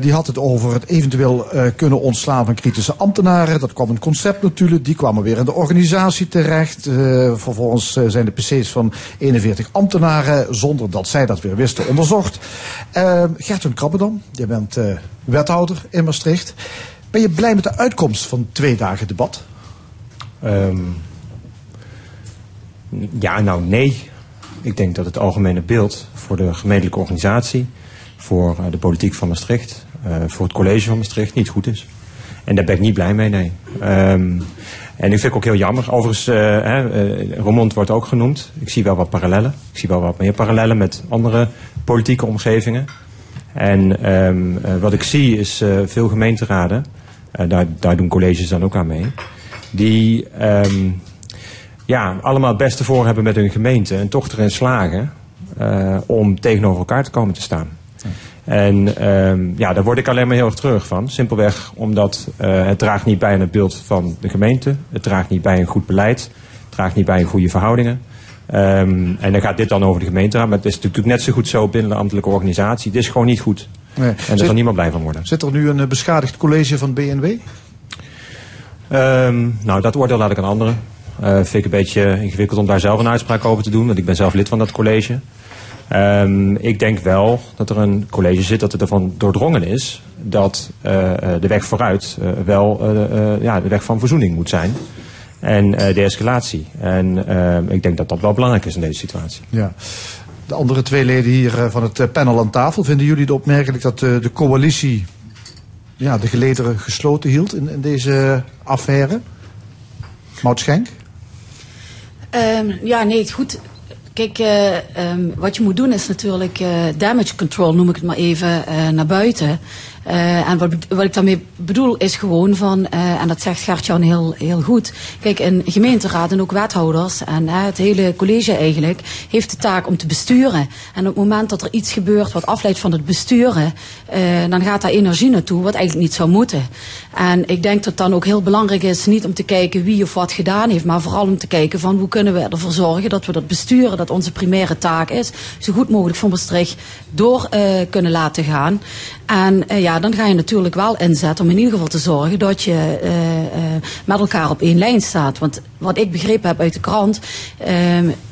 Die had het over het eventueel kunnen ontslaan van kritische ambtenaren. Dat kwam een concept natuurlijk. Die kwamen weer in de organisatie terecht. Vervolgens zijn de PC's van 41 ambtenaren, zonder dat zij dat weer wisten, onderzocht. Uh, Gertjan Krabbedam, jij bent wethouder in Maastricht. Ben je blij met de uitkomst van twee dagen debat? Ehm, ja, nou nee. Ik denk dat het algemene beeld voor de gemeentelijke organisatie, voor eh, de politiek van Maastricht, eh, voor het college van Maastricht niet goed is. En daar ben ik niet blij mee, nee. Ehm, en ik vind ik ook heel jammer. Overigens, eh hè, Roermond wordt ook genoemd. Ik zie wel wat parallellen. Ik zie wel wat meer parallellen met andere politieke omgevingen. En ehm, eh, wat ik zie is eh, veel gemeenteraden, eh, daar, daar doen colleges dan ook aan mee, die ehm, ja, allemaal het beste voor hebben met hun gemeente en toch erin slagen om tegenover elkaar te komen te staan. En ehm, ja, daar word ik alleen maar heel erg terug van. Simpelweg omdat het draagt niet bij aan het beeld van de gemeente. Het draagt niet bij een goed beleid. Het draagt niet bij een goede verhoudingen. Ehm, en dan gaat dit dan over de gemeenteraad. Maar het is natuurlijk net zo goed zo binnen de ambtelijke organisatie. Het is gewoon niet goed. Nee. En daar zal niemand blij van worden. Zit er nu een eh, beschadigd college van BNW? Ehm, nou, dat oordeel laat ik aan anderen. Eh vind ik een beetje ingewikkeld om daar zelf een uitspraak over te doen, want ik ben zelf lid van dat college. Ehm, ik denk wel dat er een college zit dat ervan doordrongen is dat eh, de weg vooruit wel ja, de weg van verzoening moet zijn. En eh, de escalatie. En ehm, ik denk dat dat wel belangrijk is in deze situatie. Ja. De andere twee leden hier eh, van het eh, panel aan tafel, vinden jullie het opmerkelijk dat eh, de coalitie ja, de gelederen gesloten hield in, in deze affaire? Maud Schenk? Ehm, ja, nee, goed. Kijk, eh, ehm, wat je moet doen is natuurlijk eh, damage control, noem ik het maar even, eh, naar buiten. Eh, en wat, ik daarmee bedoel is gewoon van, eh, en dat zegt Gert-Jan heel, heel goed. Kijk, een gemeenteraad en ook wethouders en het hele college eigenlijk heeft de taak om te besturen. En op het moment dat er iets gebeurt wat afleidt van het besturen, eh, dan gaat daar energie naartoe wat eigenlijk niet zou moeten. En ik denk dat het dan ook heel belangrijk is niet om te kijken wie of wat gedaan heeft, maar vooral om te kijken van hoe kunnen we ervoor zorgen dat we dat besturen, dat onze primaire taak is, zo goed mogelijk van Maastricht door kunnen laten gaan. En eh, ja, dan ga je natuurlijk wel inzetten om in ieder geval te zorgen dat je eh, eh, met elkaar op één lijn staat. Want wat ik begrepen heb uit de krant,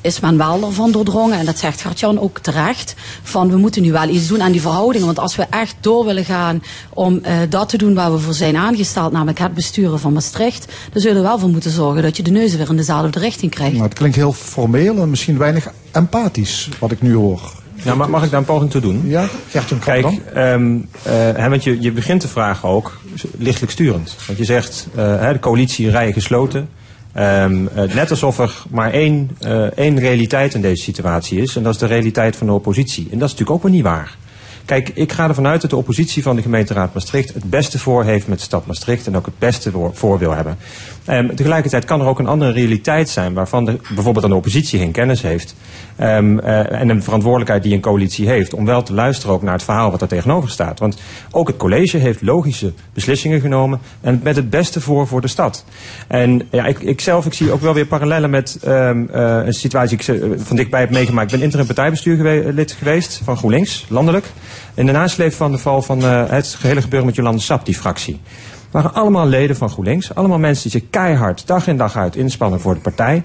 is men wel ervan doordrongen, en dat zegt Gert-Jan ook terecht, van we moeten nu wel iets doen aan die verhoudingen. Want als we echt door willen gaan om dat te doen waar we voor zijn aangesteld, namelijk het besturen van Maastricht, dan zullen we wel voor moeten zorgen dat je de neuzen weer in dezelfde richting krijgt. Nou, het klinkt heel formeel en misschien weinig empathisch, wat ik nu hoor. Ja, mag, mag ik daar een poging toe doen? Ja, Gert-Jan Kijk, ehm, eh, want je, je begint de vraag ook lichtelijk sturend. Want je zegt, eh, de coalitie rijen gesloten. Ehm, eh, net alsof er maar één, één realiteit in deze situatie is. En dat is de realiteit van de oppositie. En dat is natuurlijk ook weer niet waar. Kijk, ik ga ervan uit dat de oppositie van de gemeenteraad Maastricht het beste voor heeft met de stad Maastricht en ook het beste voor, wil hebben. Ehm, tegelijkertijd kan er ook een andere realiteit zijn waarvan de, bijvoorbeeld dan de oppositie geen kennis heeft. Ehm, eh, en een verantwoordelijkheid die een coalitie heeft om wel te luisteren ook naar het verhaal wat er tegenover staat. Want ook het college heeft logische beslissingen genomen en met het beste voor voor de stad. En ja, ik, ik zelf ik zie ook wel weer parallellen met ehm, eh, een situatie die ik eh, van dichtbij heb meegemaakt. Ik ben interim partijbestuur gewe- lid geweest van GroenLinks, landelijk. In de nasleep van de val van eh, het gehele gebeuren met Jolande Sap, die fractie waren allemaal leden van GroenLinks. Allemaal mensen die zich keihard dag in dag uit inspannen voor de partij.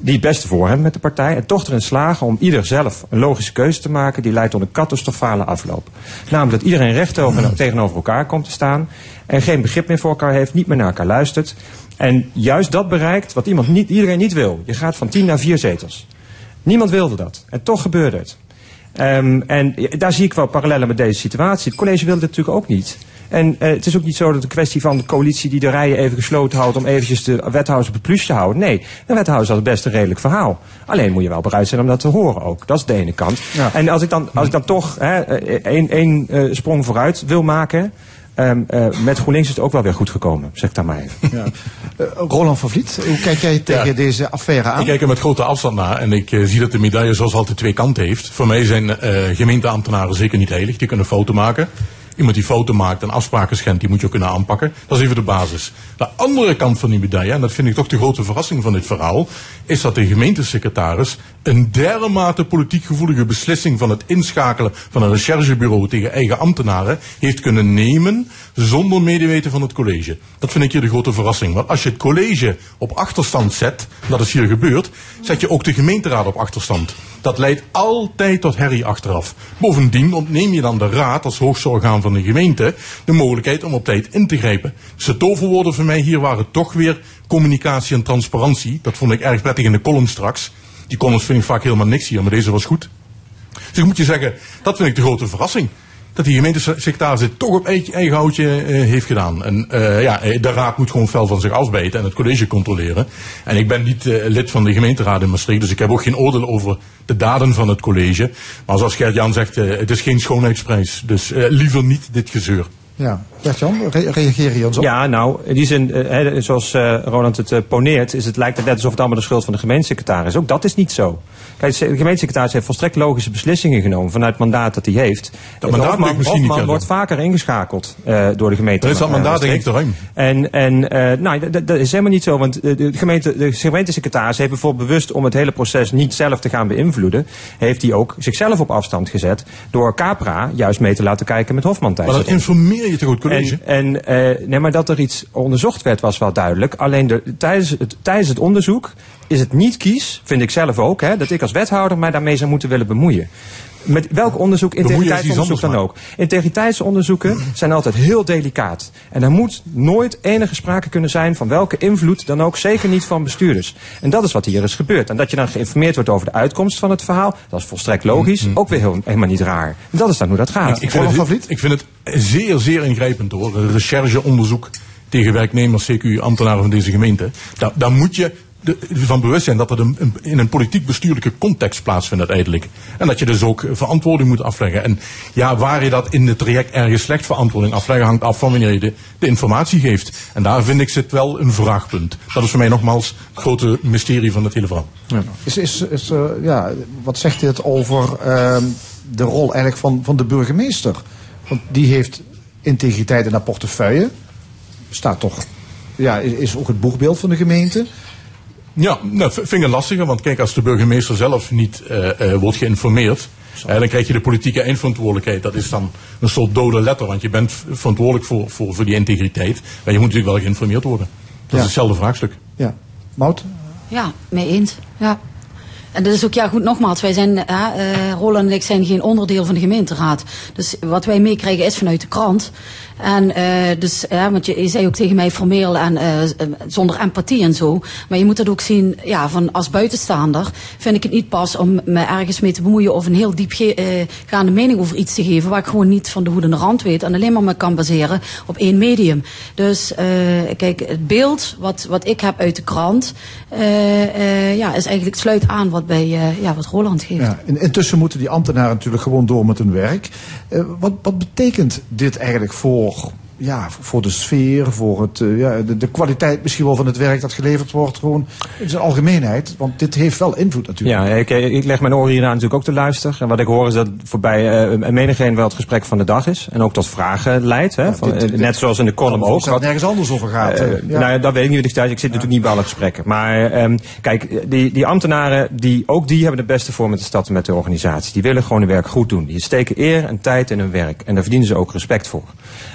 Die het beste voor hebben met de partij. En toch erin slagen om ieder zelf een logische keuze te maken. Die leidt tot een catastrofale afloop. Namelijk dat iedereen recht over- tegenover elkaar komt te staan. En geen begrip meer voor elkaar heeft. Niet meer naar elkaar luistert. En juist dat bereikt wat iemand niet, iedereen niet wil. Je gaat van tien naar vier zetels. Niemand wilde dat. En toch gebeurde het. Ehm, en daar zie ik wel parallellen met deze situatie. Het college wilde het natuurlijk ook niet. En eh, het is ook niet zo dat de kwestie van de coalitie die de rijen even gesloten houdt om eventjes de wethouders op het pluche te houden. Nee, de wethouders had best een redelijk verhaal. Alleen moet je wel bereid zijn om dat te horen ook. Dat is de ene kant. En als ik dan, als ik dan toch eh, één eh, sprong vooruit wil maken. Ehm, eh, met GroenLinks is het ook wel weer goed gekomen, zeg ik daar maar even. Ja. Eh, Roland van Vliet, hoe kijk jij tegen Ja. deze affaire aan? Ik kijk er met grote afstand naar en ik eh, zie dat de medaille zoals altijd twee kanten heeft. Voor mij zijn eh, gemeenteambtenaren zeker niet heilig. Die kunnen fouten maken. Iemand die fouten maakt en afspraken schendt, die moet je ook kunnen aanpakken. Dat is even de basis. De andere kant van die medaille, en dat vind ik toch de grote verrassing van dit verhaal, is dat de gemeentesecretaris een dermate politiek gevoelige beslissing van het inschakelen van een recherchebureau tegen eigen ambtenaren heeft kunnen nemen zonder medeweten van het college. Dat vind ik hier de grote verrassing. Want als je het college op achterstand zet, dat is hier gebeurd, zet je ook de gemeenteraad op achterstand. Dat leidt altijd tot herrie achteraf. Bovendien ontneem je dan de raad als hoogste orgaan van de gemeente de mogelijkheid om op tijd in te grijpen. De toverwoorden voor mij hier waren toch weer communicatie en transparantie. Dat vond ik erg prettig in de column straks. Die columns vind ik vaak helemaal niks hier, maar deze was goed. Dus ik moet je zeggen, dat vind ik de grote verrassing. Dat die gemeentesecretaris dit toch op eigen houtje eh, heeft gedaan. En eh, ja, eh, de raad moet gewoon fel van zich afbijten en het college controleren. En ik ben niet lid van de gemeenteraad in Maastricht, dus ik heb ook geen oordeel over de daden van het college. Maar zoals Gert-Jan zegt, het is geen schoonheidsprijs. Dus liever niet dit gezeur. Ja, Re reageer je ons op? Ja, nou, in die zin, eh, hè, zoals eh, Roland het eh, poneert, is het, lijkt het net alsof het allemaal de schuld van de gemeentesecretaris is. Ook dat is niet zo. Kijk, de gemeentesecretaris heeft volstrekt logische beslissingen genomen vanuit het mandaat dat hij heeft. Dat mandaat Hofman, ligt misschien niet, Hofman wordt vaker ingeschakeld eh, door de gemeente. Dan is dat mandaat denk ik te ruim. En, en eh, nou, dat- dat, dat is helemaal niet zo, want de, gemeente, de gemeentesecretaris heeft bijvoorbeeld bewust om het hele proces niet zelf te gaan beïnvloeden, heeft hij ook zichzelf op afstand gezet door Capra juist mee te laten kijken met Hofman Maar tijdens dan het informeer je toch het En, en eh, nee, maar dat er iets onderzocht werd was wel duidelijk. Alleen de, tijdens, het, tijdens het onderzoek is het niet kies, vind ik zelf ook, hè, dat ik als wethouder mij daarmee zou moeten willen bemoeien. Met welk onderzoek, integriteitsonderzoek dan ook. Integriteitsonderzoeken zijn altijd heel delicaat. En er moet nooit enige sprake kunnen zijn van welke invloed dan ook, zeker niet van bestuurders. En dat is wat hier is gebeurd. En dat je dan geïnformeerd wordt over de uitkomst van het verhaal, dat is volstrekt logisch, ook weer heel, helemaal niet raar. En dat is dan hoe dat gaat. Ik, ik, vind het, ik vind het zeer, zeer ingrijpend hoor. Een rechercheonderzoek tegen werknemers, CQ, ambtenaren van deze gemeente. Daar, daar moet je de- van bewust zijn dat dat een, een- in een politiek-bestuurlijke context plaatsvindt uiteindelijk. En dat je dus ook verantwoording moet afleggen. En ja, waar je dat in het traject ergens slecht verantwoording afleggen, hangt af van wanneer je de, de informatie geeft. En daar vind ik zit wel een vraagpunt. Dat is voor mij nogmaals het grote mysterie van het hele verhaal. Is, is, is, eh, ja, wat zegt dit over ehm, de rol eigenlijk van, van de burgemeester? Want die heeft integriteit in haar portefeuille. Staat toch, ja, is, is ook het boegbeeld van de gemeente. Ja, nou, vind ik een lastige, want kijk, als de burgemeester zelf niet eh, eh, wordt geïnformeerd, dan krijg je de politieke eindverantwoordelijkheid. Dat is dan een soort dode letter, want je bent verantwoordelijk voor, voor, voor die integriteit. Maar je moet natuurlijk wel geïnformeerd worden. Dat Ja. is hetzelfde vraagstuk. Ja. Mout? Ja, mee eens. Ja. En dat is ook, ja goed, nogmaals, wij zijn, ja, eh, Roland en ik zijn geen onderdeel van de gemeenteraad. Dus wat wij meekrijgen is vanuit de krant. En eh, dus, ja, want je, je zei ook tegen mij formeel en eh, eh, zonder empathie en zo. Maar je moet dat ook zien, ja, van als buitenstaander vind ik het niet pas om me ergens mee te bemoeien of een heel diepgaande mening over iets te geven waar ik gewoon niet van de hoede en de rand weet en alleen maar me kan baseren op één medium. Dus kijk, het beeld wat, wat ik heb uit de krant, ja, is eigenlijk sluit aan wat bij ja, wat Roland geeft. Ja, in- intussen moeten die ambtenaren natuurlijk gewoon door met hun werk. Eh, wat, wat betekent dit eigenlijk voor, ja, voor de sfeer, voor het, eh, ja, de, de kwaliteit misschien wel van het werk dat geleverd wordt, gewoon in zijn algemeenheid? Want dit heeft wel invloed natuurlijk. Ja, ik, ik leg mijn oren hierna natuurlijk ook te luisteren. En wat ik hoor is dat voorbij uh, menigeen wel het gesprek van de dag is. En ook tot vragen leidt. Hè, van, dit- eh, net zoals in de column ook. Dat het nergens anders over gaat. Eh, eh, ja. Nou ja, dat weet ik niet. Ik, thuis. ik zit natuurlijk niet bij alle gesprekken. Maar ehm, kijk, die, die ambtenaren, die, ook die hebben het beste voor met de stad en met de organisatie. Die willen gewoon hun werk goed doen. Die steken eer en tijd in hun werk. En daar verdienen ze ook respect voor.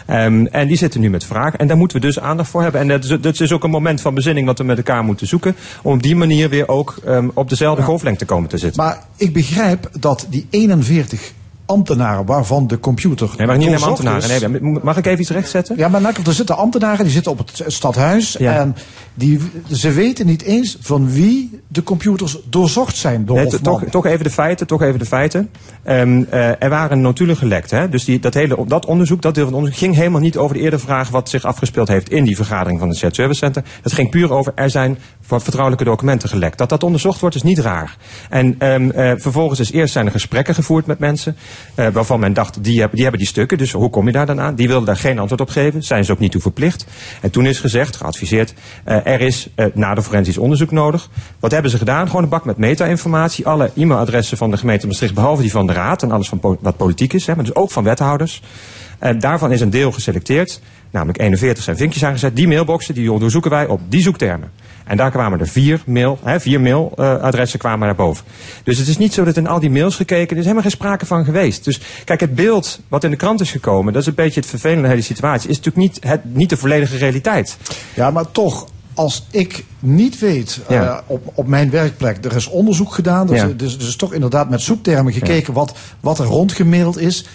Ehm, en die zitten nu met vragen. En daar moeten we dus aandacht voor hebben. En dat is, dat is ook een moment van bezinning wat we met elkaar moeten zoeken. Om op die manier weer ook ehm, op dezelfde golflengte te komen te zitten. Maar ik begrijp dat die 41 ambtenaren waarvan de computer. Nee, maar niet naar doorzocht ambtenaren. Nee, mag ik even iets rechtzetten? Ja, maar nou, er zitten ambtenaren die zitten op het stadhuis. En die, ze weten niet eens van wie de computers doorzocht zijn door Nee, toch, toch even de feiten, toch even de feiten. Ehm, eh, er waren notulen gelekt. Hè? Dus die, dat, hele, dat onderzoek, dat deel van het onderzoek, ging helemaal niet over de eerdere vraag wat zich afgespeeld heeft in die vergadering van het Shared Service Center. Dat ging puur over, er zijn wat vertrouwelijke documenten gelekt. Dat dat onderzocht wordt is niet raar. En ehm, eh, vervolgens is eerst zijn er gesprekken gevoerd met mensen, eh, waarvan men dacht, die hebben, die hebben die stukken, dus hoe kom je daar dan aan? Die wilden daar geen antwoord op geven, zijn ze ook niet toe verplicht. En toen is gezegd, geadviseerd, eh, er is nader forensisch onderzoek nodig. Wat hebben ze gedaan? Gewoon een bak met meta-informatie, alle e-mailadressen van de gemeente Maastricht, behalve die van de raad en alles van wat politiek is, hè, maar dus ook van wethouders. En daarvan is een deel geselecteerd, namelijk 41 zijn vinkjes aangezet. Die mailboxen die onderzoeken wij op die zoektermen. En daar kwamen er vier, mail, hè, vier mailadressen kwamen naar boven. Dus het is niet zo dat in al die mails gekeken, er is helemaal geen sprake van geweest. Dus kijk, het beeld wat in de krant is gekomen, dat is een beetje het vervelende hele situatie, is natuurlijk niet, het, niet de volledige realiteit. Ja, maar toch, als ik niet weet Ja. eh, op, op mijn werkplek, er is onderzoek gedaan, dus, Ja. dus, dus toch inderdaad met zoektermen gekeken wat, wat er rondgemaild is.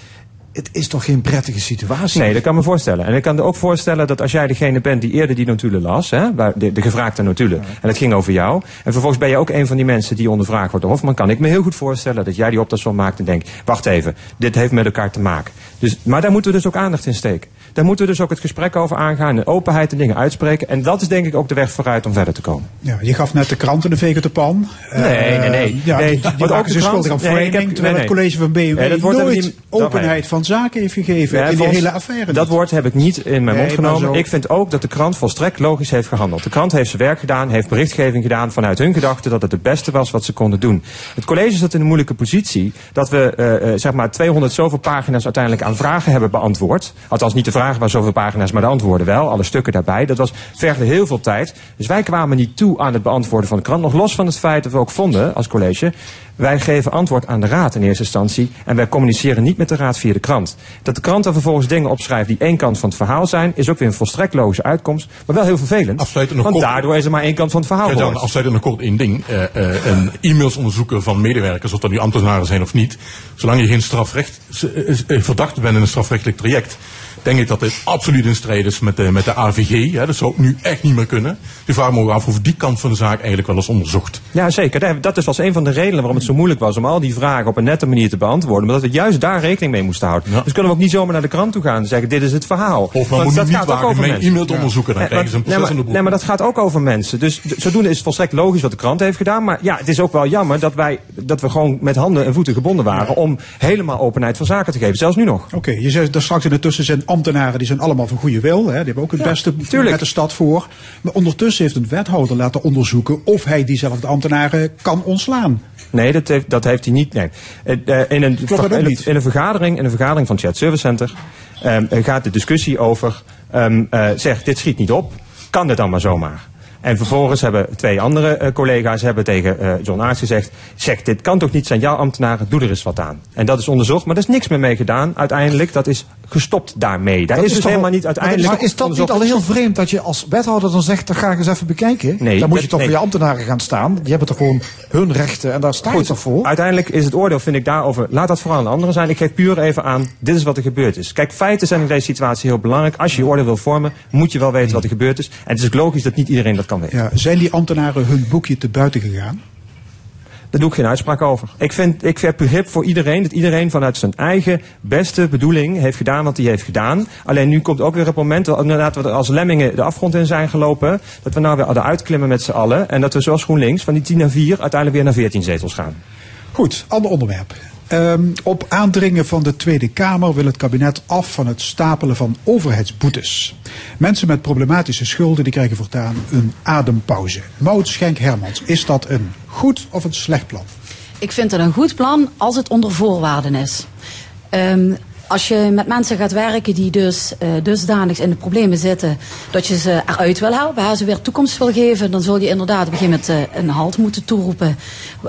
Het is toch geen prettige situatie? Nee, dat kan me voorstellen. En ik kan me ook voorstellen dat als jij degene bent die eerder die notulen las, hè, de, de gevraagde notulen, en het ging over jou, en vervolgens ben je ook een van die mensen die ondervraagd wordt door Hofman, kan ik me heel goed voorstellen dat jij die optelsom maakt en denkt, wacht even, dit heeft met elkaar te maken. Dus, maar daar moeten we dus ook aandacht in steken. Daar moeten we dus ook het gesprek over aangaan, en openheid en dingen uitspreken. En dat is denk ik ook de weg vooruit om verder te komen. Ja, je gaf net de kranten de veeg uit de pan. Nee, Eh, nee, nee. Ja, Nee, die, die ook maken de zich krant- schuldig aan nee, ik heb- terwijl nee, het college van BMW Nee, dat wordt ook nooit niet- openheid van zaken heeft gegeven in die volgens- hele affaire. Dat woord heb ik niet in mijn Nee, mond genomen. Ik vind ook dat de krant volstrekt logisch heeft gehandeld. De krant heeft zijn werk gedaan, heeft berichtgeving gedaan vanuit hun gedachte dat het het beste was wat ze konden doen. Het college zat in een moeilijke positie dat we eh, eh, zeg maar 200 zoveel pagina's uiteindelijk aan vragen hebben beantwoord. Althans niet de vragen maar zoveel pagina's, maar de antwoorden wel. Alle stukken daarbij. Dat was, vergde heel veel tijd. Dus wij kwamen niet toe aan het beantwoorden van de krant. Nog los van het feit dat we ook vonden als college Wij geven antwoord aan de raad in eerste instantie en wij communiceren niet met de raad via de krant. Dat de krant dan vervolgens dingen opschrijft die één kant van het verhaal zijn, is ook weer een volstrekt logische uitkomst, maar wel heel vervelend. Afsluitend want kort. daardoor is er maar één kant van het verhaal gehoord. afsluitend nog kort één ding. Eh, eh, een e-mails onderzoeken van medewerkers, of dat nu ambtenaren zijn of niet. Zolang je geen strafrecht, eh, eh, verdachte bent in een strafrechtelijk traject, denk ik dat dit absoluut in strijd is met de, met de AVG. Hè. Dat zou ook nu echt niet meer kunnen. Je vraagt me ook af of die kant van de zaak eigenlijk wel eens onderzocht. Ja, zeker. Dat is was een van de redenen waarom het zo moeilijk was om al die vragen op een nette manier te beantwoorden. Omdat we juist daar rekening mee moesten houden. Dus kunnen we ook niet zomaar naar de krant toe gaan en zeggen: dit is het verhaal. Of Want moet dat niet gaat ook over mijn mensen. e-mail te onderzoeken, dan Nee, krijgen ze een maar- proces nee, in de maar, nee, maar dat gaat ook over mensen. Dus zodoende is het volstrekt logisch wat de krant heeft gedaan. Maar ja, het is ook wel jammer dat, wij, dat we gewoon met handen en voeten gebonden waren om helemaal openheid van zaken te geven. Zelfs nu nog. Oké, je zei daar straks in de tussenzin ambtenaren die zijn allemaal van goede wil. Hè, die hebben ook het beste met de stad voor. Maar ondertussen heeft een wethouder laten onderzoeken of hij diezelfde ambtenaren kan ontslaan. Nee, dat heeft, dat heeft hij niet. Nee. Eh, eh, in, een, Klopt dat ook in, niet? in een vergadering, in een vergadering van het Chat Service Center ehm, eh, gaat de discussie over. ehm eh, zeg, dit schiet niet op. Kan dit dan maar zomaar? En vervolgens hebben twee andere eh, collega's hebben tegen eh, John Aarts gezegd... zeg, dit kan toch niet zijn jouw ambtenaren, doe er eens wat aan. En dat is onderzocht, maar er is niks meer mee gedaan uiteindelijk. Dat is gestopt daarmee. Daar Dat is, dus toch helemaal niet uiteindelijk Maar is dat niet al heel vreemd dat je als wethouder dan zegt, dan ga ik eens even bekijken? Nee, dan moet je toch nee. voor je ambtenaren gaan staan. Die hebben toch gewoon hun rechten en daar sta je toch voor? uiteindelijk is het oordeel, vind ik, daarover. Laat dat vooral aan de anderen zijn. Ik geef puur even aan, dit is wat er gebeurd is. Kijk, feiten zijn in deze situatie heel belangrijk. Als je je oordeel wil vormen, moet je wel weten wat er gebeurd is. En het is ook logisch dat niet iedereen dat kan weten. Ja, zijn die ambtenaren hun boekje te buiten gegaan? Daar doe ik geen uitspraak over. Ik, vind, ik heb begrip voor iedereen dat iedereen vanuit zijn eigen beste bedoeling heeft gedaan wat hij heeft gedaan. Alleen nu komt ook weer het moment dat inderdaad we er als lemmingen de afgrond in zijn gelopen. Dat we nou weer hadden uitklimmen met z'n allen. En dat we zoals GroenLinks van die 10 naar 4 uiteindelijk weer naar 14 zetels gaan. Goed, ander onderwerp. Ehm, op aandringen van de Tweede Kamer wil het kabinet af van het stapelen van overheidsboetes. Mensen met problematische schulden die krijgen voortaan een adempauze. Maud Schenk-Hermans, is dat een goed of een slecht plan? Ik vind het een goed plan als het onder voorwaarden is. Ehm, als je met mensen gaat werken die dus eh, dusdanig in de problemen zitten dat je ze eruit wil helpen, ze weer toekomst wil geven, dan zul je inderdaad op een gegeven moment eh, een halt moeten toeroepen.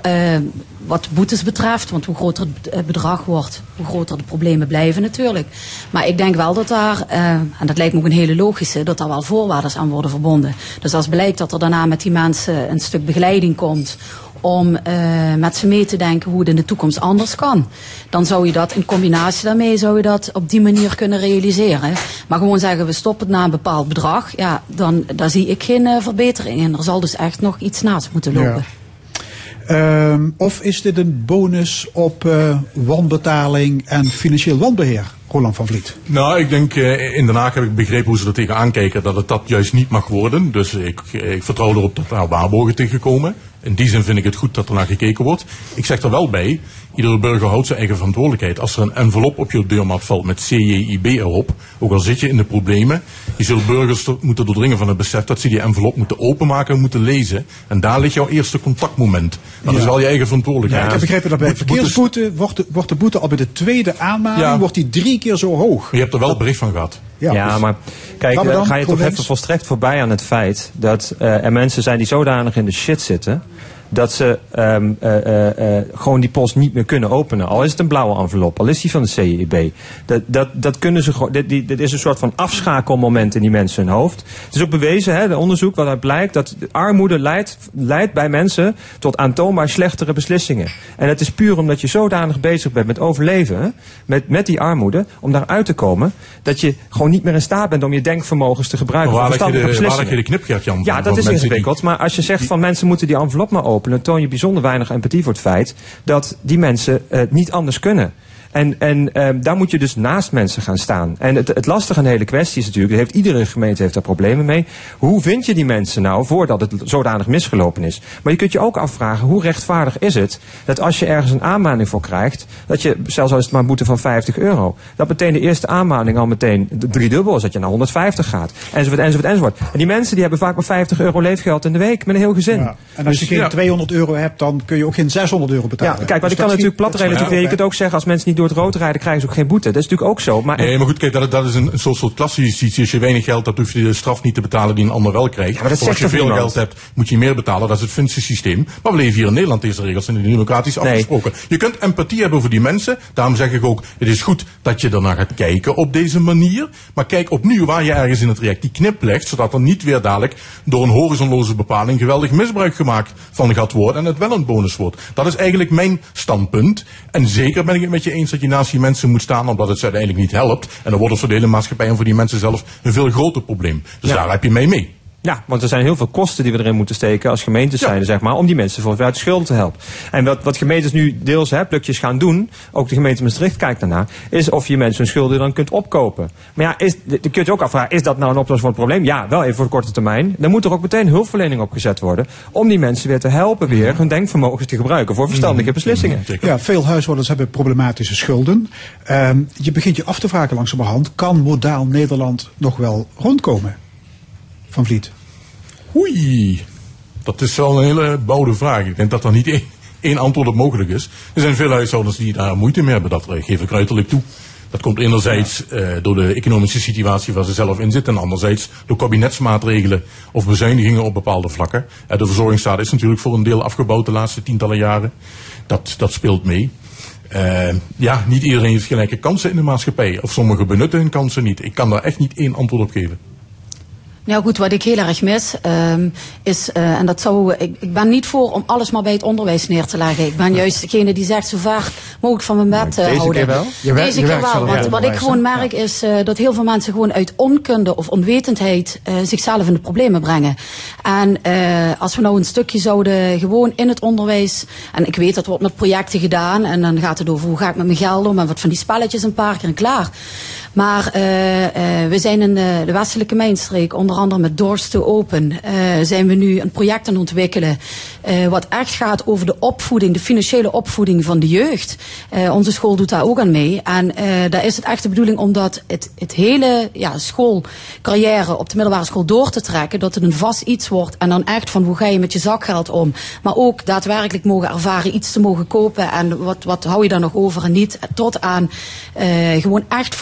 Eh, wat boetes betreft, want hoe groter het bedrag wordt, hoe groter de problemen blijven natuurlijk. Maar ik denk wel dat daar, en dat lijkt me ook een hele logische, dat daar wel voorwaarden aan worden verbonden. Dus als blijkt dat er daarna met die mensen een stuk begeleiding komt om eh, met ze mee te denken hoe het in de toekomst anders kan. Dan zou je dat in combinatie daarmee zou je dat op die manier kunnen realiseren. Maar gewoon zeggen we stoppen het na een bepaald bedrag, ja, dan daar zie ik geen eh, verbetering in. Er zal dus echt nog iets naast moeten lopen. Ehm, of is dit een bonus op eh, wanbetaling en financieel wanbeheer, Roland van Vliet? Nou, ik denk, eh, in Den Haag heb ik begrepen hoe ze er tegenaan kijken dat het dat juist niet mag worden. Dus ik, ik vertrouw erop dat daar waarborgen tegenkomen. In die zin vind ik het goed dat er naar gekeken wordt. Ik zeg er wel bij, iedere burger houdt zijn eigen verantwoordelijkheid. Als er een envelop op je deurmat valt met CJIB erop, ook al zit je in de problemen, je zult burgers moeten doordringen van het besef dat ze die envelop moeten openmaken en moeten lezen. En daar ligt jouw eerste contactmoment. Dat is Ja. wel je eigen Ja, verantwoordelijkheid. ik heb begrepen dat bij Boetes- verkeersboete wordt de, wordt de boete al bij de tweede aanmaning Ja. wordt die drie keer zo hoog. Je hebt er wel bericht van gehad. Ja, dus- maar kijk, eh, dan, ga je toch even volstrekt voorbij aan het feit dat eh, er mensen zijn die zodanig in de shit zitten. Dat ze ehm, eh, eh, eh, gewoon die post niet meer kunnen openen. Al is het een blauwe envelop, al is die van de CIB. Dat, dat, dat kunnen ze gewoon. Dit, dit is een soort van afschakelmoment in die mensen hun hoofd. Het is ook bewezen, hè, de onderzoek waaruit blijkt dat de armoede leidt, leidt bij mensen tot aantoonbaar slechtere beslissingen. En het is puur omdat je zodanig bezig bent met overleven, met, met die armoede, om daaruit te komen, dat je gewoon niet meer in staat bent om je denkvermogens te gebruiken. Maar waar voor je de, waar je de Jan? Ja, dat is ingewikkeld. Maar als je zegt van mensen moeten die envelop maar openen, toon je bijzonder weinig empathie voor het feit dat die mensen het niet anders kunnen. En, en ehm, daar moet je dus naast mensen gaan staan. En het, het lastige aan de hele kwestie is natuurlijk, heeft, iedere gemeente heeft daar problemen mee. Hoe vind je die mensen nou voordat het zodanig misgelopen is? Maar je kunt je ook afvragen, hoe rechtvaardig is het dat als je ergens een aanmaning voor krijgt, dat je, zelfs al is het maar een boete van 50 euro, dat meteen de eerste aanmaning al meteen driedubbel is, dat je naar 150 gaat. Enzovoort, enzovoort, enzovoort. En die mensen die hebben vaak maar 50 euro leefgeld in de week met een heel gezin. Ja. En als je Dus, geen ja. 200 euro hebt, dan kun je ook geen 600 euro betalen. Ja, kijk, maar Dus ik kan natuurlijk plat relativeren. Je kunt ook zeggen, als mensen niet door het rood rijden, krijgen ze ook geen boete. Dat is natuurlijk ook zo. Maar Nee, maar goed, kijk, dat, dat is een, soort, soort klassische. Als je weinig geld hebt, hoef je de straf niet te betalen die een ander wel krijgt. maar dat of als je veel niemand? geld hebt, moet je meer betalen. Dat is het Finse systeem. Maar we leven hier in Nederland, deze regels zijn democratisch afgesproken. Je kunt empathie hebben voor die mensen. Daarom zeg ik ook, het is goed dat je ernaar gaat kijken op deze manier. Maar kijk opnieuw waar je ergens in het traject die knip legt, zodat er niet weer dadelijk door een horizonloze bepaling geweldig misbruik gemaakt van gaat worden en het wel een bonus wordt. Dat is eigenlijk mijn standpunt. En zeker ben ik het met je eens dat je naast die mensen moet staan, omdat het ze uiteindelijk niet helpt. En dan wordt het voor de hele maatschappij en voor die mensen zelf een veel groter probleem. Dus daar heb je mee mee. Ja, want er zijn heel veel kosten die we erin moeten steken als gemeentes zijn, zeg maar, om die mensen voor uit de schulden te helpen. En wat, wat gemeentes nu deels hè, plukjes gaan doen, ook de gemeente Maastricht kijkt daarnaar, is of je mensen hun schulden dan kunt opkopen. Maar ja, is, dan kun je je ook afvragen, is dat nou een oplossing voor het probleem? Ja, wel even voor de korte termijn. Dan moet er ook meteen hulpverlening opgezet worden om die mensen weer te helpen weer hun denkvermogens te gebruiken voor verstandige beslissingen. Ja, veel huishoudens hebben problematische schulden. Ehm, je begint je af te vragen langzamerhand, kan modaal Nederland nog wel rondkomen? Van Vliet. Oei, dat is wel een hele bouwde vraag. Ik denk dat er niet één, één antwoord op mogelijk is. Er zijn veel huishoudens die daar moeite mee hebben. Dat eh, geef ik uiterlijk toe. Dat komt enerzijds eh, door de economische situatie waar ze zelf in zitten. En anderzijds door kabinetsmaatregelen of bezuinigingen op bepaalde vlakken. Eh, de verzorgingsstaat is natuurlijk voor een deel afgebouwd de laatste tientallen jaren. Dat, dat speelt mee. Ja, niet iedereen heeft gelijke kansen in de maatschappij. Of sommigen benutten hun kansen niet. Ik kan daar echt niet één antwoord op geven. Nou goed, wat ik heel erg mis ehm, is, eh, en dat zou, ik, ik ben niet voor om alles maar bij het onderwijs neer te leggen. Ik ben juist degene die zegt zo vaak mogelijk van mijn bed eh, houden. keer wel? Je Deze keer wel. Want wat ik gewoon merk is eh, dat heel veel mensen gewoon uit onkunde of onwetendheid zichzelf in de problemen brengen. En als we nou een stukje zouden gewoon in het onderwijs, en ik weet dat wordt met projecten gedaan, en dan gaat het over hoe ga ik met mijn geld om en wat van die spelletjes een paar keer en klaar. Maar eh, eh, we zijn in de, de westelijke mijnstreek, onder andere met Doors to Open, eh, zijn we nu een project aan het ontwikkelen. eh, wat echt gaat over de opvoeding, de financiële opvoeding van de jeugd. Eh, onze school doet daar ook aan mee. En eh, daar is het echt de bedoeling om dat het, het hele ja, schoolcarrière op de middelbare school door te trekken. Dat het een vast iets wordt. En dan echt van hoe ga je met je zakgeld om. Maar ook daadwerkelijk mogen ervaren iets te mogen kopen. En wat, wat hou je daar nog over en niet. Tot aan eh, gewoon echt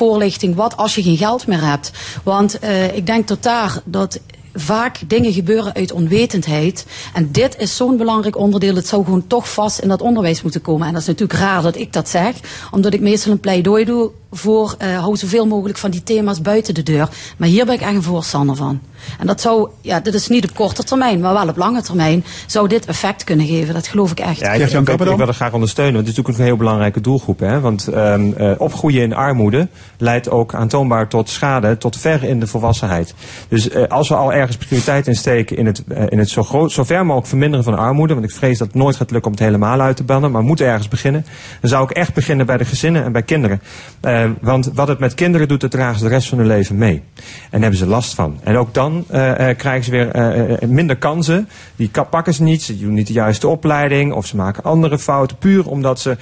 Wat als je geen geld meer hebt. Want eh, ik denk tot daar dat vaak dingen gebeuren uit onwetendheid. En dit is zo'n belangrijk onderdeel. Het zou gewoon toch vast in dat onderwijs moeten komen. En dat is natuurlijk raar dat ik dat zeg. Omdat ik meestal een pleidooi doe voor eh hou zoveel mogelijk van die thema's buiten de deur. Maar hier ben ik echt een voorstander van. En dat zou, ja, dit is niet op korte termijn, maar wel op lange termijn, zou dit effect kunnen geven. Dat geloof ik echt. Ja, ik, ik, ik wil dat graag ondersteunen. Want het is natuurlijk een heel belangrijke doelgroep. Hè? Want ehm, eh, opgroeien in armoede leidt ook aantoonbaar tot schade tot ver in de volwassenheid. Dus eh, als we al ergens prioriteit in steken in het, eh, in het zo, groot, zo ver mogelijk verminderen van armoede. Want ik vrees dat het nooit gaat lukken om het helemaal uit te bannen. Maar we moeten ergens beginnen. Dan zou ik echt beginnen bij de gezinnen en bij kinderen. Eh, want wat het met kinderen doet, dat dragen ze de rest van hun leven mee. En daar hebben ze last van. En ook dan uh, uh, krijgen ze weer uh, minder kansen. Die pakken ze niet, ze doen niet de juiste opleiding of ze maken andere fouten. Puur omdat ze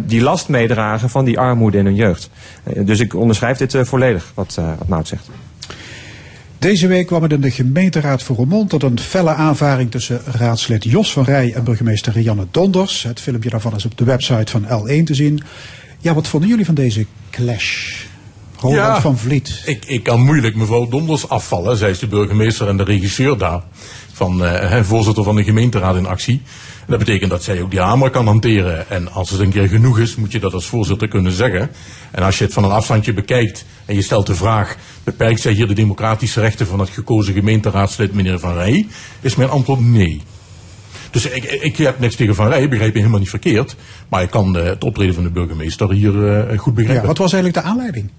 die last meedragen van die armoede in hun jeugd. dus ik onderschrijf dit volledig, wat, wat zegt. Deze week kwam het in de gemeenteraad voor Roermond tot een felle aanvaring tussen raadslid Jos van Rij en burgemeester Rianne Donders. Het filmpje daarvan is op de website van L1 te zien. Ja, wat vonden jullie van deze clash? Ronald van Vliet. Ik, ik kan moeilijk mevrouw Donders afvallen. Zij is de burgemeester en de regisseur daar. Van uh, voorzitter van de gemeenteraad in actie. En dat betekent dat zij ook die hamer kan hanteren. En als het een keer genoeg is, moet je dat als voorzitter kunnen zeggen. En als je het van een afstandje bekijkt en je stelt de vraag... beperkt zij hier de democratische rechten van het gekozen gemeenteraadslid meneer Van Rij? Is mijn antwoord nee. Dus ik, ik heb niks tegen Van Rij, begrijp je helemaal niet verkeerd. Maar ik kan de, het optreden van de burgemeester hier uh, goed begrijpen. Ja, wat was eigenlijk de aanleiding?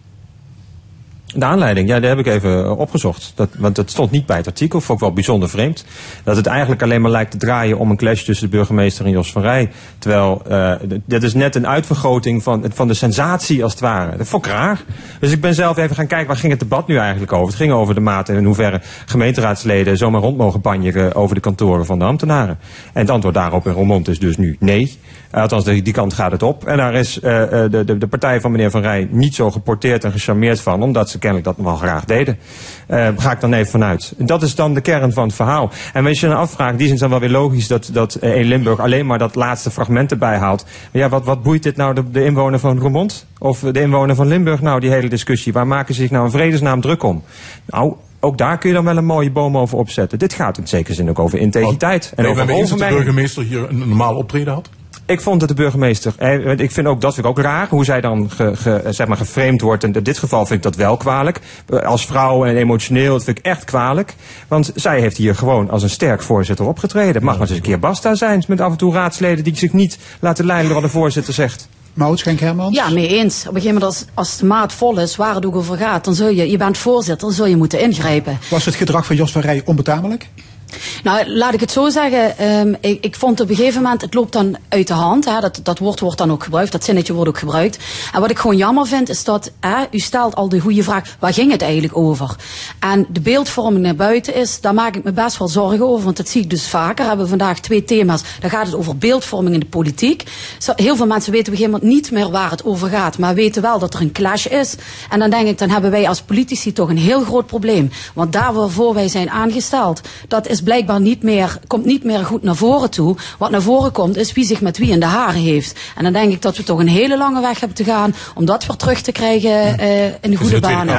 De aanleiding, ja, die heb ik even opgezocht. Dat, want dat stond niet bij het artikel, vond ik wel bijzonder vreemd. Dat het eigenlijk alleen maar lijkt te draaien om een clash tussen de burgemeester en Jos van Rij. Terwijl, uh, dit is net een uitvergroting van, van de sensatie als het ware. Dat vond ik raar. Dus ik ben zelf even gaan kijken, waar ging het debat nu eigenlijk over? Het ging over de mate en in hoeverre gemeenteraadsleden zomaar rond mogen banjeren over de kantoren van de ambtenaren. En het antwoord daarop in Roermond is dus nu nee. Althans, die, die kant gaat het op. En daar is uh, de, de, de partij van meneer Van Rij niet zo geporteerd en gecharmeerd van, omdat ze kennelijk dat nog wel graag deden. Eh, ga ik dan even vanuit. Dat is dan de kern van het verhaal. En als je dan afvraagt, die is dan wel weer logisch dat, dat eh, in Limburg alleen maar dat laatste fragment erbij haalt. Maar ja, wat, wat boeit dit nou de, de inwoner van Roermond? Of de inwoner van Limburg nou, die hele discussie? Waar maken ze zich nou een vredesnaam druk om? Nou, ook daar kun je dan wel een mooie boom over opzetten. Dit gaat in zekere zin ook over integriteit. En en over dat de burgemeester hier een normaal optreden had? Ik vond dat de burgemeester, ik vind ook dat vind ik ook raar, hoe zij dan ge, ge, zeg maar geframed wordt. En in dit geval vind ik dat wel kwalijk. Als vrouw en emotioneel, dat vind ik echt kwalijk. Want zij heeft hier gewoon als een sterk voorzitter opgetreden. Het mag maar eens een keer basta zijn met af en toe raadsleden die zich niet laten leiden door wat de voorzitter zegt. Maud Schenk Hermans? Ja, mee eens. Op een gegeven moment als, als de maat vol is, waar het ook over gaat, dan zul je, je bent voorzitter, dan zul je moeten ingrijpen. Was het gedrag van Jos van Rij onbetamelijk? Nou, laat ik het zo zeggen. ehm, ik, ik vond op een gegeven moment, het loopt dan uit de hand. Hè, dat, dat woord wordt dan ook gebruikt, dat zinnetje wordt ook gebruikt. En wat ik gewoon jammer vind, is dat u stelt al de goede vraag, waar ging het eigenlijk over? En de beeldvorming naar buiten is, daar maak ik me best wel zorgen over. Want dat zie ik dus vaker. Hebben we vandaag twee thema's. Dan gaat het over beeldvorming in de politiek. Heel veel mensen weten op een gegeven moment niet meer waar het over gaat. Maar weten wel dat er een clash is. En dan denk ik, dan hebben wij als politici toch een heel groot probleem. Want daar waarvoor wij zijn aangesteld, dat blijkbaar niet meer, komt niet meer goed naar voren toe. Wat naar voren komt, is wie zich met wie in de haren heeft. En dan denk ik dat we toch een hele lange weg hebben te gaan om dat weer terug te krijgen eh, in de goede banen.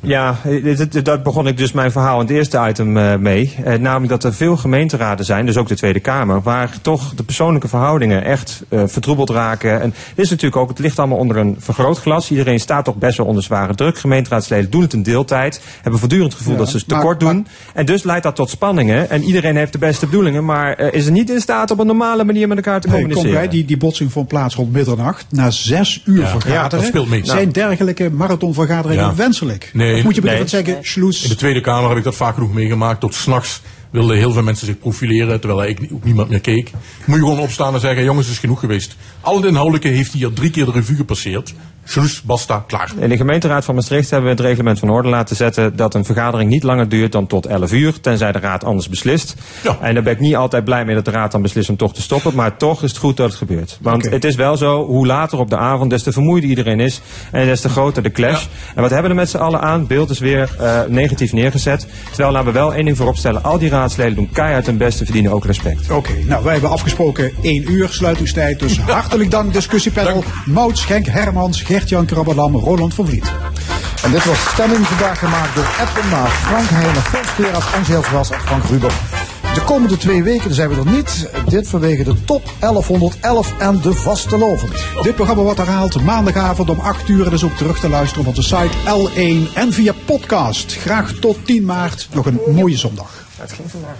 Ja, dit- dit- dat begon ik dus mijn verhaal in het eerste item eh, mee. Eh, namelijk dat er veel gemeenteraden zijn, dus ook de Tweede Kamer, waar toch de persoonlijke verhoudingen echt eh, vertroebeld raken. En dit is natuurlijk ook, het ligt allemaal onder een vergrootglas. Iedereen staat toch best wel onder zware druk. Gemeenteraadsleden doen het in deeltijd, hebben voortdurend het gevoel Ja, dat ze het maar- tekort doen. En dus leidt dat tot spanningen. En iedereen heeft de beste bedoelingen, maar eh, is er niet in staat op een normale manier met elkaar te Nee, kom communiceren. bij, die, die botsing vond plaats rond middernacht. Na zes uur Ja, vergaderen ja, dat speelt mee. zijn Nou. dergelijke marathonvergaderingen Ja. wenselijk. Nee, of moet je nee. zeggen, sloes. In de Tweede Kamer heb ik dat vaak genoeg meegemaakt. Tot s'nachts wilden heel veel mensen zich profileren, terwijl er eigenlijk ook niemand meer keek. Moet je gewoon opstaan en zeggen, jongens, het is genoeg geweest. Al het inhoudelijke heeft hier drie keer de revue gepasseerd. Slus, basta, klaar. In de gemeenteraad van Maastricht hebben we het reglement van orde laten zetten dat een vergadering niet langer duurt dan tot 11 uur, tenzij de raad anders beslist. En daar ben ik niet altijd blij mee dat de raad dan beslist om toch te stoppen, maar toch is het goed dat het gebeurt. Want het is wel zo, hoe later op de avond, des te vermoeider iedereen is en des te groter de clash. En wat hebben we er met z'n allen aan? Beeld is weer eh, negatief neergezet. Terwijl laten we wel één ding voorop stellen, al die raadsleden doen keihard hun best, verdienen ook respect. Oké, nou wij hebben afgesproken één uur sluitingstijd. Dus hartelijk dank discussiepanel. Maud Schenk Hermans, Gert-Jan Krabbelam, Roland van Vliet. En dit was stemming vandaag gemaakt door Edwin Maas, Frank Heijnen, Fons Gerard, Angel Vras en Frank Ruber. De komende twee weken zijn we er niet. Dit vanwege de top 1111 en de vaste loven. Dit programma wordt herhaald maandagavond om 8 uur. En is ook terug te luisteren op onze site L1 en via podcast. Graag tot 10 maart. Nog een mooie zondag. Het ging vandaag